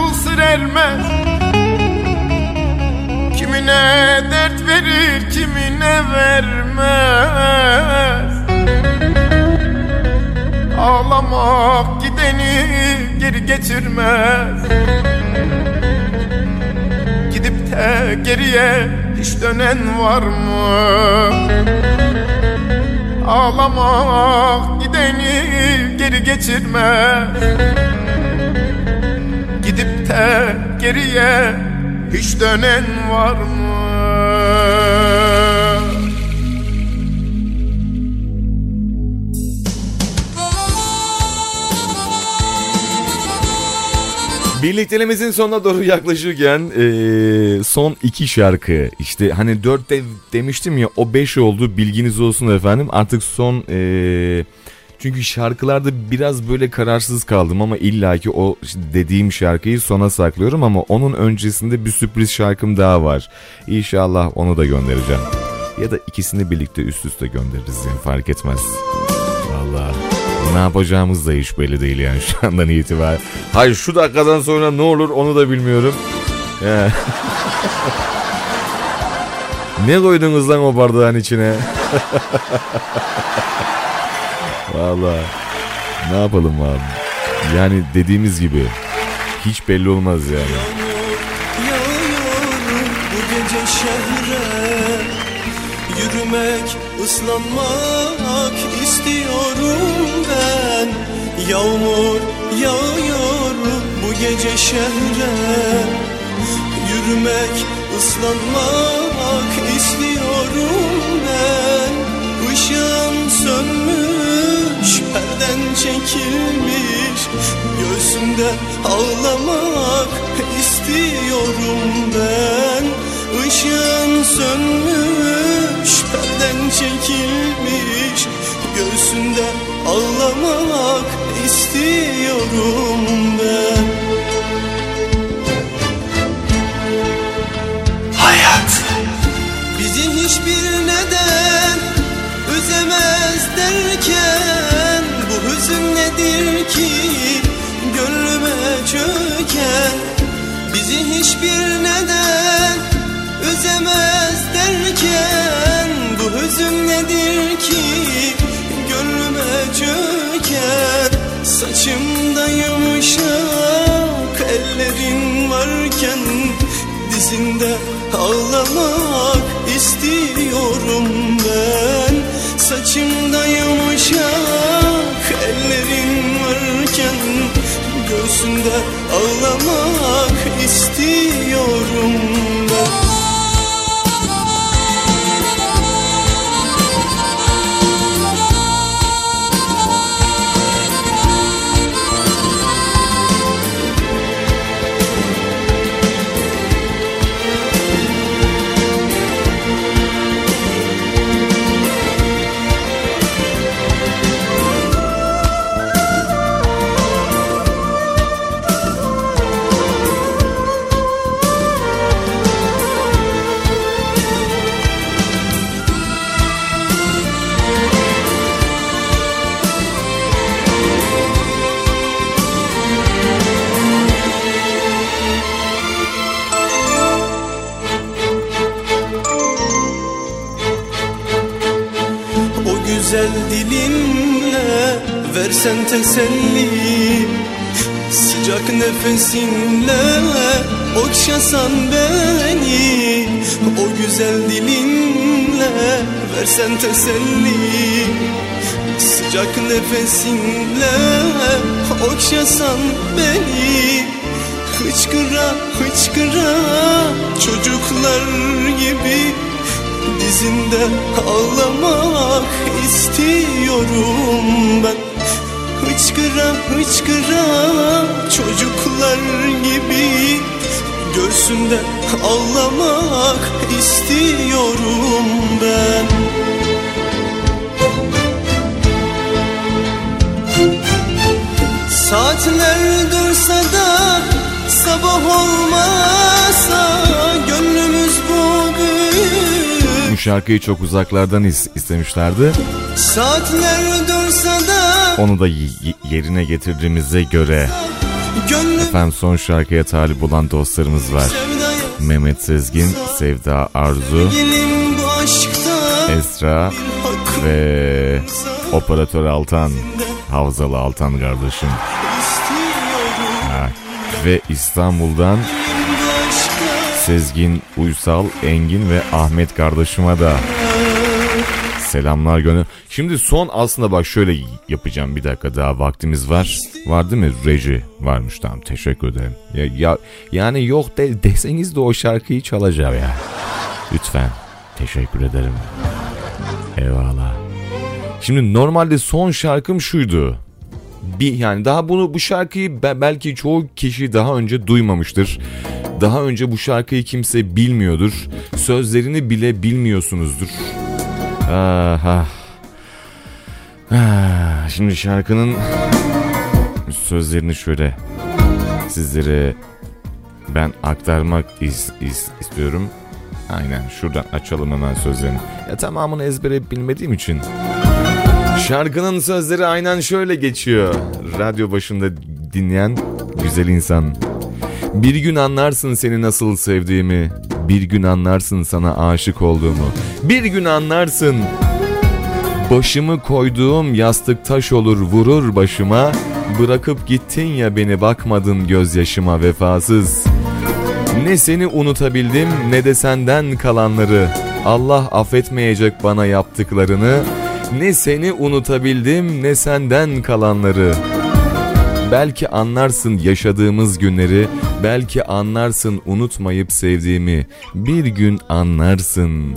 işine akıl sır ermez. Kimine dert verir kimine vermez. Ağlamak gideni geri getirmez. Gidip de geriye hiç dönen var mı? Ağlamak gideni geri getirmez De geriye hiç dönen var mı? Birlikteliğimizin sonuna doğru yaklaşırken eee, son iki şarkı işte hani dört de demiştim ya o beş oldu bilginiz olsun efendim artık son eee, çünkü şarkılarda biraz böyle kararsız kaldım ama illaki o dediğim şarkıyı sona saklıyorum ama onun öncesinde bir sürpriz şarkım daha var. İnşallah onu da göndereceğim. Ya da ikisini birlikte üst üste göndeririz yani fark etmez. Vallahi ne yapacağımız da hiç belli değil yani şu andan itibaren. Hayır şu dakikadan sonra ne olur onu da bilmiyorum. Ne koydunuz lan o bardağın içine? Vallahi ne yapalım abi. Yani dediğimiz gibi hiç belli olmaz yani. Yağıyorum şehre Yürümek, ıslanmak istiyorum ben Yağmur yağıyor bu gece şehre Yürümek, ıslanmak istiyorum ben Işığım sönmüş, perden çekilmiş Göğsümde ağlamak istiyorum ben. Işığın sönmüş, perden çekilmiş Göğsümde ağlamak istiyorum ben. Hayat Bizi hiçbir neden üzemez derken nedir ki gönlüme çöken Bizi hiçbir neden üzemez derken Bu hüzün nedir ki gönlüme çöken? Saçımda yumuşak ellerin varken Dizinde ağlamak istiyorum ben. Saçımda yumuşak Göğsünde ağlamak istiyorum versen teselli Sıcak nefesinle okşasan beni O güzel dilinle versen teselli Sıcak nefesinle okşasan beni. Hıçkıra hıçkıra çocuklar gibi Dizinde ağlamak istiyorum ben Hıçkıra hıçkıra çocuklar gibi Göğsümden ağlamak istiyorum ben. Saatler dursa da sabah olmasa Gönlümüz bugün. Bu şarkıyı çok uzaklardan istemişlerdi. Saatler dursa da onu da yerine getirdiğimize göre efendim son şarkıya talip olan dostlarımız var. Mehmet Sezgin, Sevda Arzu, Esra ve Operatör Altan, Havzalı Altan kardeşim. Ha, ve İstanbul'dan Sezgin Uysal, Engin ve Ahmet kardeşime de selamlar gönül. Şimdi son aslında bak şöyle yapacağım bir dakika daha vaktimiz var. Var değil mi? Reji varmış tamam teşekkür ederim. Ya, ya yani yok de, deseniz de o şarkıyı çalacağım ya. Lütfen teşekkür ederim. Eyvallah. Şimdi normalde son şarkım şuydu. Bir yani daha bunu bu şarkıyı be- belki çoğu kişi daha önce duymamıştır. Daha önce bu şarkıyı kimse bilmiyordur. Sözlerini bile bilmiyorsunuzdur. Aha. Ah, Şimdi şarkının sözlerini şöyle sizlere ben aktarmak is- is- istiyorum. Aynen şuradan açalım hemen sözlerini. Ya tamamını ezbere bilmediğim için. Şarkının sözleri aynen şöyle geçiyor. Radyo başında dinleyen güzel insan. Bir gün anlarsın seni nasıl sevdiğimi. Bir gün anlarsın sana aşık olduğumu. Bir gün anlarsın Başımı koyduğum yastık taş olur vurur başıma. Bırakıp gittin ya beni bakmadın gözyaşıma vefasız. Ne seni unutabildim ne de senden kalanları. Allah affetmeyecek bana yaptıklarını. Ne seni unutabildim ne senden kalanları. Belki anlarsın yaşadığımız günleri Belki anlarsın unutmayıp sevdiğimi. Bir gün anlarsın.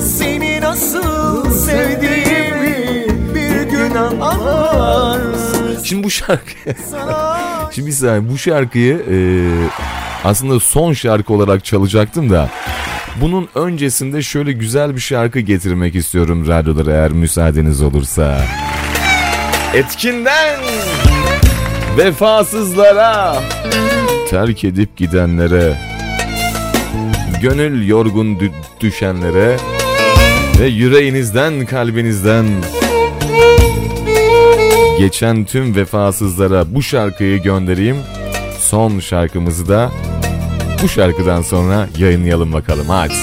Seni nasıl sevdiğimi bir gün anlarsın. Şimdi bu şarkı Şimdi bir saniye bu şarkıyı e, aslında son şarkı olarak çalacaktım da bunun öncesinde şöyle güzel bir şarkı getirmek istiyorum radyolara eğer müsaadeniz olursa. Etkinden vefasızlara terk edip gidenlere gönül yorgun dü- düşenlere ve yüreğinizden kalbinizden geçen tüm vefasızlara bu şarkıyı göndereyim. Son şarkımızı da bu şarkıdan sonra yayınlayalım bakalım hadi.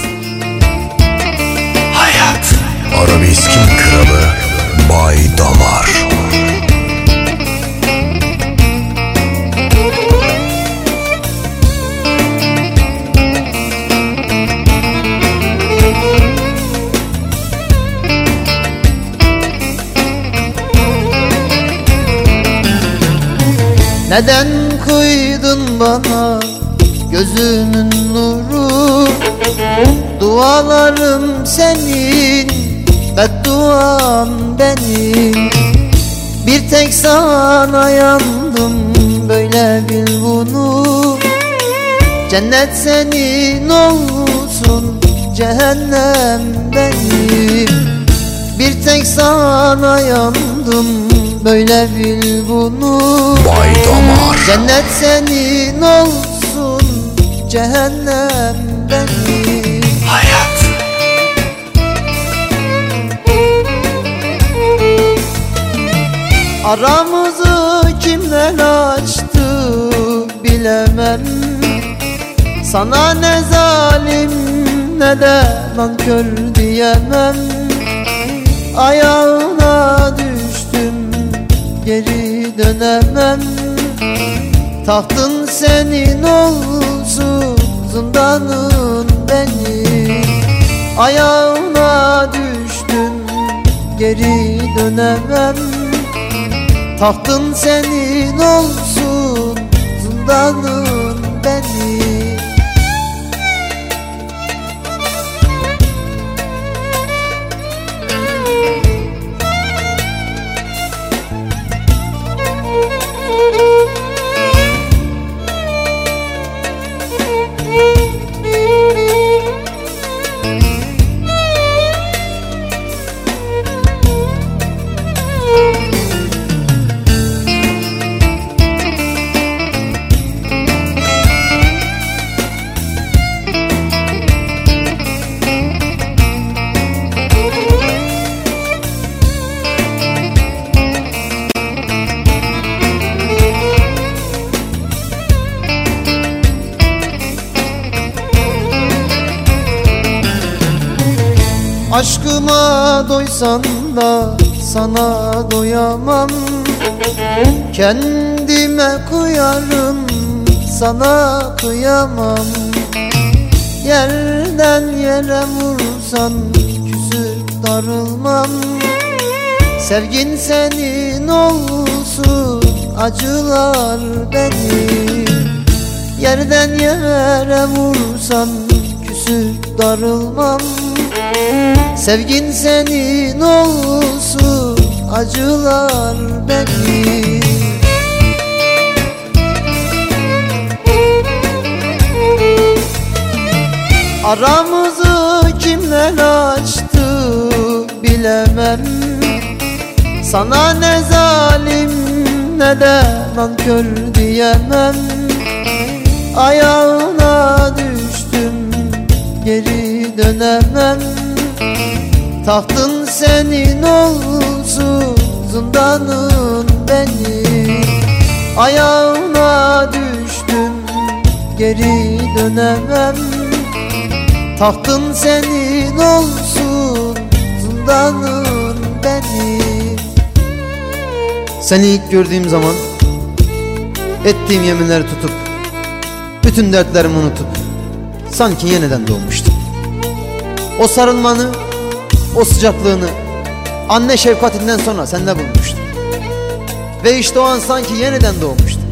Hayat Arabeskin kralı Bay Damar Neden koydun bana gözünün nuru? Dualarım senin bedduan benim. Bir tek sana yandım böyle bil bunu. Cennet senin olsun cehennem benim. Bir tek sana yandım böyle bil bunu. Bay Damar. Cennet senin olsun cehennem benim Hayat. Aramızı kimler açtı bilemem. Sana ne zalim ne de nankör diyemem. Ayağına geri dönemem. Tahtın senin olsun zindanın benim. Ayağına düştüm geri dönemem. Tahtın senin olsun zindanın doysan da sana doyamam. Kendime kuyarım sana kıyamam. Yerden yere vursan küsüp darılmam. Sevgin senin olsun acılar benim Yerden yere vursan küsüp darılmam Sevgin senin olsun acılar benim Aramızı kimler açtı bilemem. Sana ne zalim ne de nankör diyemem. Ayağına düştüm geri dönemem Tahtın senin olsun zindanın benim. Ayağına düştüm geri dönemem. Tahtın senin olsun zindanın benim. Seni ilk gördüğüm zaman Ettiğim yeminleri tutup Bütün dertlerimi unutup Sanki yeniden doğmuştum. O sarılmanı O sıcaklığını Anne şefkatinden sonra sende bulmuştum Ve işte o an sanki yeniden doğmuştum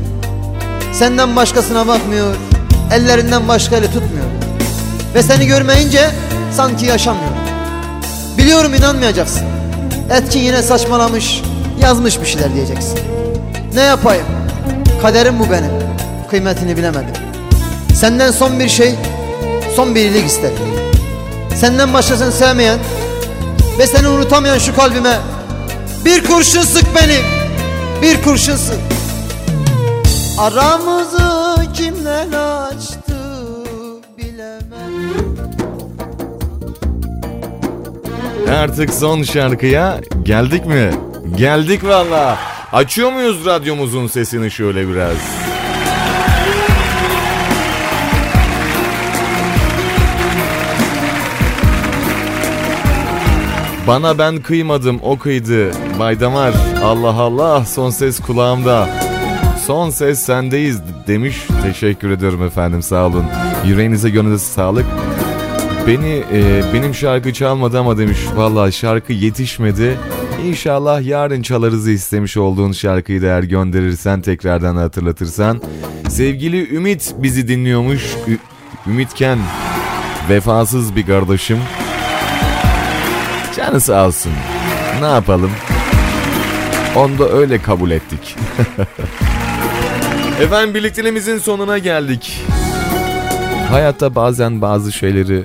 Senden başkasına bakmıyor Ellerinden başka eli tutmuyor. Ve seni görmeyince sanki yaşamıyorum Biliyorum inanmayacaksın. Etkin yine saçmalamış Yazmış bir şeyler diyeceksin. Ne yapayım? Kaderim bu benim. Kıymetini bilemedim. Senden son bir şey Son bir iyilik isterim. Senden başkasını sevmeyen Ve seni unutamayan şu kalbime Bir kurşun sık beni Bir kurşun sık Aramızı kimler açtı bilemem Artık son şarkıya geldik mi? Geldik valla. Açıyor muyuz radyomuzun sesini şöyle biraz? Bana ben kıymadım o kıydı. Baydamar Allah Allah son ses kulağımda. Son ses sendeyiz demiş. Teşekkür ediyorum efendim sağ olun. Yüreğinize gönlünüze sağlık. Beni e, benim şarkı çalmadı ama demiş valla şarkı yetişmedi. İnşallah yarın çalarız istemiş olduğun şarkıyı da eğer gönderirsen tekrardan hatırlatırsan. Sevgili Ümit bizi dinliyormuş. Ü- Ümitken vefasız bir kardeşim. Canı sağ olsun. Ne yapalım? Onu da öyle kabul ettik. Efendim birlikteliğimizin sonuna geldik. Hayatta bazen bazı şeyleri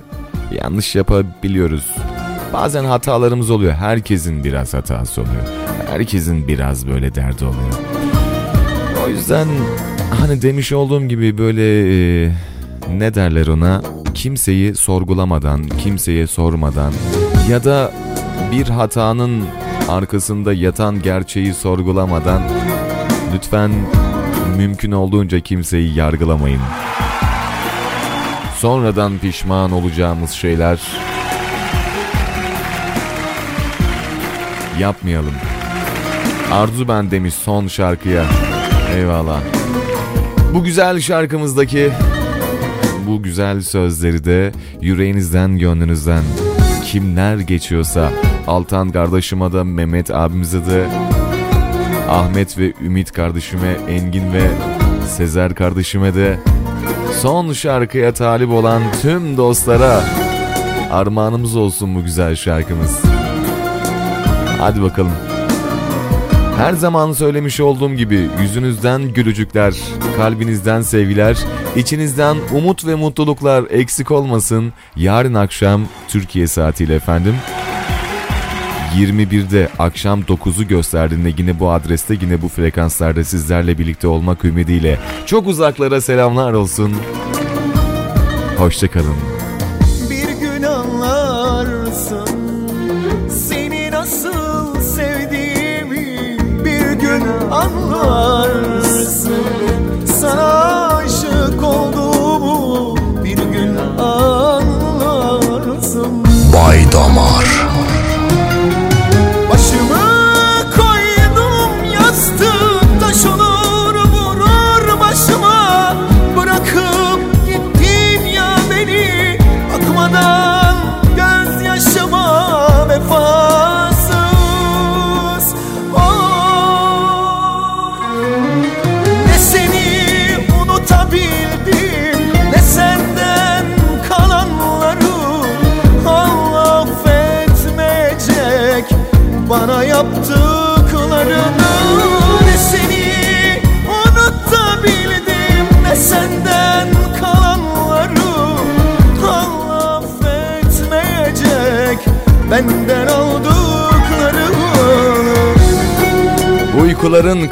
yanlış yapabiliyoruz. Bazen hatalarımız oluyor. Herkesin biraz hatası oluyor. Herkesin biraz böyle derdi oluyor. O yüzden hani demiş olduğum gibi böyle e, ne derler ona kimseyi sorgulamadan, kimseye sormadan ya da bir hatanın arkasında yatan gerçeği sorgulamadan lütfen mümkün olduğunca kimseyi yargılamayın. Sonradan pişman olacağımız şeyler yapmayalım. Arzu ben demiş son şarkıya. Eyvallah. Bu güzel şarkımızdaki bu güzel sözleri de yüreğinizden gönlünüzden kimler geçiyorsa Altan kardeşime de Mehmet abimize de Ahmet ve Ümit kardeşime Engin ve Sezer kardeşime de son şarkıya talip olan tüm dostlara armağanımız olsun bu güzel şarkımız. Hadi bakalım. Her zaman söylemiş olduğum gibi yüzünüzden gülücükler, kalbinizden sevgiler, içinizden umut ve mutluluklar eksik olmasın. Yarın akşam Türkiye saatiyle efendim. 21'de akşam 9'u gösterdiğinde yine bu adreste yine bu frekanslarda sizlerle birlikte olmak ümidiyle çok uzaklara selamlar olsun. Hoşçakalın. Gün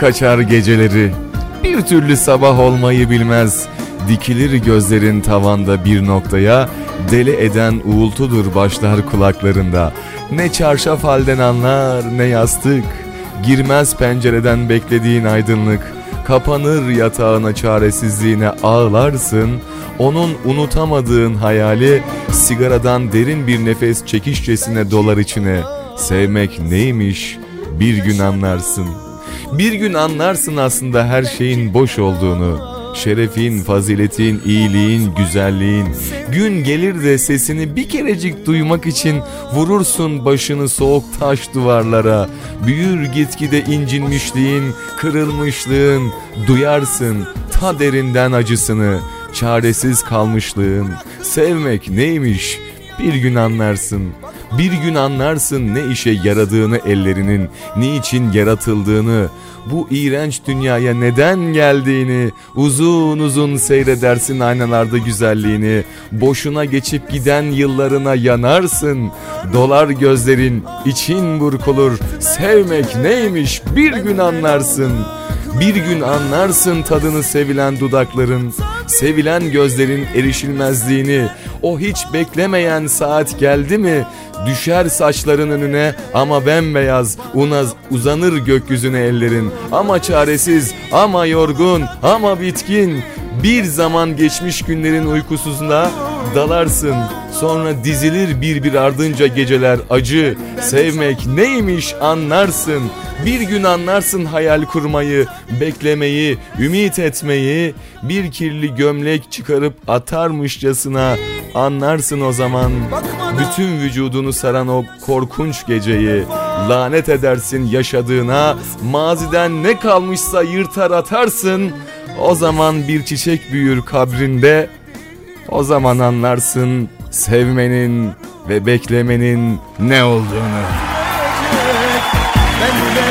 kaçar geceleri. Bir türlü sabah olmayı bilmez. Dikilir gözlerin tavanda bir noktaya Deli eden uğultudur başlar kulaklarında. Ne çarşaf halden anlar ne yastık. Girmez pencereden beklediğin aydınlık. Kapanır yatağına çaresizliğine ağlarsın. Onun unutamadığın hayali Sigaradan derin bir nefes çekişçesine dolar içine. Sevmek neymiş bir gün anlarsın Bir gün anlarsın aslında her şeyin boş olduğunu. Şerefin, faziletin, iyiliğin, güzelliğin. Gün gelir de sesini bir kerecik duymak için Vurursun başını soğuk taş duvarlara. Büyür gitgide incinmişliğin, kırılmışlığın. Duyarsın ta derinden acısını Çaresiz kalmışlığın. Sevmek neymiş? Bir gün anlarsın bir gün anlarsın ne işe yaradığını ellerinin, niçin yaratıldığını, bu iğrenç dünyaya neden geldiğini, uzun uzun seyredersin aynalarda güzelliğini, boşuna geçip giden yıllarına yanarsın, dolar gözlerin, için burkulur, sevmek neymiş bir gün anlarsın. Bir gün anlarsın tadını sevilen dudakların, sevilen gözlerin erişilmezliğini, o hiç beklemeyen saat geldi mi? Düşer saçların önüne ama bembeyaz unaz uzanır gökyüzüne ellerin ama çaresiz ama yorgun ama bitkin bir zaman geçmiş günlerin uykusuzluğuna dalarsın. Sonra dizilir bir bir ardınca geceler acı. Sevmek neymiş anlarsın. Bir gün anlarsın hayal kurmayı beklemeyi ümit etmeyi. Bir kirli gömlek çıkarıp atarmışçasına anlarsın o zaman. Bütün vücudunu saran o korkunç geceyi. Lanet edersin yaşadığına. Maziden ne kalmışsa yırtar atarsın. O zaman bir çiçek büyür kabrinde o zaman anlarsın sevmenin ve beklemenin ne olduğunu. Benden aldıklarını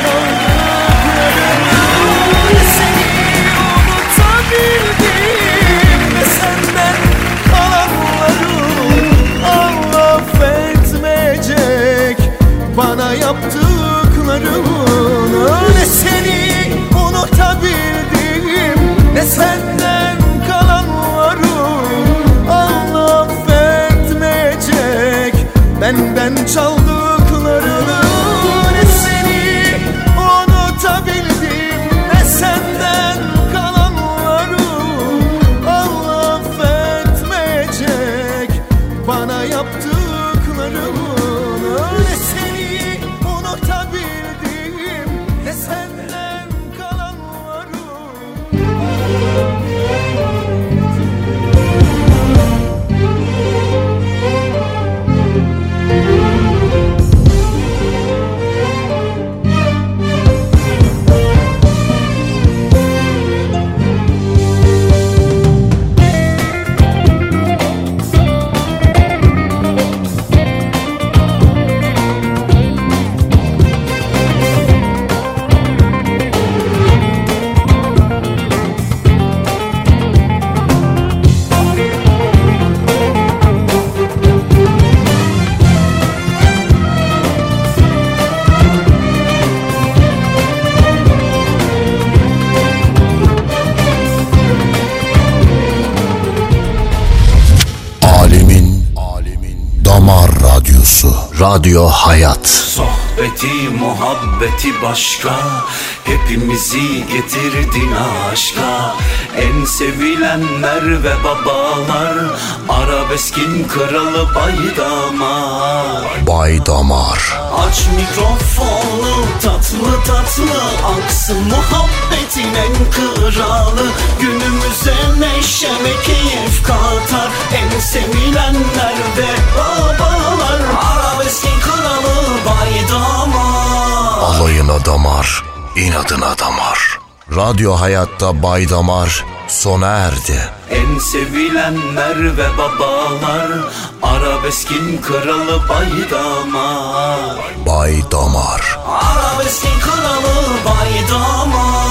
Radyo Hayat. Sohbeti muhabbeti başka Hepimizi getirdin aşka. En sevilenler ve babalar Arabeskin kralı baydamar. Bay Damar Aç mikrofonu tatlı tatlı Aksın muhabbetin en kralı. Günümüze neşe ve keyif katar En sevilenler ve babalar Arabeskin kralı baydamar. Alayına damar inadına damar. Radyo Hayat'ta Bay Damar sona erdi. En sevilenler ve babalar Arabeskin kralı baydamar Bay Damar. Arabeskin Arabesk kralı Baydar